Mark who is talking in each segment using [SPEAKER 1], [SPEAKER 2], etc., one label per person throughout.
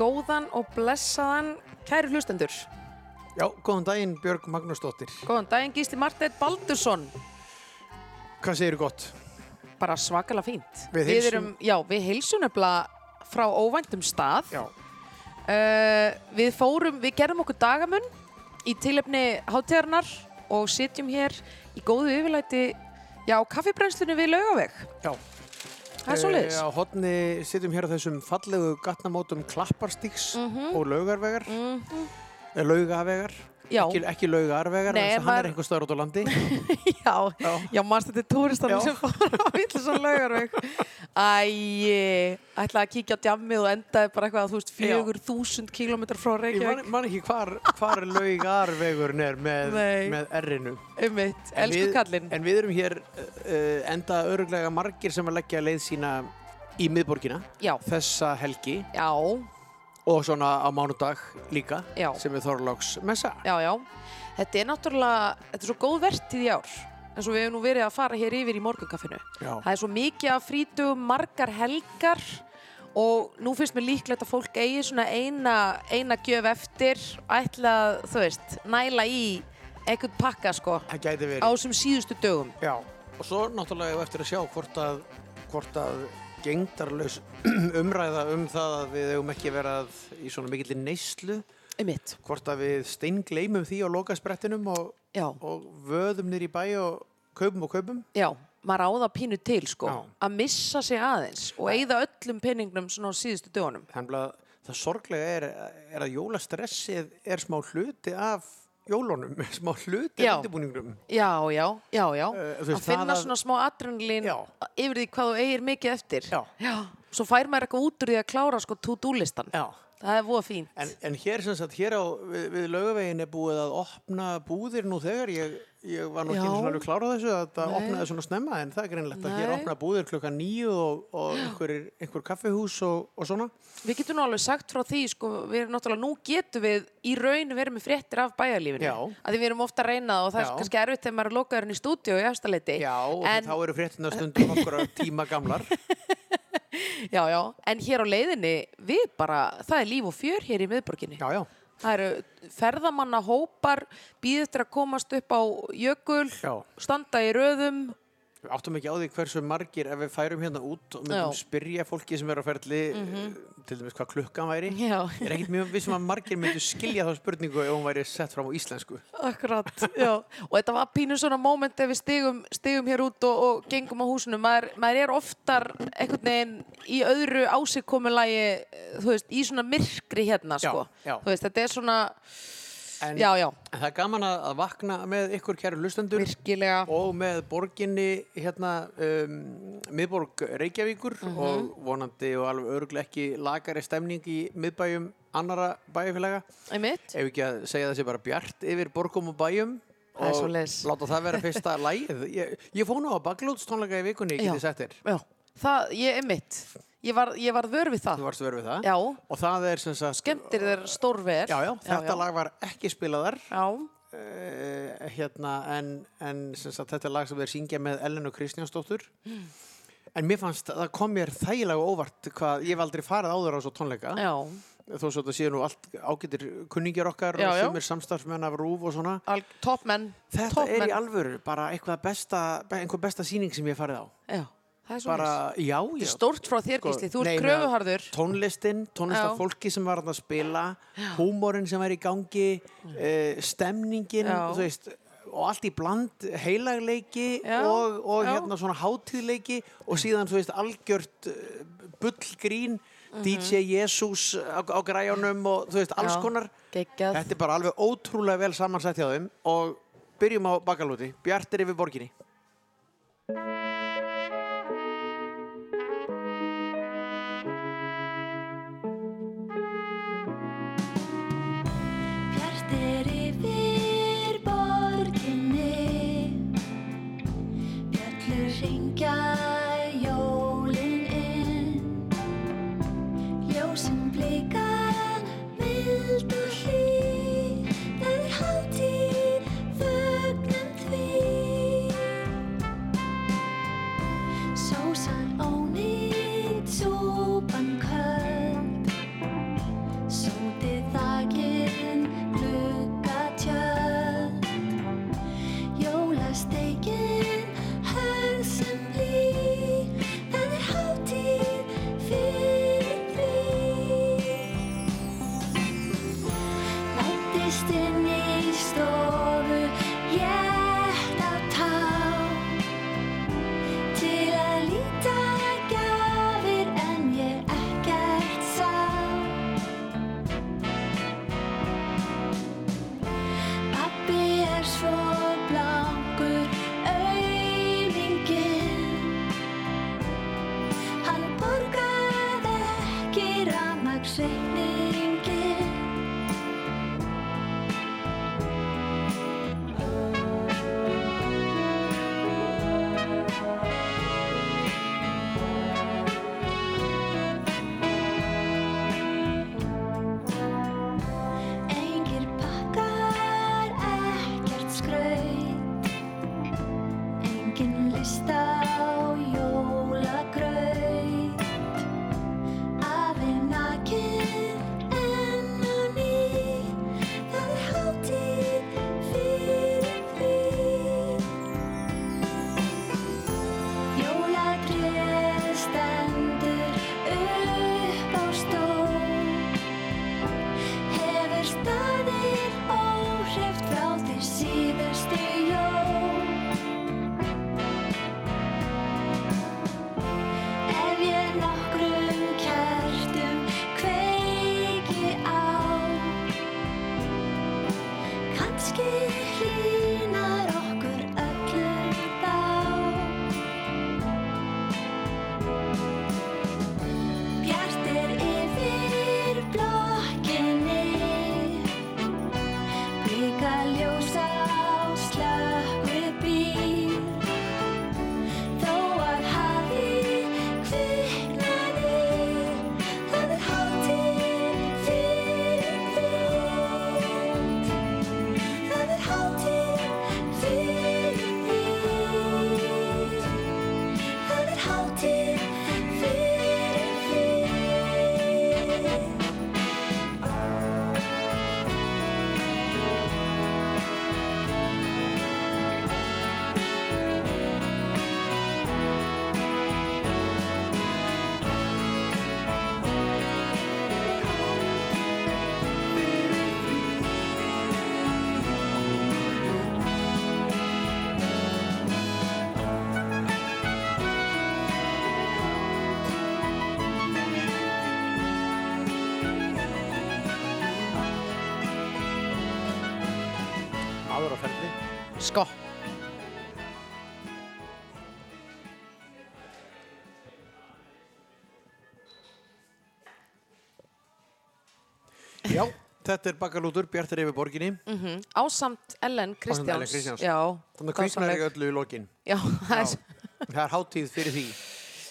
[SPEAKER 1] Góðan og blessaðan, kæri hlustendur.
[SPEAKER 2] Já, góðan daginn Björg Magnúsdóttir.
[SPEAKER 1] Góðan daginn, Gísli Marteit Baldursson.
[SPEAKER 2] Hvað segir þú gott?
[SPEAKER 1] Bara svakalega fínt.
[SPEAKER 2] Við heilsum-
[SPEAKER 1] erum, já, við heilsum nefnilega frá óvæntum stað.
[SPEAKER 2] Já,
[SPEAKER 1] Uh, við fórum, við gerðum okkur dagamun í tilefni hátíðarnar og sitjum hér í góðu yfirlæti, já, kaffibrennslunni við laugaveg.
[SPEAKER 2] já.
[SPEAKER 1] Það er svo leiðis.
[SPEAKER 2] Á hotni sitjum hér á þessum fallegu gatnamótum Klapparstíks og Laugarvegar.
[SPEAKER 1] Mm
[SPEAKER 2] Eh, Laugavegar. Ekki, ekki Laugarvegar,
[SPEAKER 1] Nei,
[SPEAKER 2] en hann er einhver staður út á landi.
[SPEAKER 1] já,
[SPEAKER 2] Já.
[SPEAKER 1] já, mannst þetta er túristanum sem fór á Villisson laugarveg. Æ, ætlaði að kíkja á djammið og endaði bara eitthvað, þú veist, fjögur þúsund kílómetrar frá
[SPEAKER 2] Ég man,
[SPEAKER 1] Reykjavík.
[SPEAKER 2] man ekki hvar, hvar Laugarvegurinn er með, með R-inu.
[SPEAKER 1] Ummitt,
[SPEAKER 2] En
[SPEAKER 1] elsku kallinn.
[SPEAKER 2] En við erum hér uh, enda öruglega margir sem að leggja leið sína í miðborgina
[SPEAKER 1] Já,
[SPEAKER 2] þessa helgi
[SPEAKER 1] já,
[SPEAKER 2] og svona á mánudag líka
[SPEAKER 1] Já.
[SPEAKER 2] sem er Þorláks messa.
[SPEAKER 1] já, já. Þetta er náttúrulega, þetta er svo góð vertíð í ár. En svo við hefum nú verið að fara hér yfir í morgunkaffinu. Það er svo mikið af frítugum, margar helgar og nú finnst mér líklegt að fólk eigi svona eina, eina gjöf eftir ætla að, þú veist, næla í einhvern pakka sko á þessum síðustu dögum.
[SPEAKER 2] Já, og svo náttúrulega við eftir að sjá hvort að, hvort að gengdarlaus umræða um það að við eigum ekki verið í svona mikill neyslu,
[SPEAKER 1] Einmitt.
[SPEAKER 2] hvort að við steingleimum því á lokasprettinum og, og vöðum nýr í bæ og kaupum og kaupum.
[SPEAKER 1] já, maður á það pínu til sko,
[SPEAKER 2] Já.
[SPEAKER 1] að missa sig aðeins og eigða öllum penningnum svona á síðustu dögunum.
[SPEAKER 2] Þannig að það sorglega er, er að jólastressið er smá hluti af jólunum, smá hluti
[SPEAKER 1] Já.
[SPEAKER 2] af undirbúningnum.
[SPEAKER 1] Já, já, já, já,
[SPEAKER 2] Eh, þú
[SPEAKER 1] að
[SPEAKER 2] veist,
[SPEAKER 1] finna
[SPEAKER 2] að-
[SPEAKER 1] svona smá adrenalín
[SPEAKER 2] Já.
[SPEAKER 1] yfir því hvað þú eigir mikið eftir.
[SPEAKER 2] Já.
[SPEAKER 1] Já, svo fær maður eitthvað út úr því að klára sko to-do-listan.
[SPEAKER 2] Já.
[SPEAKER 1] Það er voða fínt.
[SPEAKER 2] En, en hér sem sagt, hér á, við, við laugavegin er búið að opna búðir nú þegar, ég, ég var nú ekki
[SPEAKER 1] Já.
[SPEAKER 2] einu svona alveg klára á þessu að
[SPEAKER 1] Nei.
[SPEAKER 2] opnaði svona snemma en það er greinlegt að hér
[SPEAKER 1] Nei.
[SPEAKER 2] opna búðir klukkan nýju og, og einhver, einhver kaffihús og, og svona.
[SPEAKER 1] Við getum nú alveg sagt frá því, sko, við erum náttúrulega, nú getum við í raun verið með fréttir af bæjarlífinu.
[SPEAKER 2] Já.
[SPEAKER 1] Að því við erum ofta að reyna það og það er
[SPEAKER 2] Já.
[SPEAKER 1] kannski erfitt þegar maður er lokaðurinn í stúdíu í efstaleiti.
[SPEAKER 2] Já, og
[SPEAKER 1] en,
[SPEAKER 2] þá eru fréttina stundum okkur tíma gamlar.
[SPEAKER 1] já, já, en hér á leiðinni, við bara, það er líf og fjör hér í miðborginni.
[SPEAKER 2] Já, já,
[SPEAKER 1] Það eru ferðamanna hópar, býð eftir að komast upp á jökul,
[SPEAKER 2] já.
[SPEAKER 1] standa í röðum.
[SPEAKER 2] Við áttum ekki á því hversu margir ef við færum hérna út og myndum
[SPEAKER 1] Já.
[SPEAKER 2] Spyrja fólki sem er á ferli til dæmis hvað klukkan væri.
[SPEAKER 1] Já,
[SPEAKER 2] er ekkert mjög vissum að margir myndu skilja þá spurningu ef hún væri sett fram á íslensku.
[SPEAKER 1] akkurat, já. Og þetta var pínu svona moment ef við stigum, stigum hér út og, og gengum á húsinu. Maður, maður er oftar einhvern veginn í öðru ásigkomulagi, þú veist, í svona myrkri hérna, sko. Þú veist, þetta er svona,
[SPEAKER 2] En,
[SPEAKER 1] já, já,
[SPEAKER 2] en það er gaman að, að vakna með ykkur kæru lustendur
[SPEAKER 1] virkilega.
[SPEAKER 2] og með borginni hérna um, miðborg Reykjavíkur.
[SPEAKER 1] Mhm.
[SPEAKER 2] og vonandi og alveg örgulega ekki lagari stemning í miðbæjum annara bæjafélaga
[SPEAKER 1] Einmitt.
[SPEAKER 2] ef ekki að segja þessi bara bjart yfir borgum og bæjum? Og láta það vera fyrsta lægið ég, ég fór nú á baklótstónleika í vikunni getið sagt þér,
[SPEAKER 1] Já, það, ég er mitt. Ég var, ég var vör við það.
[SPEAKER 2] þú varst verið við það
[SPEAKER 1] Já,
[SPEAKER 2] og það er sem sagt
[SPEAKER 1] skemmtir þér stórver.
[SPEAKER 2] já, já, þetta lag var ekki spilaðar
[SPEAKER 1] Já,
[SPEAKER 2] uh, hérna, en, en sem sagt, þetta er lag sem þeir syngja með Ellen og Kristjánsdóttur en mér fannst, það kom mér þægilega óvart hvað, ég hef aldrei farið áður á svo tónleika
[SPEAKER 1] já,
[SPEAKER 2] þó svo þetta séu nú allt ágætir kunningjar okkar
[SPEAKER 1] Já,
[SPEAKER 2] og
[SPEAKER 1] já.
[SPEAKER 2] sumir samstarfsmenn af rúf og svona
[SPEAKER 1] Al, toppmenn.
[SPEAKER 2] þetta
[SPEAKER 1] toppmenn.
[SPEAKER 2] er í alvöru bara eitthvað besta, einhver besta sýning sem ég farið á
[SPEAKER 1] Já, er
[SPEAKER 2] bara, já, já
[SPEAKER 1] er stórt frá þér,
[SPEAKER 2] Sko,
[SPEAKER 1] Gísli. Þú ert kröfuharður.
[SPEAKER 2] tónlistin, tónlista
[SPEAKER 1] Já.
[SPEAKER 2] fólki sem var að spila húmórin sem var í gangi uh, stemningin veist, og allt í bland heilagleiki
[SPEAKER 1] Já,
[SPEAKER 2] og, og hérna svona hátíðleiki og síðan þú veist algjört uh, bullgrín DJ Jesus á, á græjunum og þú veist alls.
[SPEAKER 1] Já.
[SPEAKER 2] konar
[SPEAKER 1] Geggjað.
[SPEAKER 2] þetta er bara alveg ótrúlega vel samansett hjá þeim og byrjum á bakalúti Bjartir yfir borginni Já, þetta er bakalútur, Bjartur yfir borginni.
[SPEAKER 1] mm ásamt Ellen Kristjáns.
[SPEAKER 2] Ellen Kristjáns.
[SPEAKER 1] Já,
[SPEAKER 2] Þannig að
[SPEAKER 1] dásamleg.
[SPEAKER 2] ekki öllu í lokin.
[SPEAKER 1] Já, er,
[SPEAKER 2] Já, það er hátíð fyrir því.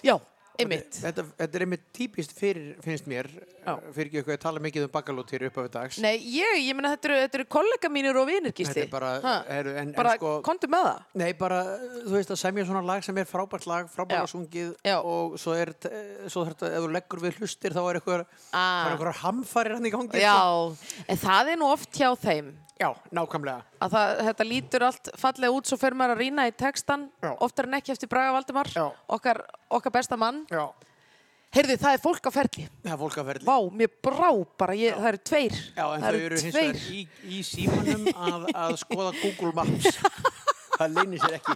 [SPEAKER 1] já.
[SPEAKER 2] Þetta, þetta er einmitt típist fyrir, finnst mér,
[SPEAKER 1] Já.
[SPEAKER 2] fyrir ekki eitthvað að tala mikið um bakalút hér upp á við dags.
[SPEAKER 1] Nei, ég, ég meina þetta eru, þetta eru kollega mínir og vinir,
[SPEAKER 2] Þetta
[SPEAKER 1] Gísli.
[SPEAKER 2] er bara, heru, en,
[SPEAKER 1] bara
[SPEAKER 2] en sko,
[SPEAKER 1] komdu með það.
[SPEAKER 2] nei bara, þú veist að semja svona lag sem er frábært lag, frábært
[SPEAKER 1] Já.
[SPEAKER 2] sungið og svo er, eh, svo þetta, ef þú leggur við hlustir þá er eitthvað,
[SPEAKER 1] Ah.
[SPEAKER 2] það er eitthvað hamfarir hann í gangi. sko.
[SPEAKER 1] Já, en það er nú oft hjá þeim
[SPEAKER 2] Já, nákvæmlega.
[SPEAKER 1] að það, þetta lítur allt fallega út svo fer maður að rýna í textan
[SPEAKER 2] Já.
[SPEAKER 1] oftar en ekki eftir Braga Valdimar okkar, okkar besta mann
[SPEAKER 2] Já,
[SPEAKER 1] Heyrðu, það er fólk á ferli
[SPEAKER 2] það er fólk að ferli.
[SPEAKER 1] Vá, mér brá bara, ég, það eru tveir
[SPEAKER 2] Já, en
[SPEAKER 1] það
[SPEAKER 2] þau eru hins vegar í, í símanum að, að skoða Google Maps. það leynir sér ekki.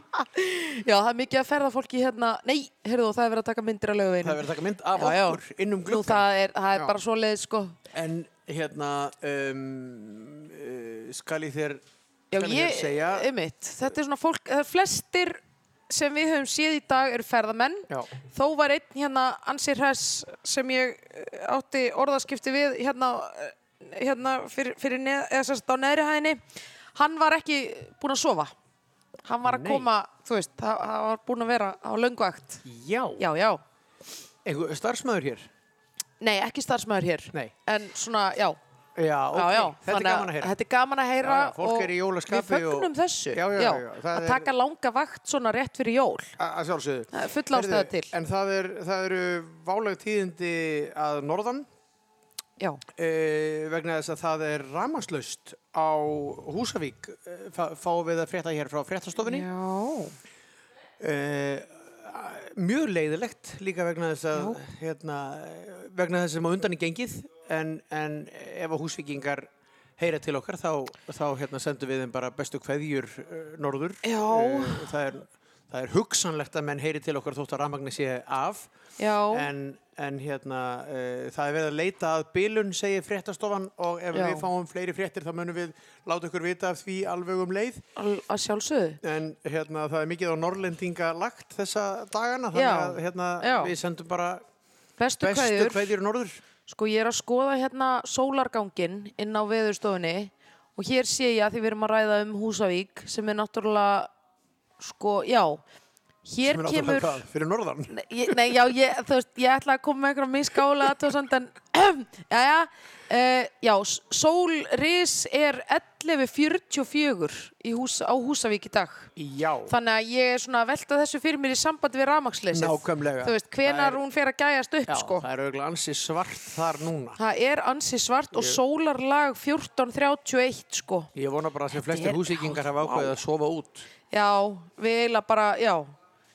[SPEAKER 1] Já, það er mikið að ferða fólki hérna Nei, heyrðu, það er verið að taka myndir að
[SPEAKER 2] Það
[SPEAKER 1] lögveginum
[SPEAKER 2] er verið að taka mynd af okkur innum
[SPEAKER 1] Nú,
[SPEAKER 2] gluggan.
[SPEAKER 1] það er, það er bara svoleiðis, sko
[SPEAKER 2] En hérna, um, uh, skal ég þér,
[SPEAKER 1] Já,
[SPEAKER 2] skal ég
[SPEAKER 1] ég,
[SPEAKER 2] segja,
[SPEAKER 1] einmitt, þetta er svona fólk, það er flestir sem við höfum séð í dag eru ferðamenn
[SPEAKER 2] já,
[SPEAKER 1] Þó var einn hérna ansir hress sem ég eh, átti orðaskipti við hérna, eh, hérna fyrir, fyrir neð, eða sérst á neðri hæðinni. Hann var ekki búinn að sofa. Hann var að
[SPEAKER 2] Nei.
[SPEAKER 1] koma, þú veist, það var búinn að vera á löngvægt.
[SPEAKER 2] já,
[SPEAKER 1] Já, já.
[SPEAKER 2] einhver starfsmæður hér?
[SPEAKER 1] Nei, ekki starfsmæður hér.
[SPEAKER 2] Nei.
[SPEAKER 1] En svona, já.
[SPEAKER 2] Já, ok,
[SPEAKER 1] já, já.
[SPEAKER 2] þetta er gaman að heyra.
[SPEAKER 1] Þetta er gaman að heyra
[SPEAKER 2] Já, fólk
[SPEAKER 1] og
[SPEAKER 2] er í jólaskapi
[SPEAKER 1] við fögnum
[SPEAKER 2] og-
[SPEAKER 1] þessu.
[SPEAKER 2] Já, já, já, já,
[SPEAKER 1] Að
[SPEAKER 2] er-
[SPEAKER 1] taka langa vakt svona rétt fyrir jól.
[SPEAKER 2] Að sjálfsögðu.
[SPEAKER 1] Það er full ástæða til.
[SPEAKER 2] En það, er, það eru váleg tíðindi að norðan
[SPEAKER 1] Já.
[SPEAKER 2] uh, vegna þess að það er ramaslaust á Húsavík uh, fá, við að frétta hér frá fréttastofinni.
[SPEAKER 1] Já.
[SPEAKER 2] Uh, mjög leiðilegt líka vegna þess að hérna, vegna þess sem á undan í gengið en, en ef að húsvíkingar heyra til okkar þá, þá hérna, sendum við þeim bara bestu kveðjur uh, norður
[SPEAKER 1] Já.
[SPEAKER 2] Uh, það, er, það er hugsanlegt að menn heyri til okkar þótt að rafmagni sé af
[SPEAKER 1] Já.
[SPEAKER 2] en, en hérna uh, það er verið að leita að bilun segir fréttastofan og ef
[SPEAKER 1] Já.
[SPEAKER 2] við fáum fleiri fréttir þá munum við láta ykkur vita af því alveg um leið
[SPEAKER 1] Al- Að sjálfsögðu.
[SPEAKER 2] En hérna, það er mikið á Norrlendinga lagt þessa dagana, þannig
[SPEAKER 1] Já,
[SPEAKER 2] að hérna,
[SPEAKER 1] já.
[SPEAKER 2] við sendum bara
[SPEAKER 1] Bestu,
[SPEAKER 2] bestu
[SPEAKER 1] kveðjur
[SPEAKER 2] norður.
[SPEAKER 1] Sko ég er að skoða hérna sólargangin inn á veðurstofunni og hér sé ég að því við erum að ræða um Húsavík sem er náttúrulega, sko, já, hér kemur...
[SPEAKER 2] hvað, fyrir norðan.
[SPEAKER 1] Nei, ég- Nei, já, ég, þú veist, ég ætla að koma með einhverja miskála aðtöðsand en Jæja, uh, já, Sólris er 11.44 í hús, á Húsavík í dag.
[SPEAKER 2] Já,
[SPEAKER 1] Þannig að ég er svona að velta þessu fyrir mér í sambandi við rafmaksleysið.
[SPEAKER 2] nákvæmlega.
[SPEAKER 1] Þú veist, hvenar
[SPEAKER 2] er-
[SPEAKER 1] hún fer að gæjast upp,
[SPEAKER 2] Já,
[SPEAKER 1] sko.
[SPEAKER 2] það er auðvitað ansi svart þar núna.
[SPEAKER 1] Það er ansi svart og sólarlag 14.31, sko.
[SPEAKER 2] Ég vona bara að sem flestir húsíkingar hafa ákveðið að sofa út.
[SPEAKER 1] Já, við eiginlega bara, já.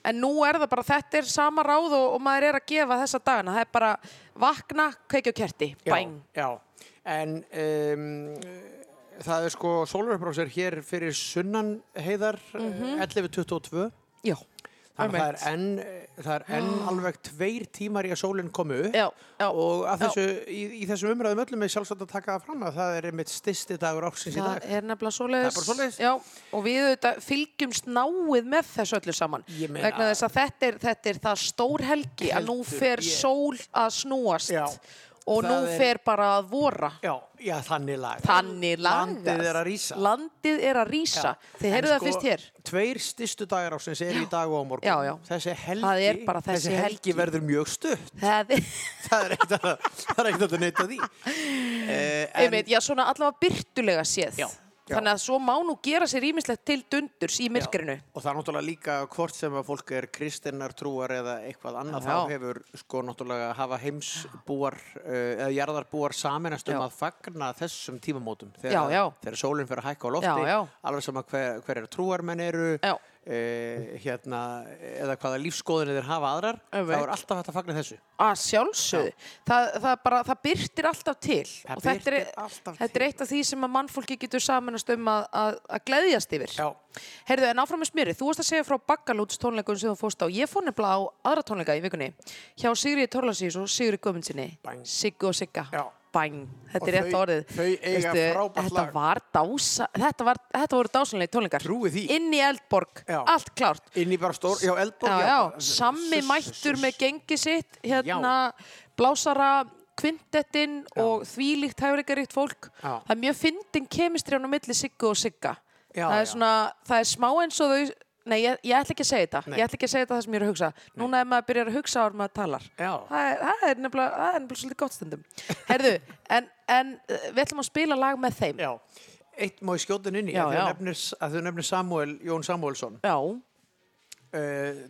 [SPEAKER 1] En nú er það bara, þetta er sama ráð og, og maður er að gefa þessa dagana. Það er bara vakna, kveikja og kerti,
[SPEAKER 2] Já,
[SPEAKER 1] bæng.
[SPEAKER 2] Já, en um, það er sko sólarupprásir hér fyrir sunnan heiðar mm 11.22.
[SPEAKER 1] Já,
[SPEAKER 2] Þannig að það er enn, það er enn alveg tveir tímar í að sólinn komi upp.
[SPEAKER 1] Já, já.
[SPEAKER 2] Og þessu, í, í þessum umræðum öllum er sjálfsagt að taka fram að það er einmitt stysti dagur ársins í dag.
[SPEAKER 1] nefnilega.
[SPEAKER 2] Það er svoleiðis.
[SPEAKER 1] Já, og við auðvitað fylgjumst náið með þessu öllu saman. Vegna þess að þetta er, þetta er það stór helgi að nú fer sól að snúast.
[SPEAKER 2] Já.
[SPEAKER 1] Og
[SPEAKER 2] Það
[SPEAKER 1] nú
[SPEAKER 2] er-
[SPEAKER 1] fer bara að vora.
[SPEAKER 2] Já, já, þannig lag.
[SPEAKER 1] Þannig.
[SPEAKER 2] Landið er að rísa.
[SPEAKER 1] Landið er að rísa. Þið
[SPEAKER 2] En
[SPEAKER 1] heyrðu það
[SPEAKER 2] sko,
[SPEAKER 1] fyrst hér.
[SPEAKER 2] Tveir stystu dagar ásins eru í dag og á morgun. Þessi helgi,
[SPEAKER 1] bara þessi helgi.
[SPEAKER 2] verður mjög stutt.
[SPEAKER 1] Það er,
[SPEAKER 2] það er ekkert að, neyta því. Uh,
[SPEAKER 1] einmitt, já, svona allavega byrtulega séð.
[SPEAKER 2] Já, já.
[SPEAKER 1] Þannig að svo má nú gera sér ímislegt til dundurs í myrkrinu.
[SPEAKER 2] Og það er náttúrulega líka hvort sem að fólk er kristinnar trúar eða eitthvað annað,
[SPEAKER 1] Já.
[SPEAKER 2] þá hefur sko náttúrulega hafa heimsbúar uh, eða jarðarbúar saminast um
[SPEAKER 1] Já.
[SPEAKER 2] að fagna þessum tímamótum.
[SPEAKER 1] Já, já.
[SPEAKER 2] Þegar sólinn fyrir að hækka á lofti,
[SPEAKER 1] Já, já.
[SPEAKER 2] alveg sama hver, hver er trúarmenn eru,
[SPEAKER 1] Já.
[SPEAKER 2] Uh, hérna, eða hvaða lífskoðinni þeir hafa aðrar, þá er alltaf hægt að fagna þessu.
[SPEAKER 1] Að sjálfsögðu. Það, það, það byrtir alltaf til.
[SPEAKER 2] Það
[SPEAKER 1] og þetta er,
[SPEAKER 2] alltaf
[SPEAKER 1] þetta er eitt af því sem að mannfólki getur samanast um að, að, að gleðjast yfir.
[SPEAKER 2] Já.
[SPEAKER 1] Heyrðu, en áfram með smjöri, þú varst að segja frá Baggalúts tónleikunum sem þú fórst á. Ég fór nefnilega á aðra tónleika í vikunni hjá Sigriði Torlasís og Sigri Guðmundsinni. Siggu og Sigga.
[SPEAKER 2] Já.
[SPEAKER 1] Bæng. Þetta er rétt orðið.
[SPEAKER 2] frábært
[SPEAKER 1] þetta var dása, þetta, var, þetta voru.
[SPEAKER 2] Trúi því.
[SPEAKER 1] Inn í Eldborg,
[SPEAKER 2] Já.
[SPEAKER 1] allt klárt.
[SPEAKER 2] Inn í bara stór, já, eldborg.
[SPEAKER 1] Já, já, sammi mættur með gengi sitt, hérna, blásara, kvintettinn og þvílíkt hæfrikaríkt fólk. Það er mjög fyndin kemistri á milli Siggu og Sigga. Það er svona, það er smá eins og þau, nei, ég, ég ætla ekki að segja þetta,
[SPEAKER 2] Nei.
[SPEAKER 1] ég ætla ekki að segja þetta það sem ég er að hugsa. Núna ef maður byrjar að hugsa áður maður talar.
[SPEAKER 2] Já.
[SPEAKER 1] Það er, það er nefnilega, það er nefnilega svolítið gott stundum. Herðu, en, en uh, við ætlum að spila lag með þeim.
[SPEAKER 2] Já, eitt má í skjótin inn í
[SPEAKER 1] Já,
[SPEAKER 2] að nefnir, að þau nefnir Samuel, Jón Samuelsson
[SPEAKER 1] Já,
[SPEAKER 2] uh,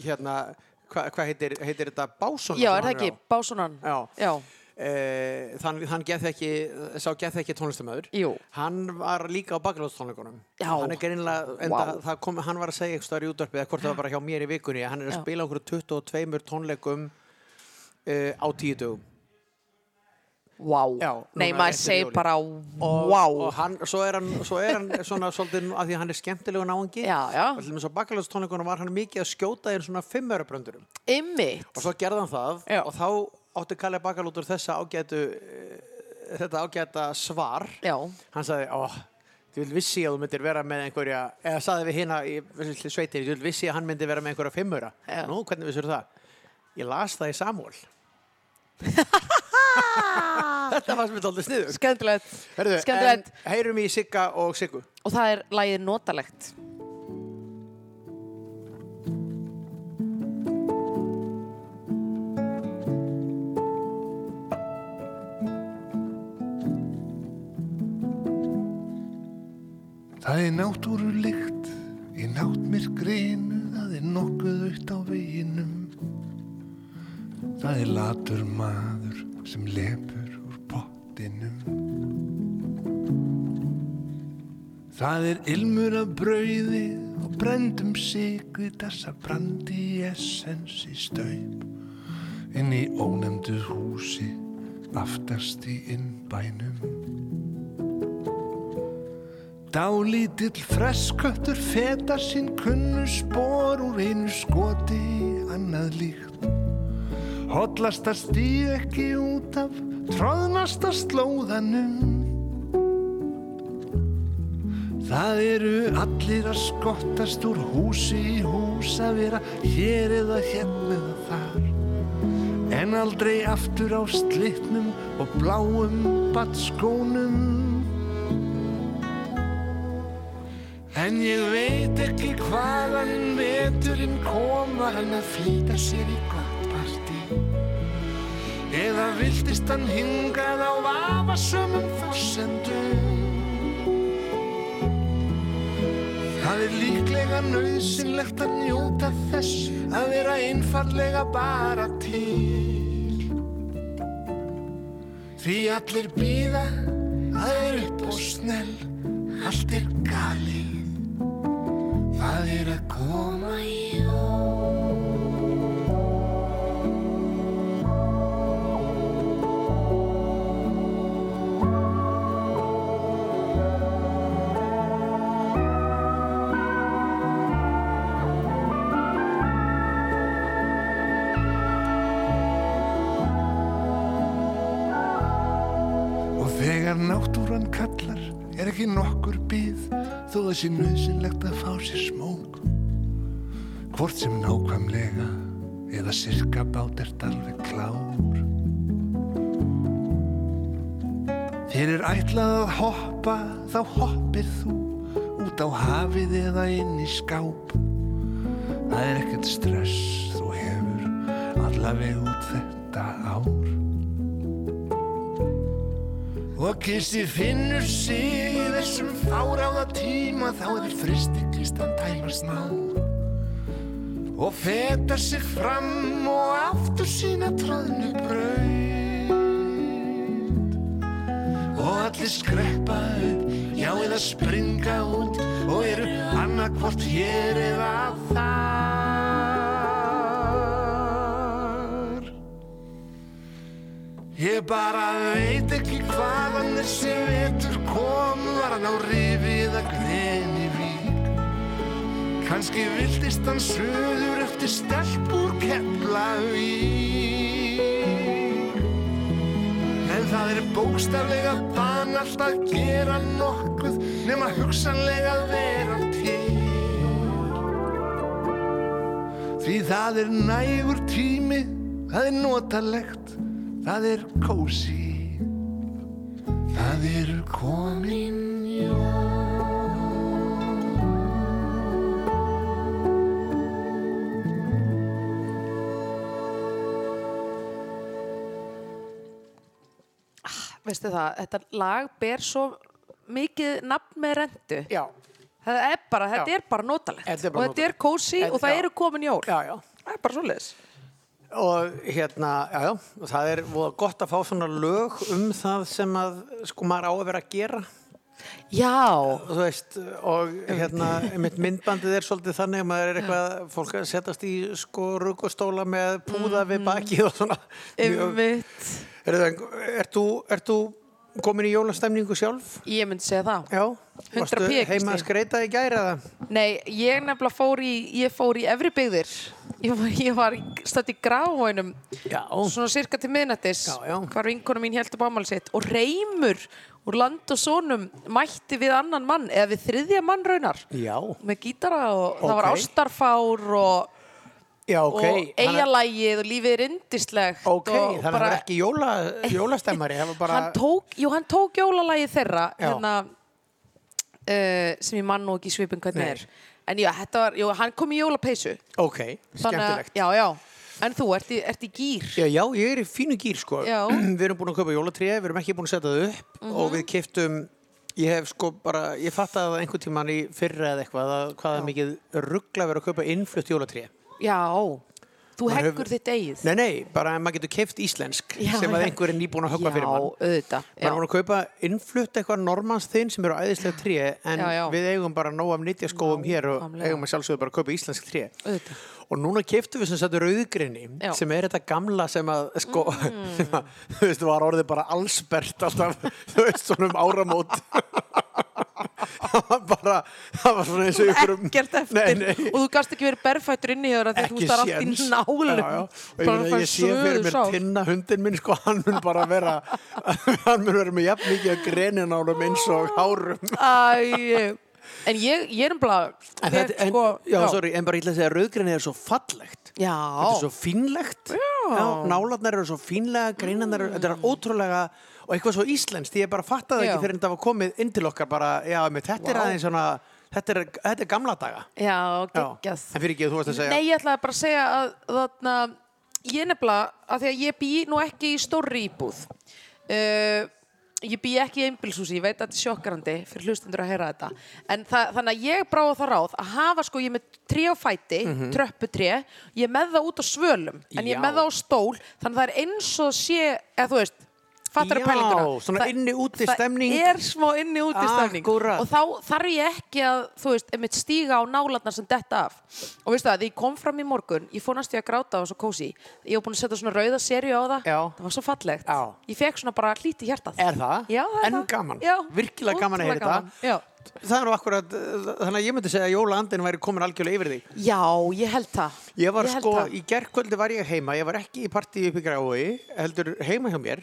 [SPEAKER 2] hérna hvað hva heitir, heitir þetta Básson
[SPEAKER 1] já, er það ekki, Básunan.
[SPEAKER 2] Já,
[SPEAKER 1] Já,
[SPEAKER 2] uh, þann, geð ekki sá geð ekki tónlistamöður hann var líka á bakgráttónleikunum
[SPEAKER 1] Já.
[SPEAKER 2] hann er það kom, hann var að segja eitthvað í útvarpið, eða hvort það var bara hjá mér í vikunni að hann er að
[SPEAKER 1] Já.
[SPEAKER 2] spila okkur 22 tónleikum uh, á tíu dögum
[SPEAKER 1] Vá.
[SPEAKER 2] Já,
[SPEAKER 1] Nei, maður segir bara
[SPEAKER 2] og,
[SPEAKER 1] vá.
[SPEAKER 2] og hann, svo er hann, svo er hann svona svolítið, af því að hann er skemmtilegu náungi
[SPEAKER 1] Já, já.
[SPEAKER 2] og til dæmis á bakkaljóðstónleikunum var hann mikið að skjóta þér svona fimmörabröndurum
[SPEAKER 1] Ymmit.
[SPEAKER 2] og svo gerði hann það
[SPEAKER 1] Já.
[SPEAKER 2] og þá átti Kalli Bakkalútur þessa ágætu eh, þetta ágæta svar.
[SPEAKER 1] Já.
[SPEAKER 2] hann sagði, ó, ég vil vissi að þú myndir vera með einhverja, eða sagði við hérna í sveitir, ég vil vissi að hann myndi vera með einhverja fimmöra,
[SPEAKER 1] Já.
[SPEAKER 2] nú, hvernig vissur það? Ég las það í Samúl þetta sem við aldrei sniður en heyrum í Sigga og Siggu.
[SPEAKER 1] Og það er lagið notalegt.
[SPEAKER 3] Það er náttúrulykt í náttmyrkrinu, það er nokkuð aukt á veginum. Það er latur maður sem lepur úr pottinum. Það er ilmur af brauði og brendum sigri þessa brandi essens í staup. Inn í ónefndu húsi, aftast í innbænum. Dálítill fresköttur fetar sín kunnu spór úr einu skoti annað líkt. Hollasta stíð ekki út af tróðnasta slóðanum. Það eru allir að skottast úr húsi í hús að vera hér eða hérna eða þar. En aldrei aftur á slitnum og bláum batskónum. En ég veit ekki hvaðan veturinn koma hann að flýta sér í gott partí. eða viltist hann hingað á vafasömmum forsendum. Það er líklega nöðsynlegt að njóta þess að vera einfallega bara til. Því allir býða, það er upp og snell, allt er galið, það er að koma jól. Það sé nöðsynlegt að fá sér smók. Hvort sem nákvæmlega eða sirka bát ert alveg klár. Þér er ætlað að hoppa, þá hoppir þú út á hafið eða inn í skáp. Það er ekkert stress, þú hefur allaveg út þetta ár. Og kisti finnur sig í þessum fáráða tíma þá er fristiklistan tæmast ná. Og fetar sig fram og aftur sína tróðnu braut. Og allir skreppa upp, já eða springa út og eru annarkvort hér eða þar. Ég bara veit ekki hvaðan þessi vetur kom Var hann á rifi eða gleni vík. Kanski viltist hann söður eftir stelpur Keflavík. En það er bókstaflega banalt að gera nokkuð hugsanlega að vera til. Því það er nægur tími, það er notalegt, það er kósi, það eru komin
[SPEAKER 1] Veistu það, þetta lag ber svo mikið nafn með rendu.
[SPEAKER 2] Já,
[SPEAKER 1] Það er bara, þetta
[SPEAKER 2] Já.
[SPEAKER 1] er bara notalegt.
[SPEAKER 2] Þetta er
[SPEAKER 1] og
[SPEAKER 2] bara
[SPEAKER 1] þetta er kósi og það
[SPEAKER 2] já.
[SPEAKER 1] eru komin jól.
[SPEAKER 2] já, já.
[SPEAKER 1] Það er bara svo leiðis.
[SPEAKER 2] Og hérna, já, já, og það er gott að fá svona lög um það sem að, sko, maður á að vera að gera.
[SPEAKER 1] Já,
[SPEAKER 2] þú veist, og hérna, mitt myndbandið er svolítið þannig að maður er eitthvað, fólk að setjast í, sko, ruggustóla með púða við bakið og svona.
[SPEAKER 1] Ymmit.
[SPEAKER 2] Er, þú, er þú komin í jólastemningu sjálf?
[SPEAKER 1] Ég myndi segja það.
[SPEAKER 2] Já.
[SPEAKER 1] 100
[SPEAKER 2] Varstu heima að skreita í gæri eða?
[SPEAKER 1] Nei, ég nefnilega fór í, ég fór í efri byggðir. Ég var, ég var stödd í gráinum
[SPEAKER 2] Já.
[SPEAKER 1] svona cirka til miðnættis
[SPEAKER 2] Já, já.
[SPEAKER 1] hvar vinkona mín held upp ámæli sitt og reymur úr land og sonum mætti við annan mann eða við þriðja mann raunar
[SPEAKER 2] Já.
[SPEAKER 1] með gítara og það var ástarfár og,
[SPEAKER 2] Já, ok.
[SPEAKER 1] og eigalægið og lífið er indislegt
[SPEAKER 2] Ok,
[SPEAKER 1] og
[SPEAKER 2] þannig að það var ekki jóla, jólastemmari, það bara...
[SPEAKER 1] hann tók, jú, hann tók jólalægið þeirra
[SPEAKER 2] Já.
[SPEAKER 1] hérna, uh, sem ég mann nú ekki svipin hvernig
[SPEAKER 2] Nei.
[SPEAKER 1] er en já, þetta var, jú, hann kom í jólapeysu
[SPEAKER 2] Ok,
[SPEAKER 1] að-
[SPEAKER 2] skemmtilegt.
[SPEAKER 1] já, já, en þú ert í, ert í gýr
[SPEAKER 2] Já, já, ég er í fínu gýr sko.
[SPEAKER 1] Já.
[SPEAKER 2] Við erum búin að kaupa jólatré, við erum ekki búin að setja það upp og við keftum, ég hef sko bara, ég fatt að einhvern tímann í fyrra eða eitthvað að hvað er mikið ruggla verið að kaupa innflutt jólatré.
[SPEAKER 1] Já, þú heggur þitt eigið
[SPEAKER 2] Nei, nei, bara að maður getur keft íslensk
[SPEAKER 1] Já,
[SPEAKER 2] sem að einhver er nýbúin að höggva fyrir mann.
[SPEAKER 1] já, auðvitað
[SPEAKER 2] Maður er búin að kaupa innflutt eitthvað normans þinn sem eru æðislega tré en
[SPEAKER 1] Já, já.
[SPEAKER 2] við eigum bara nóg af nýtjaskóum hér og
[SPEAKER 1] Nákvæmlega.
[SPEAKER 2] eigum að sjálfsögðu bara að kaupa íslensk tré.
[SPEAKER 1] auðvitað
[SPEAKER 2] Og núna keftum við sem sagt rauðgrinni sem er þetta gamla sem að sko, sem að, þú veist, var orðið bara allsbert alltaf, þú veist, svona um áramót bara það var svona eins og ykkur um
[SPEAKER 1] ekkert eftir.
[SPEAKER 2] nei, nei,
[SPEAKER 1] og þú gast ekki verið berfættur inni hjá þér af því að þú það er allt í nálum
[SPEAKER 2] Já, já. og ég, meina, ég sé fyrir mér tinna hundin minn sko, hann mun bara vera hann mun vera með jafn mikið greninálum eins og hárum.
[SPEAKER 1] Æ, en ég, ég er um blað
[SPEAKER 2] en, en, já, sorry, en bara ég ætla að segja rauðgrinni er svo fallegt.
[SPEAKER 1] Já,
[SPEAKER 2] Þetta er svo fínlegt. Nálarnar eru svo fínlega, greinarnar eru, þetta er ótrúlega og eitthvað svo íslenskt, ég bara fattaði ekki fyrir en það var komið inn til okkar bara, já, með, þetta er
[SPEAKER 1] Vá.
[SPEAKER 2] aðeins svona þetta er, þetta er gamla daga
[SPEAKER 1] já, geggjað
[SPEAKER 2] En fyrir ekki, þú varst að segja
[SPEAKER 1] Nei, ég ætlaði bara að segja að þarna ég nefnilega, að því að ég bý nú ekki í stórri íbúð uh, ég bý ekki í einbilshúsi, ég veit að þetta er sjokkarandi fyrir hlustendur að heyra þetta en það, þannig að ég bráða það ráð að hafa sko, ég er með tré á fæti mm -hmm. tröpputré, ég er með það út á svölum en ég er
[SPEAKER 2] Já.
[SPEAKER 1] með það á stól þannig að það er eins og sé, eða þú veist fattar
[SPEAKER 2] Já,
[SPEAKER 1] pælinguna
[SPEAKER 2] svona
[SPEAKER 1] Það-
[SPEAKER 2] inni-úti stemning.
[SPEAKER 1] það er smá inni úti stemning
[SPEAKER 2] Akkúrat.
[SPEAKER 1] og þá þarf ég ekki að þú veist, einmitt stíga á nálarnar sem detta af og veistu það, því ég kom fram í morgun ég fór næstu að gráta og svo kósi ég var búin að setja svona rauða serju á það
[SPEAKER 2] Já.
[SPEAKER 1] það var svo fallegt
[SPEAKER 2] Já.
[SPEAKER 1] ég fekk svona bara hlíti hjartað
[SPEAKER 2] Er það?
[SPEAKER 1] Já, það er
[SPEAKER 2] En
[SPEAKER 1] það.
[SPEAKER 2] gaman.
[SPEAKER 1] Já,
[SPEAKER 2] Virkilega gaman að heyra
[SPEAKER 1] ótrúlega gaman. Já.
[SPEAKER 2] Það er nú akkurat, þannig að ég myndi segja að jólaandin væri komin algjörlega yfir þig.
[SPEAKER 1] Já, ég held það
[SPEAKER 2] Ég var
[SPEAKER 1] held
[SPEAKER 2] sko,
[SPEAKER 1] það.
[SPEAKER 2] í gerkvöldi var ég heima, ég var ekki í partíi upp í Grái, heldur heima hjá mér.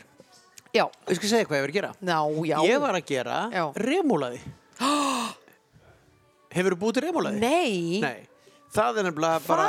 [SPEAKER 1] Já,
[SPEAKER 2] Ég skal segja hvað ég var að gera.
[SPEAKER 1] já, já
[SPEAKER 2] Ég var að gera remúlaði. Hefur þú búið til remúlaði?
[SPEAKER 1] Nei,
[SPEAKER 2] Nei. Það er nefnilega bara...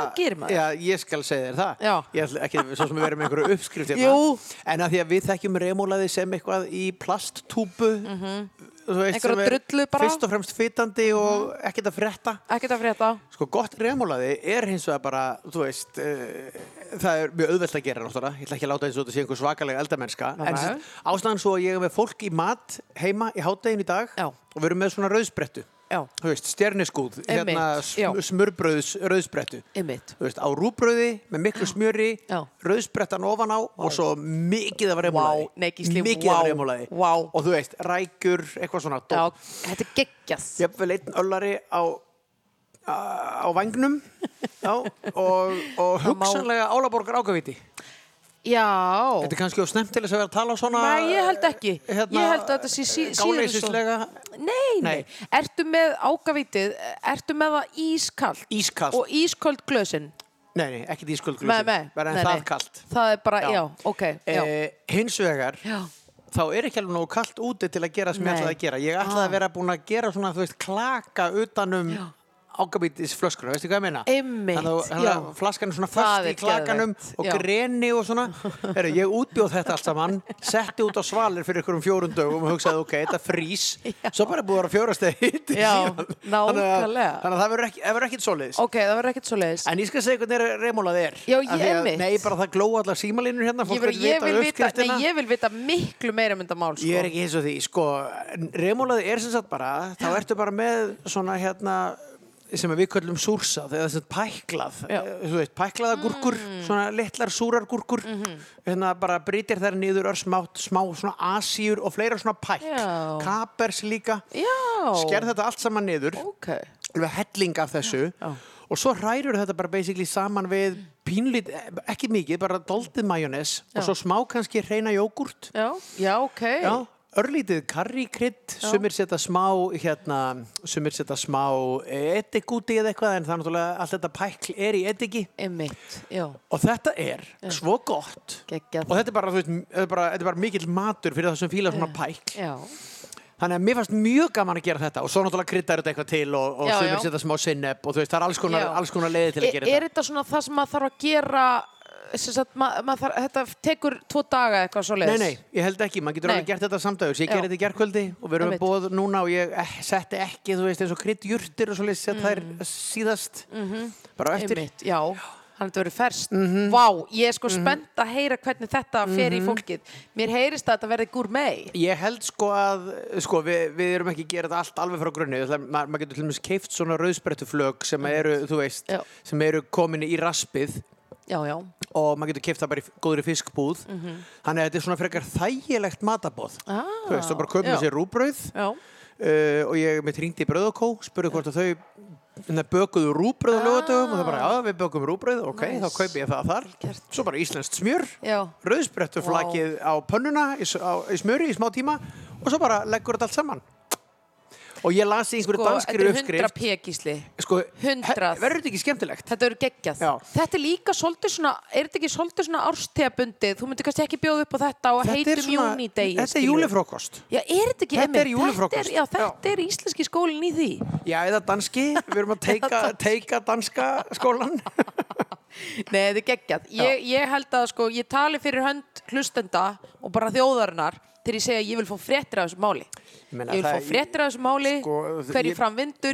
[SPEAKER 2] Já, ég skal segja þér það.
[SPEAKER 1] Já.
[SPEAKER 2] Ég ætla ekki svo sem við verum með einhverju uppskrift hérna.
[SPEAKER 1] Jú.
[SPEAKER 2] En að því að við þekkjum remúlaði sem eitthvað í plasttúbu. Mm -hmm. Er
[SPEAKER 1] drullu bara. Mhm.
[SPEAKER 2] Fyrst og fremst fytandi og ekkert að frétta.
[SPEAKER 1] ekkert að frétta
[SPEAKER 2] Sko gott remúlaði er hins vegar bara, þú veist, uh, það er mjög auðvelt að gera náttúrulega. Ég ætla ekki að láta eins og þetta sé einhver svakalega eldamennska. En ástæðan svo að ég er með fólk í mat heima í háttegin í dag
[SPEAKER 1] Já.
[SPEAKER 2] og við erum með svona rauðsprettu. Stjerniskúð, hérna
[SPEAKER 1] Einmitt, já.
[SPEAKER 2] sm smurbrauðs rauðsprettu.
[SPEAKER 1] einmitt
[SPEAKER 2] Þú veist, á rúbrauði með miklu smjöri,
[SPEAKER 1] Já.
[SPEAKER 2] rauðsprettan ofan á og svo mikið af
[SPEAKER 1] nei, Gísli,
[SPEAKER 2] Mikið af remúlaði.
[SPEAKER 1] vá.
[SPEAKER 2] Og þú veist, rækjur, eitthvað svona.
[SPEAKER 1] Já, þetta er geggjað
[SPEAKER 2] Jafnvel einn öllari á, á, já, og, og hugsanlega álaborgar ágavíti.
[SPEAKER 1] Já
[SPEAKER 2] Þetta er kannski of snemt til þess að vera að tala svona...
[SPEAKER 1] Nei, ég held ekki.
[SPEAKER 2] Hérna,
[SPEAKER 1] Ég held að þetta sé sí- síður en svo.
[SPEAKER 2] Gáleysislega
[SPEAKER 1] Nei, nei. Ertu með ágavítið, ertu með það ískalt
[SPEAKER 2] ískalt.
[SPEAKER 1] og ísköld glösin?
[SPEAKER 2] Nei, nei, ekkert ísköld
[SPEAKER 1] Nei,
[SPEAKER 2] glösin.
[SPEAKER 1] nei, nei,
[SPEAKER 2] það
[SPEAKER 1] nei.
[SPEAKER 2] kalt.
[SPEAKER 1] Það er bara,
[SPEAKER 2] Já.
[SPEAKER 1] já, ok, já.
[SPEAKER 2] Eh, hins vegar,
[SPEAKER 1] já.
[SPEAKER 2] þá er ekki alveg nógu kalt úti til að gera sem ég ætlaði að gera. Ég ætlaði
[SPEAKER 1] Ah.
[SPEAKER 2] að vera búin að gera svona, þú veist, klaka utanum
[SPEAKER 1] Já.
[SPEAKER 2] Ágabítis flöskuna, veistu hvað ég meina?
[SPEAKER 1] Einmitt,
[SPEAKER 2] Þannig að- þannig að
[SPEAKER 1] já.
[SPEAKER 2] flaskan er svona fast
[SPEAKER 1] er
[SPEAKER 2] í klakanum og
[SPEAKER 1] já.
[SPEAKER 2] greni og svona. Heru, ég útbjóð þetta allt saman, setti út á svalir fyrir ykkur um fjórun dögum og hugsaði, ok, þetta frís, svo bara er búið að vera fjórast eða hitt
[SPEAKER 1] Já, nákvæmlega.
[SPEAKER 2] Þannig að verður ekki, það verður ekkit svoleiðis.
[SPEAKER 1] Ok, það verður ekkert svo leiðis.
[SPEAKER 2] En ég skal segja hvernig remólað er.
[SPEAKER 1] Já, ég
[SPEAKER 2] að-
[SPEAKER 1] einmitt.
[SPEAKER 2] Nei, bara það glóa allar símalínur hérna,
[SPEAKER 1] Ég
[SPEAKER 2] fólk
[SPEAKER 1] vil,
[SPEAKER 2] vill
[SPEAKER 1] ég, vil vita,
[SPEAKER 2] uppskriftina. Sem svona við köllum súrsa, þegar það er sem sagt pæklað, eh, þú veist, pæklaða gúrkur, svona litlar súrar gúrkur, hérna bara brýtir þær niður örsmátt, smá svona asíur og fleira svona pæk,
[SPEAKER 1] Já.
[SPEAKER 2] kapers líka,
[SPEAKER 1] Já.
[SPEAKER 2] skerð þetta allt saman niður,
[SPEAKER 1] Ok.
[SPEAKER 2] alveg helling af þessu.
[SPEAKER 1] Já.
[SPEAKER 2] og svo hrærir þetta bara basically saman við pínlít, ekki mikið, bara doldið majónes og svo smá kannski hreina jógurt
[SPEAKER 1] Já, já, ok.
[SPEAKER 2] Já, örlítið karríkrydd, sumir setja smá hérna, sumir setja smá edik úti eða eitthvað en það er náttúrulega allt þetta pækl er í ediki.
[SPEAKER 1] Einmitt, já,
[SPEAKER 2] og þetta er svo gott.
[SPEAKER 1] Geggjað.
[SPEAKER 2] og þetta er bara, veist, er bara, er bara mikill matur fyrir það sem fíla svona pækl.
[SPEAKER 1] Já,
[SPEAKER 2] þannig að mér fannst mjög gaman að gera þetta. Og svo náttúrulega kryddar þetta eitthvað til og, og
[SPEAKER 1] Já,
[SPEAKER 2] sumir
[SPEAKER 1] já.
[SPEAKER 2] setja smá sinneb og veist, það er alls konar,
[SPEAKER 1] Já.
[SPEAKER 2] alls konar leiði til að
[SPEAKER 1] er,
[SPEAKER 2] gera
[SPEAKER 1] er
[SPEAKER 2] þetta
[SPEAKER 1] þetta svona það sem maður þarf að gera sem sagt, ma, ma þarf, þetta tekur tvo daga eitthvað svo
[SPEAKER 2] Nei,
[SPEAKER 1] leiðis?
[SPEAKER 2] nei, ég held ekki, maður getur
[SPEAKER 1] Nei.
[SPEAKER 2] alveg gert þetta samdægur ég gerði þetta í gerkvöldi og við erum
[SPEAKER 1] Einmitt.
[SPEAKER 2] með bóð núna og ég eh, setti ekki, þú veist, eins og kryddjurtir og svo leiðis sett þær síðast bara á eftir.
[SPEAKER 1] Mm. Mhm. Einmitt, já, hann þetta verið ferst Vá, ég er sko spennt að heyra hvernig þetta fer í fólkið. Mér heyrist að þetta verði gourmet.
[SPEAKER 2] Ég held sko að, sko, við, við erum ekki að gera þetta allt alveg frá grunni. Er- maður getur til dæmis keift svona rauðsprettuflög sem eru, þú veist,
[SPEAKER 1] Já.
[SPEAKER 2] sem eru komin í raspið.
[SPEAKER 1] Já, já,
[SPEAKER 2] og maður getur keift það bara í góðri fiskbúð. Þannig að þetta er svona frekar þægilegt matabóð
[SPEAKER 1] Ah,
[SPEAKER 2] þú veist, þú bara köpum
[SPEAKER 1] já.
[SPEAKER 2] sér rúbrauð
[SPEAKER 1] já,
[SPEAKER 2] uh, og ég mitt ringdi í brauð og kó spurði hvort að þau hérna, bökuðu rúbrauð á lögatöfum og það bara, já, við bökum rúbrauð ok,
[SPEAKER 1] Nice.
[SPEAKER 2] þá kaupi ég það þar. Svo bara íslenskt smjör
[SPEAKER 1] já.
[SPEAKER 2] rauðsprettuflakið á pönnuna í, á, í smjöri í smá tíma og svo bara leggur þetta allt saman og ég las í einhverju
[SPEAKER 1] Sko,
[SPEAKER 2] danskri
[SPEAKER 1] þetta er 100
[SPEAKER 2] uppskrift
[SPEAKER 1] pekísli
[SPEAKER 2] sko,
[SPEAKER 1] 100.
[SPEAKER 2] he- verður þetta ekki skemmtilegt?
[SPEAKER 1] Þetta eru geggjað.
[SPEAKER 2] Já.
[SPEAKER 1] Þetta er líka svolítið svona, er þetta ekki svolítið svona árstegabundið? Þú myndir kannski ekki bjóða upp á þetta og heitum
[SPEAKER 2] svona-
[SPEAKER 1] júnidegi.
[SPEAKER 2] þetta er júlifrókost
[SPEAKER 1] Já, er þetta ekki
[SPEAKER 2] Þetta er
[SPEAKER 1] er, já, þetta er íslenski skólinn í því.
[SPEAKER 2] já, eða danski, við erum að teika, teika danska skólan
[SPEAKER 1] Nei, þetta er geggjað. Ég, ég held að sko, ég tali fyrir hönd hlustenda og bara þjóðarinnar. Þegar ég segja að ég vil fá fréttir af þessu máli.
[SPEAKER 2] Ég meina,
[SPEAKER 1] ég vil fá fréttir af þessu máli
[SPEAKER 2] Sko,
[SPEAKER 1] hver
[SPEAKER 2] ég-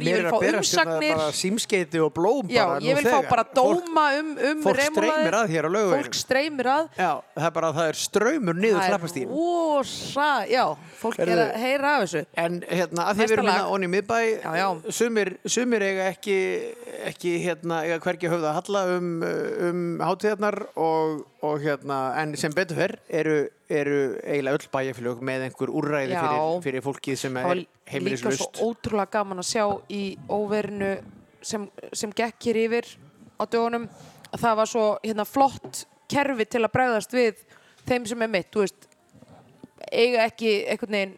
[SPEAKER 1] ég vil
[SPEAKER 2] að
[SPEAKER 1] fá
[SPEAKER 2] hérna
[SPEAKER 1] umsagnir.
[SPEAKER 2] bara símskeiti og blóm
[SPEAKER 1] já, ég vil fá bara
[SPEAKER 2] Fólk-
[SPEAKER 1] dóma um, um
[SPEAKER 2] fólk streymir að hér á Laugaveginn.
[SPEAKER 1] fólk streymir að.
[SPEAKER 2] Já, það er bara það er ströymur niður klappastíðin
[SPEAKER 1] rosa, já, fólk er að heyra af þessu.
[SPEAKER 2] En hérna, að því við erum hérna onni miðbæ. Sumir, eiga ekki, ekki hérna, eiga hvergi höfða að halla um, um hátíðarnar og, og hérna, en sem betur fer eru, eru eiginlega öll bæjarfélög með einhver úrræði
[SPEAKER 1] Já.
[SPEAKER 2] fyrir, fyrir fólkið sem er
[SPEAKER 1] líka
[SPEAKER 2] heimilislust.
[SPEAKER 1] svo ótrúlega gaman að sjá í óverinu sem, sem gekk hér yfir á dögunum að það var svo hérna, flott kerfi til að bregðast við þeim sem er mitt, þú veist eiga ekki einhvern veginn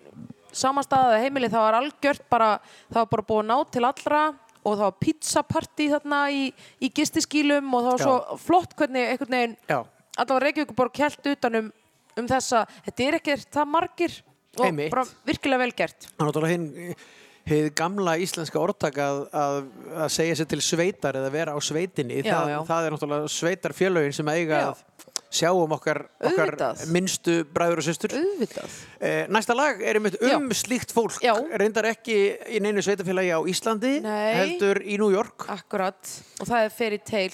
[SPEAKER 1] samanstæðaði heimili, það var algjört bara, það var bara búið að ná til allra og það var pizzapartí þarna í, í gistiskýlum og það var
[SPEAKER 2] Já.
[SPEAKER 1] svo flott hvernig einhvern veginn
[SPEAKER 2] Já,
[SPEAKER 1] allavega Reykjavíkuborg held utan um, um þessa, þetta er ekki það margir og
[SPEAKER 2] Einmitt.
[SPEAKER 1] bara virkilega vel gert
[SPEAKER 2] það er náttúrulega hinn Hið gamla íslenska orðtak að, að, að segja sér til sveitar eða vera á sveitinni,
[SPEAKER 1] Já,
[SPEAKER 2] það,
[SPEAKER 1] já.
[SPEAKER 2] það er náttúrulega sveitarfélögin sem eiga
[SPEAKER 1] Já.
[SPEAKER 2] að sjá um okkar, okkar minnstu bræður og
[SPEAKER 1] auðvitað
[SPEAKER 2] Eh, næsta lag er einmitt um slíkt fólk, reyndar ekki í neinu sveitafélagi á Íslandi,
[SPEAKER 1] Nei.
[SPEAKER 2] heldur í New York.
[SPEAKER 1] Akkurat, og það er Fairy Tale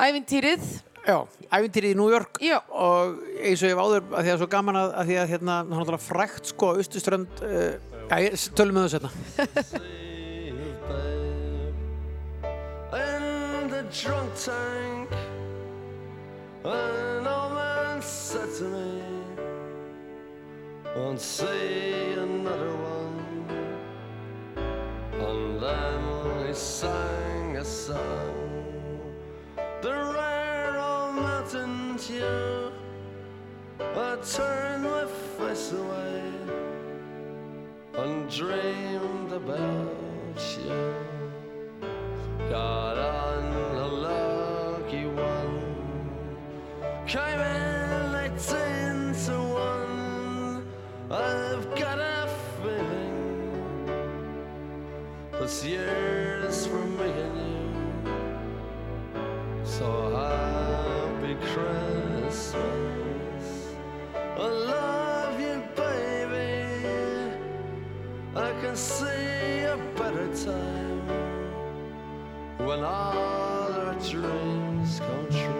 [SPEAKER 1] Ævintýrið
[SPEAKER 2] Já, æfintýrið í New York
[SPEAKER 1] Já.
[SPEAKER 2] og eins og ég hef áður að því að svo gaman að, að því að hérna, hann er náttúrulega frækt sko, austuströnd, uh, já, ég- tölum við þessu hérna.
[SPEAKER 4] in the drunk Didn't you I turn my face away and dreamed about you. Got on a lucky one, came in eighteen to one. I've got a feeling this year's for me and you. So high. Christmas. I love you, baby. I can see a better time when all our dreams come true.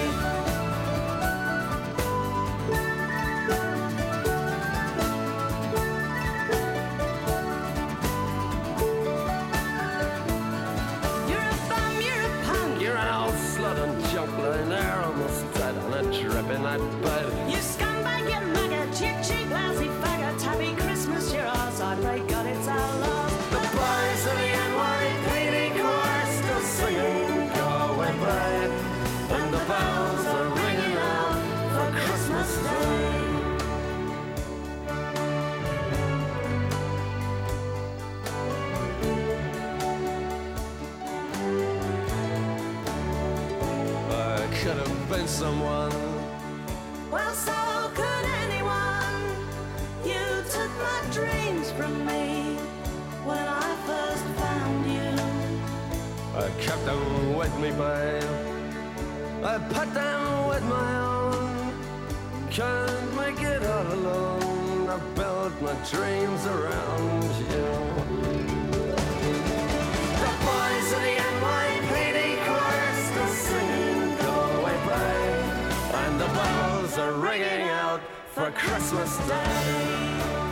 [SPEAKER 4] but them with me, babe. I put them with my own. Can't make it all alone. I built my dreams around you. The boys of the NYPD choir still singing, "Go away, babe," and the bells are ringing out for Christmas Day.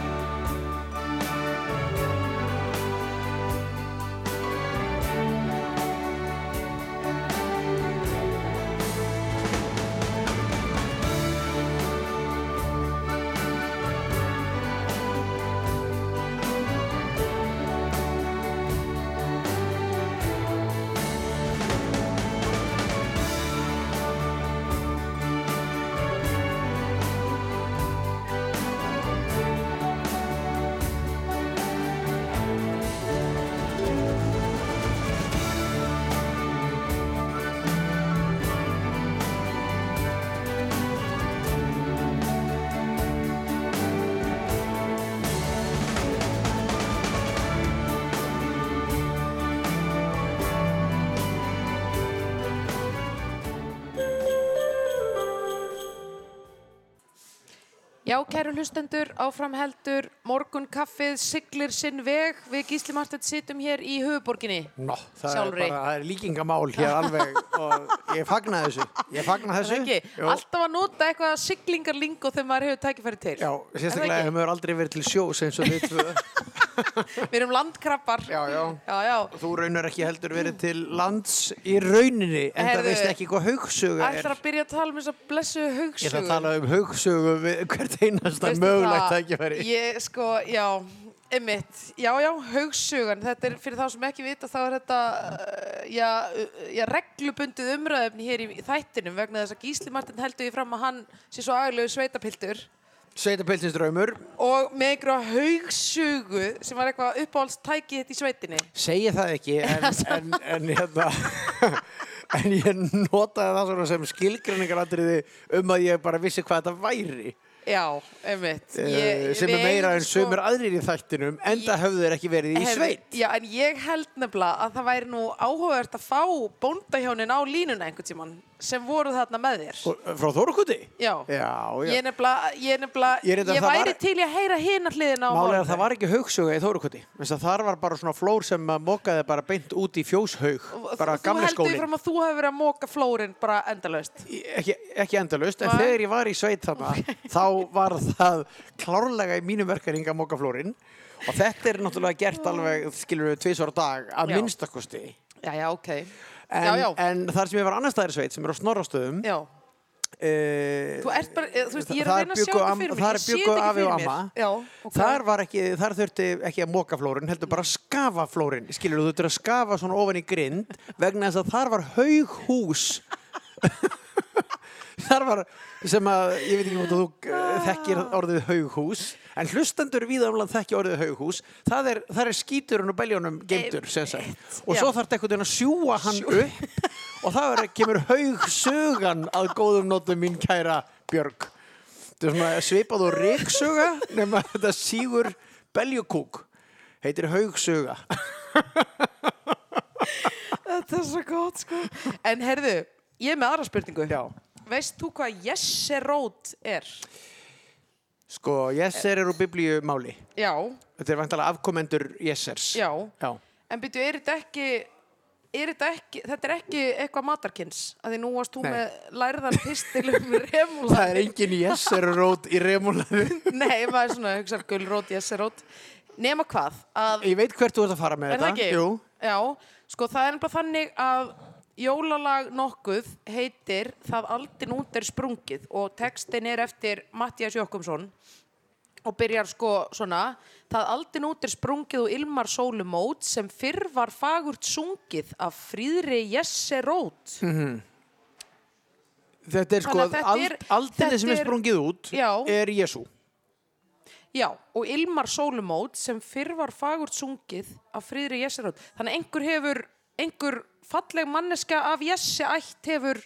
[SPEAKER 1] Já, kæru hlustendur, áfram heldur, morgun kaffið, siglir sinn veg, við Gísli Martett sittum hér í höfuborginni.
[SPEAKER 2] Nó, það
[SPEAKER 1] Sjálfri.
[SPEAKER 2] er bara, það er líkingamál hér alveg og ég fagna þessu. Ég fagna
[SPEAKER 1] Er
[SPEAKER 2] þessu.
[SPEAKER 1] það. Alltaf að nota eitthvað siglingarlingo þegar maður hefur tækifæri til.
[SPEAKER 2] Já,
[SPEAKER 1] Er það
[SPEAKER 2] sérstaklega hefur maður aldrei verið til sjós eins og við.
[SPEAKER 1] Við erum landkrabbar.
[SPEAKER 2] Já, já.
[SPEAKER 1] Já, já.
[SPEAKER 2] Þú raunar ekki heldur verið til lands í rauninni, en það veist ekki hvað hugsuga er.
[SPEAKER 1] Ætlar að byrja að tala um þess að blessu
[SPEAKER 2] Ég ætla að tala um hugsugu við hvert einasta mögulegt
[SPEAKER 1] það?
[SPEAKER 2] tækifæri.
[SPEAKER 1] Ég, sko, já, einmitt, já, já, hugsugan, þetta er fyrir þá sem ekki vita, þá er þetta, já, uh, já, reglubundið umræðefni hér í þættinum vegna þess að Gísli Martin heldur því fram að hann sé svo agalegu sveitapiltur
[SPEAKER 2] Sveitapilsins draumur.
[SPEAKER 1] og með einhverja hugsugu sem var eitthvað uppáhaldstæki þetta í sveitinni.
[SPEAKER 2] Segi það ekki, en, en, en, hérna, en ég notaði það svona sem skilgrinningarandriði um að ég bara vissi hvað þetta væri.
[SPEAKER 1] Já, einmitt.
[SPEAKER 2] Ég, sem er meira
[SPEAKER 1] eigum
[SPEAKER 2] en
[SPEAKER 1] sko-
[SPEAKER 2] sömur aðrir í þættinum, enda höfðu þeir ekki verið í
[SPEAKER 1] Heyrðu,
[SPEAKER 2] sveit.
[SPEAKER 1] Já, en ég held nefnilega að það væri nú áhugavert að fá bóndahjónin á línuna einhvern tímann sem voru þarna með þér.
[SPEAKER 2] Og- Frá Þórukuti?
[SPEAKER 1] Já.
[SPEAKER 2] Já, já.
[SPEAKER 1] Ég er nefnilega, ég nefnilega,
[SPEAKER 2] Ég
[SPEAKER 1] ég, væri
[SPEAKER 2] var-
[SPEAKER 1] til að heyra hina hliðina á
[SPEAKER 2] Málega það var ekki hugsuga í að þar var bara svona flór sem að mokaði bara beint út í fjóshaug. Bara
[SPEAKER 1] Þú
[SPEAKER 2] gamli
[SPEAKER 1] heldur því
[SPEAKER 2] skólinn.
[SPEAKER 1] fram að þú hefur verið að móka flórin bara endalaust.
[SPEAKER 2] Ekki, ekki endalust, en þegar ég var í sveit þarna, þá var það klárlega í mínum verkaring að moka flórin. Og þetta er náttúrulega gert alveg, skilur við, tvisvar á dag, að minnstakosti.
[SPEAKER 1] Já, já, ok.
[SPEAKER 2] En,
[SPEAKER 1] Já, já.
[SPEAKER 2] en þar sem ég var annar staðar í sveit, sem er á Snorrastöðum,
[SPEAKER 1] Já,
[SPEAKER 2] uh,
[SPEAKER 1] þú ert bara, eh, þú veist, ég er að reyna að sjá þetta fyrir mig.
[SPEAKER 2] þar
[SPEAKER 1] ekki
[SPEAKER 2] afi og amma.
[SPEAKER 1] Já, ok.
[SPEAKER 2] Þar, var ekki, þar þurfti ekki að moka flórin, heldur bara að skafa flórin. Skilur þú þurfti að skafa svona ofan í grind vegna þess að þar var haughús. þar var sem að, ég veit ekki hvort þú uh, þekkir orðið haughús, en hlustendur viðamlega þekki orðið haughús, það er, það er skíturinn og beljónum geimtur, sem sagt. Og svo þarf þetta einhvern veginn að sjúa hann upp og það er, kemur haugsugan að góðum nótum mín kæra Björg. Þetta er svona svipað og ríksuga nema þetta sígur beljukúk. Heitir haugsuga.
[SPEAKER 1] Þetta er svo gott, sko. En herðu, ég er með aðra spurningu.
[SPEAKER 2] Já.
[SPEAKER 1] Veist þú hvað jesserót er?
[SPEAKER 2] Sko, Jesser er úr biblíumáli.
[SPEAKER 1] Já,
[SPEAKER 2] Þetta er vantalega afkomendur Jessers.
[SPEAKER 1] já.
[SPEAKER 2] Já.
[SPEAKER 1] En byrju, er þetta ekki, er þetta ekki, þetta er ekki eitthvað matarkins? Að því nú varst þú með lærðan pistil um remúla.
[SPEAKER 2] Það er engin Jesser rót í remúlaðu.
[SPEAKER 1] Nei, maður er svona, hugsa, gulrót, jesserót. Nema hvað, að,
[SPEAKER 2] Ég veit hvert þú ert að fara með
[SPEAKER 1] er það
[SPEAKER 2] þetta.
[SPEAKER 1] ekki?
[SPEAKER 2] Jú.
[SPEAKER 1] Já, sko það er nefnilega þannig að jólalag nokkuð heitir Það aldin út er sprungið og textin er eftir Mattias Jokkumsson og byrjar sko svona Það aldin út er sprungið og ilmar sólumót sem fyrr var fagurt sungið af fríðri jesserót.
[SPEAKER 2] Þetta er sko,
[SPEAKER 1] Þannig þetta
[SPEAKER 2] ald,
[SPEAKER 1] er-
[SPEAKER 2] aldinni
[SPEAKER 1] þetta
[SPEAKER 2] sem er sprungið út
[SPEAKER 1] Já.
[SPEAKER 2] er Jésu.
[SPEAKER 1] Já, og ilmar sólumót sem fyrr var fagurt sungið af fríðri jesserót. Þannig að einhver hefur, einhver falleg manneska af jesse ætt hefur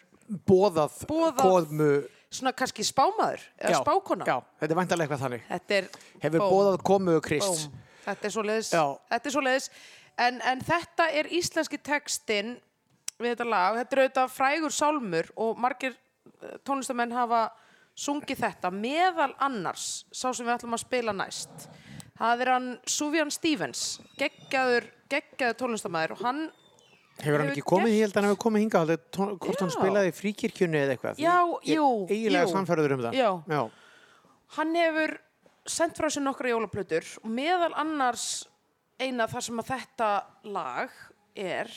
[SPEAKER 2] Bóðað,
[SPEAKER 1] Boðað-
[SPEAKER 2] komu.
[SPEAKER 1] svona kannski spámaður eða spákona.
[SPEAKER 2] Já, þetta er vantalega eitthvað þannig.
[SPEAKER 1] Er
[SPEAKER 2] Hefur
[SPEAKER 1] bóm,
[SPEAKER 2] bóðað komu Krist.
[SPEAKER 1] bóm. Þetta er svo leiðis.
[SPEAKER 2] Já.
[SPEAKER 1] Þetta er svo leiðis. En, en þetta er íslenski textin við þetta lag. Þetta er auðvitað frægur sálmur og margir eh, tónlistamenn hafa sungið þetta meðal annars, sá sem við ætlum að spila næst. Það er hann Sufjan Stevens, geggjaður, geggjaður tónlistamæður og hann,
[SPEAKER 2] Hefur hann ekki komið, ég held að hann hefur komið tón- hvort hann spilaði fríkirkjunni eða eitthvað.
[SPEAKER 1] Já, jú,
[SPEAKER 2] Eiginlega
[SPEAKER 1] jú.
[SPEAKER 2] samfærður um það.
[SPEAKER 1] Já.
[SPEAKER 2] Já.
[SPEAKER 1] hann hefur sendt frá sér nokkra jólaplötur og meðal annars eina þar sem að þetta lag er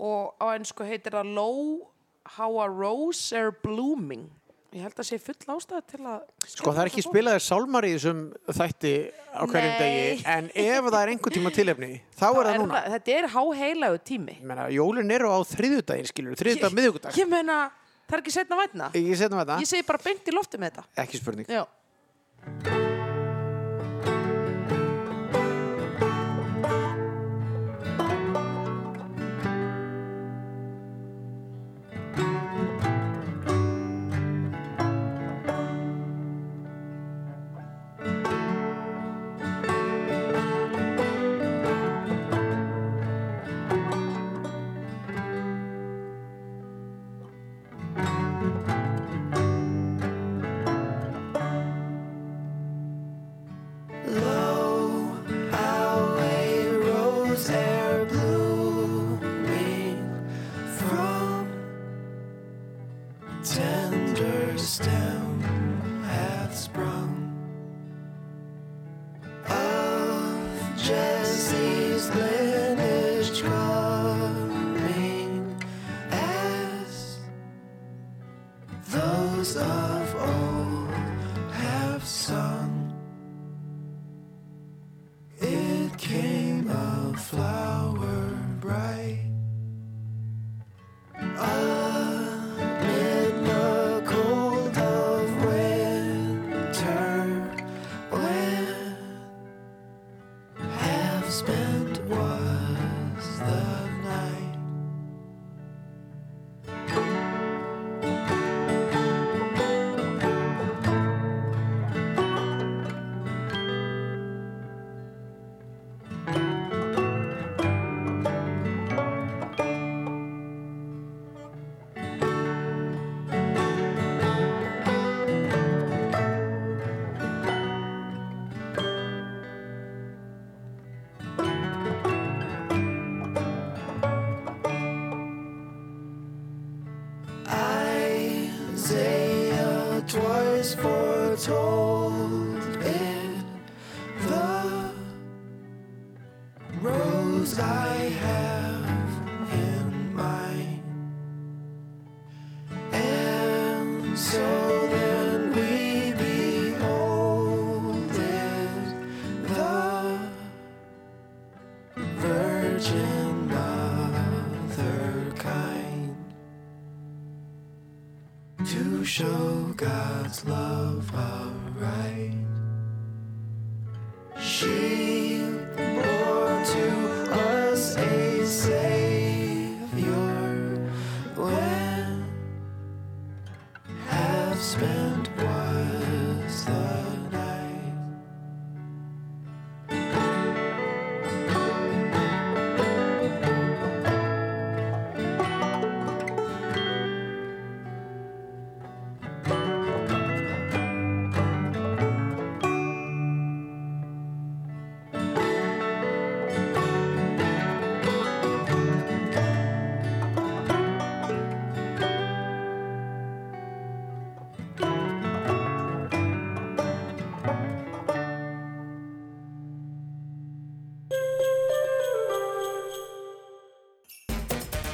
[SPEAKER 1] og á ennsku heitir það Low How a Rose Are Blooming ég held að sé full ástæða til að
[SPEAKER 2] Sko það er ekki spilaðir sálmar í þessum þætti á hverjum
[SPEAKER 1] Nei.
[SPEAKER 2] degi, en ef það er einhver tíma tilefni, þá er það núna.
[SPEAKER 1] þetta er háheilagu tími
[SPEAKER 2] Ég meina, jólin eru á þriðjudaginn, skilur, þriðjudag, miðvikudag.
[SPEAKER 1] ég meina, það er ekki setna vætna
[SPEAKER 2] Ekki setjum við
[SPEAKER 1] ég segi bara beint í lofti með þetta
[SPEAKER 2] Ekki spurning.
[SPEAKER 1] já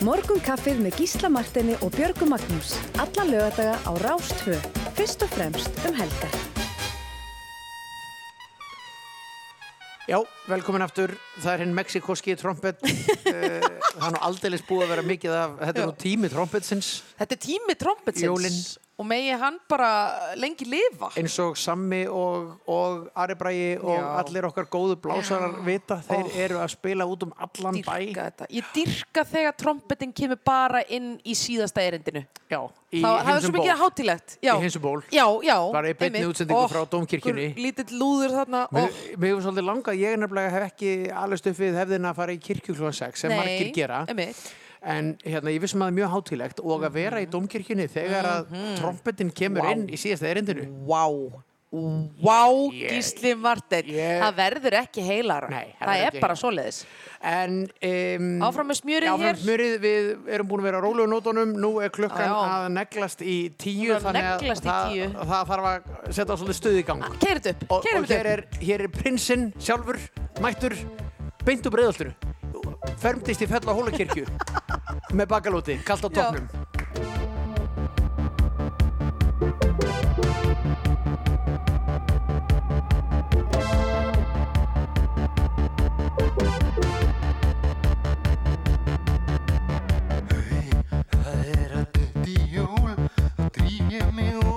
[SPEAKER 5] Morgun kaffið með Gísla Martini og Björgu Magnús. Alla lögadaga á Rástvö. Fyrst og fremst um helgar.
[SPEAKER 2] Já, velkomin aftur. Það er hinn mexikoski trompet. Eh, Það er nú aldeilis búið að vera mikið af, þetta er nú tími trompetsins
[SPEAKER 1] Þetta er tími trompetsins
[SPEAKER 2] Jólin.
[SPEAKER 1] Og megi hann bara lengi lifa.
[SPEAKER 2] eins og Sammi og, og Ari Bragi og
[SPEAKER 1] Já.
[SPEAKER 2] allir okkar góðu blásarar vita. Þeir
[SPEAKER 1] Ó.
[SPEAKER 2] eru að spila út um allan
[SPEAKER 1] Dýrka
[SPEAKER 2] bæ.
[SPEAKER 1] þetta. Ég dyrka þegar trompetin kemur bara inn í síðasta erindinu.
[SPEAKER 2] Já, í
[SPEAKER 1] Það, það er svo mikið hátilegt. Já.
[SPEAKER 2] Í Hinsum ból. Bara í beinni útsendingu frá Dómkirkjunni.
[SPEAKER 1] Lítill lúður þarna.
[SPEAKER 2] Mér hefur svolítið langað, ég er nefnilega hef ekki alveg stuffið hefðina að fara í kirkju klúan 6 sem margir gera.
[SPEAKER 1] Einmitt.
[SPEAKER 2] En hérna, ég vissum að það er mjög hátílegt og að vera í domkirkjunni þegar að trompetin kemur
[SPEAKER 1] Mhm. Vá.
[SPEAKER 2] inn í síðasta erindinu.
[SPEAKER 1] Vá. Vá,
[SPEAKER 2] Ég-
[SPEAKER 1] Gísli Marteinn.
[SPEAKER 2] Ég-
[SPEAKER 1] Það verður ekki heilara.
[SPEAKER 2] Nei, það
[SPEAKER 1] það er bara svoleiðis.
[SPEAKER 2] En um,
[SPEAKER 1] Áfram með smjörið
[SPEAKER 2] áfram
[SPEAKER 1] hér.
[SPEAKER 2] smjörið, við erum búin að vera á rólegu nótunum, nú er klukkan
[SPEAKER 1] Já, já.
[SPEAKER 2] að neglast í tíu,
[SPEAKER 1] að
[SPEAKER 2] þannig að
[SPEAKER 1] í
[SPEAKER 2] það,
[SPEAKER 1] tíu.
[SPEAKER 2] það þarf að setja svolítið stuð í gang.
[SPEAKER 1] Upp,
[SPEAKER 2] Og, og hér, er, hér er prinsinn sjálfur, mættur, beint úr breiðalturu, fermdist í fell á hólakirkju með bakalóti, kallt á
[SPEAKER 1] Já.
[SPEAKER 2] toppnum.
[SPEAKER 6] Það er að dutti jól drýf ég mig ofan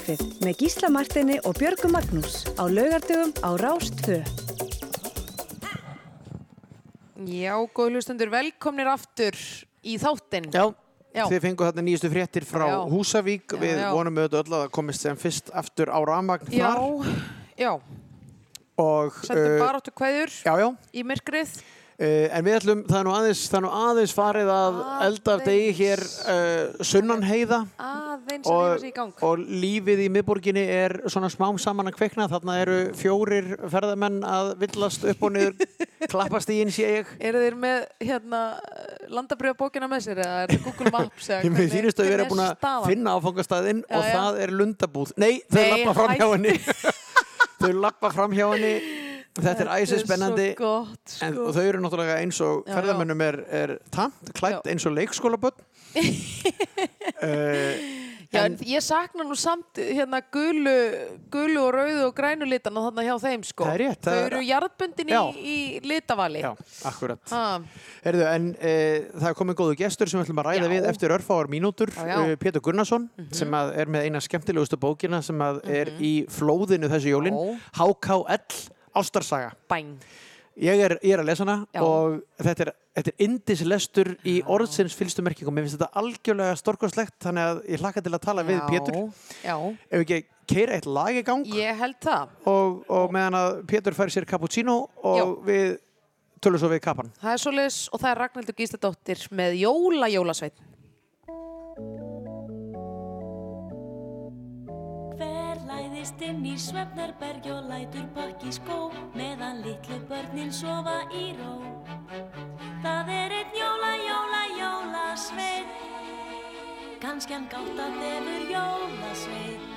[SPEAKER 5] Morgunkaffið með Gísla Martini og Björgu Magnús á laugardögum á Rástfö.
[SPEAKER 1] Já, góð hlustendur, velkomnir aftur í þáttinn.
[SPEAKER 2] Já,
[SPEAKER 1] Já.
[SPEAKER 2] þið fengu þarna nýjustu fréttir frá
[SPEAKER 1] Já.
[SPEAKER 2] Húsavík.
[SPEAKER 1] Já,
[SPEAKER 2] Við
[SPEAKER 1] já.
[SPEAKER 2] vonum auðvitað öll að það komist sem fyrst aftur á rafmagn
[SPEAKER 1] Já,
[SPEAKER 2] þar.
[SPEAKER 1] já,
[SPEAKER 2] Og,
[SPEAKER 1] sendum
[SPEAKER 2] uh,
[SPEAKER 1] baráttu kveður
[SPEAKER 2] Já, já.
[SPEAKER 1] í myrkrið.
[SPEAKER 2] Uh, en við ætlum, það er nú aðeins, er nú aðeins farið að elda af degi hér uh, sunnan heiða
[SPEAKER 1] Aðeins að rífa sig í gang.
[SPEAKER 2] og lífið í miðborginni er svona smám saman að kveikna. Þarna eru fjórir ferðamenn að villast upp og niður, klappast í einn sé ég.
[SPEAKER 1] Eru þeir með hérna landabrjöfabókina með sér eða er það Google Maps?
[SPEAKER 2] Ég
[SPEAKER 1] hvernig-
[SPEAKER 2] þýrist að við erum
[SPEAKER 1] er
[SPEAKER 2] búin að finna áfangastæðin og
[SPEAKER 1] já.
[SPEAKER 2] það er lundabúð. Nei, þau lappa fram hjá henni. þau lappa fram hjá henni. Þetta er æsið spennandi.
[SPEAKER 1] Gott,
[SPEAKER 2] En,
[SPEAKER 1] sko.
[SPEAKER 2] og þau eru náttúrulega eins og
[SPEAKER 1] Já,
[SPEAKER 2] ferðamönnum er, er tamt, klætt
[SPEAKER 1] Já.
[SPEAKER 2] eins og leikskólaböld. uh,
[SPEAKER 1] Já, en ég sakna nú samt hérna gulu, gulu og rauðu og grænu litana þarna hjá þeim, sko.
[SPEAKER 2] Er rétt,
[SPEAKER 1] Þau
[SPEAKER 2] er-
[SPEAKER 1] eru jarðbundin í, í litavali.
[SPEAKER 2] já, akkurat. Herðu, en uh, það er komið góðu gestur sem við ætlum að ræða
[SPEAKER 1] Já.
[SPEAKER 2] við eftir örfáar mínútur. Uh, Pétur Gunnarsson, sem að er með eina skemmtilegustu bókina sem er í flóðinu þessu jólin. HKL, Ástarsaga.
[SPEAKER 1] bæn.
[SPEAKER 2] Ég er, ég er að lesa hana
[SPEAKER 1] Já.
[SPEAKER 2] og þetta er, þetta er indislestur í orðsins fylstu merkingum. Mér finnst þetta algjörlega storkoslegt þannig að ég hlakka til að tala við Pétur.
[SPEAKER 1] Já,
[SPEAKER 2] Ef ekki keira eitt lag í gang
[SPEAKER 1] ég held það.
[SPEAKER 2] og, og meðan að Pétur fær sér cappuccino og
[SPEAKER 1] Já.
[SPEAKER 2] við tölum svo við kappan.
[SPEAKER 1] Það er svoleiðis og það er Ragnhildur Gísladóttir með Jóla Jólasveit.
[SPEAKER 7] Læðist inn í svefnarberg og lætur pakki skó meðan litlu börnin sofa í ró. Það er einn jóla, jóla, jólasveit, kannski hann gátt að þefur jólasveit.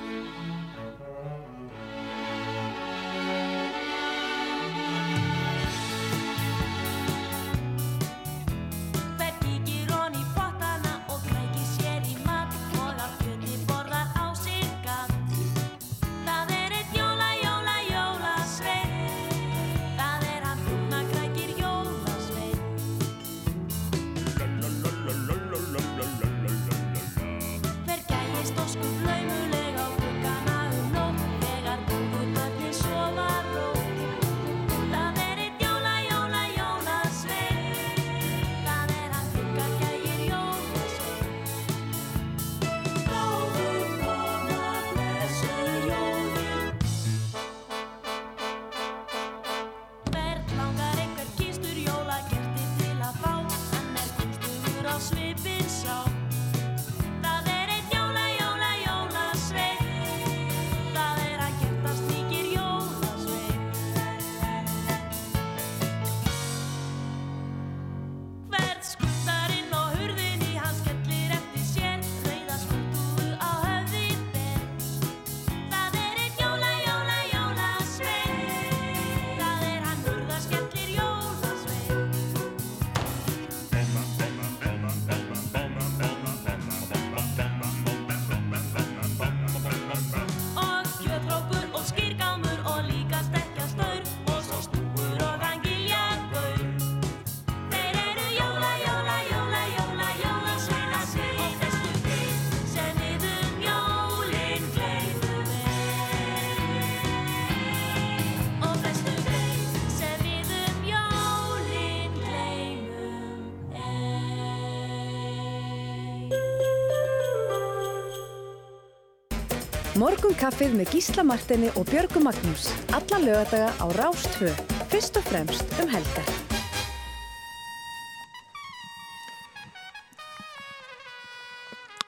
[SPEAKER 5] Morgunkaffið með Gísla Martini og Björgu Magnús. Alla lögadaga á Rástvö. Fyrst og fremst um helgar.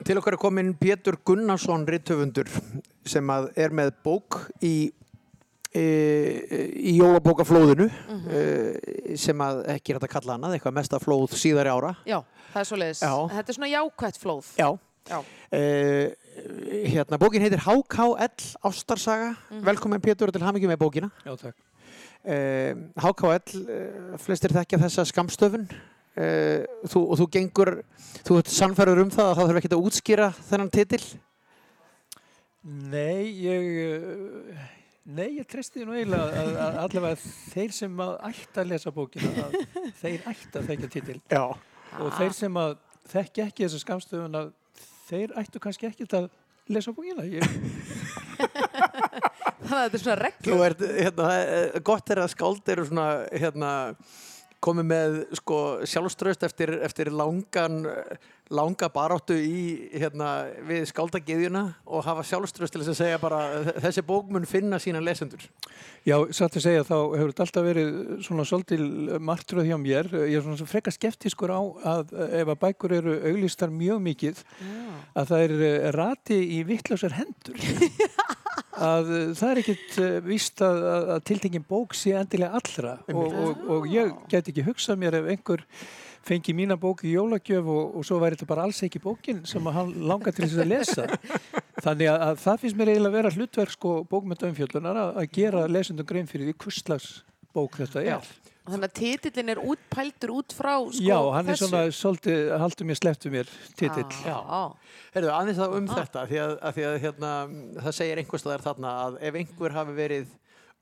[SPEAKER 2] Til okkar er komin Pétur Gunnarsson rittöfundur sem að er með bók í, e, í jólabókaflóðinu e, sem að ekki er hægt að kalla annað, eitthvað mesta flóð síðari ára.
[SPEAKER 1] Já, það er svo leiðis.
[SPEAKER 2] Já.
[SPEAKER 1] Þetta er svona jákvætt flóð.
[SPEAKER 2] Já.
[SPEAKER 1] Já.
[SPEAKER 2] E, hérna, bókin heitir HKL Ástarsaga. Velkomin Pétur og til hamingi með bókina.
[SPEAKER 8] Já, takk.
[SPEAKER 2] Uh, HKL, uh, flestir þekkja þessa skamstöfun uh, þú, og þú gengur, þú ert sannfærður um það að það þarf ekki að útskýra þennan titil
[SPEAKER 8] Nei, ég, eh, nei, ég treysti því nú eiginlega að, að allavega þeir sem að ætta að lesa bókina, að þeir ætta að þekkja titil
[SPEAKER 2] Já.
[SPEAKER 8] og þeir sem að þekkja ekki þessa skamstöfun að þeir ættu kannski ekkert að lesa bókina. Ég,
[SPEAKER 1] Þannig að þetta er svona
[SPEAKER 2] Þú
[SPEAKER 1] reglur.
[SPEAKER 2] ert, hérna, gott er að skáld eru svona, hérna komið með sko sjálfströst eftir, eftir langan langa baráttu í hérna við skáldagiðjuna og hafa sjálfströst til þess að segja bara þessi bók mun finna sína lesendur
[SPEAKER 8] já, satt að segja þá hefur þetta alltaf verið svona svolítil martröð hjá mér. Ég er svona frekar skeptískur á að ef að bækur eru auglýstar mjög mikið að það er eh, rati í vittlausar hendur. að eh, það er ekkit uh, víst að, að, að tiltengin bók sé endilega allra. Og, og, og ég get ekki hugsað mér ef einhver fengi mína bók í jólagjöf og, og svo væri þetta bara alls ekki bókin sem hann langar til þess að lesa. Þannig að, að það finnst mér eiginlega að vera hlutverk sko bókmyndaumfjöldunar að, að gera lesundum grein fyrir því hvurslags bók þetta er.
[SPEAKER 1] Þannig að titillin er útpældur út frá sko,
[SPEAKER 8] Já, hann er
[SPEAKER 1] þessu.
[SPEAKER 8] svona svolítið, haldur mér slepptu mér titill.
[SPEAKER 1] Já.
[SPEAKER 2] Herðu, aðeins þá um þetta því að, að, því að hérna, það segir einhvers staðar þarna að ef einhver hafi verið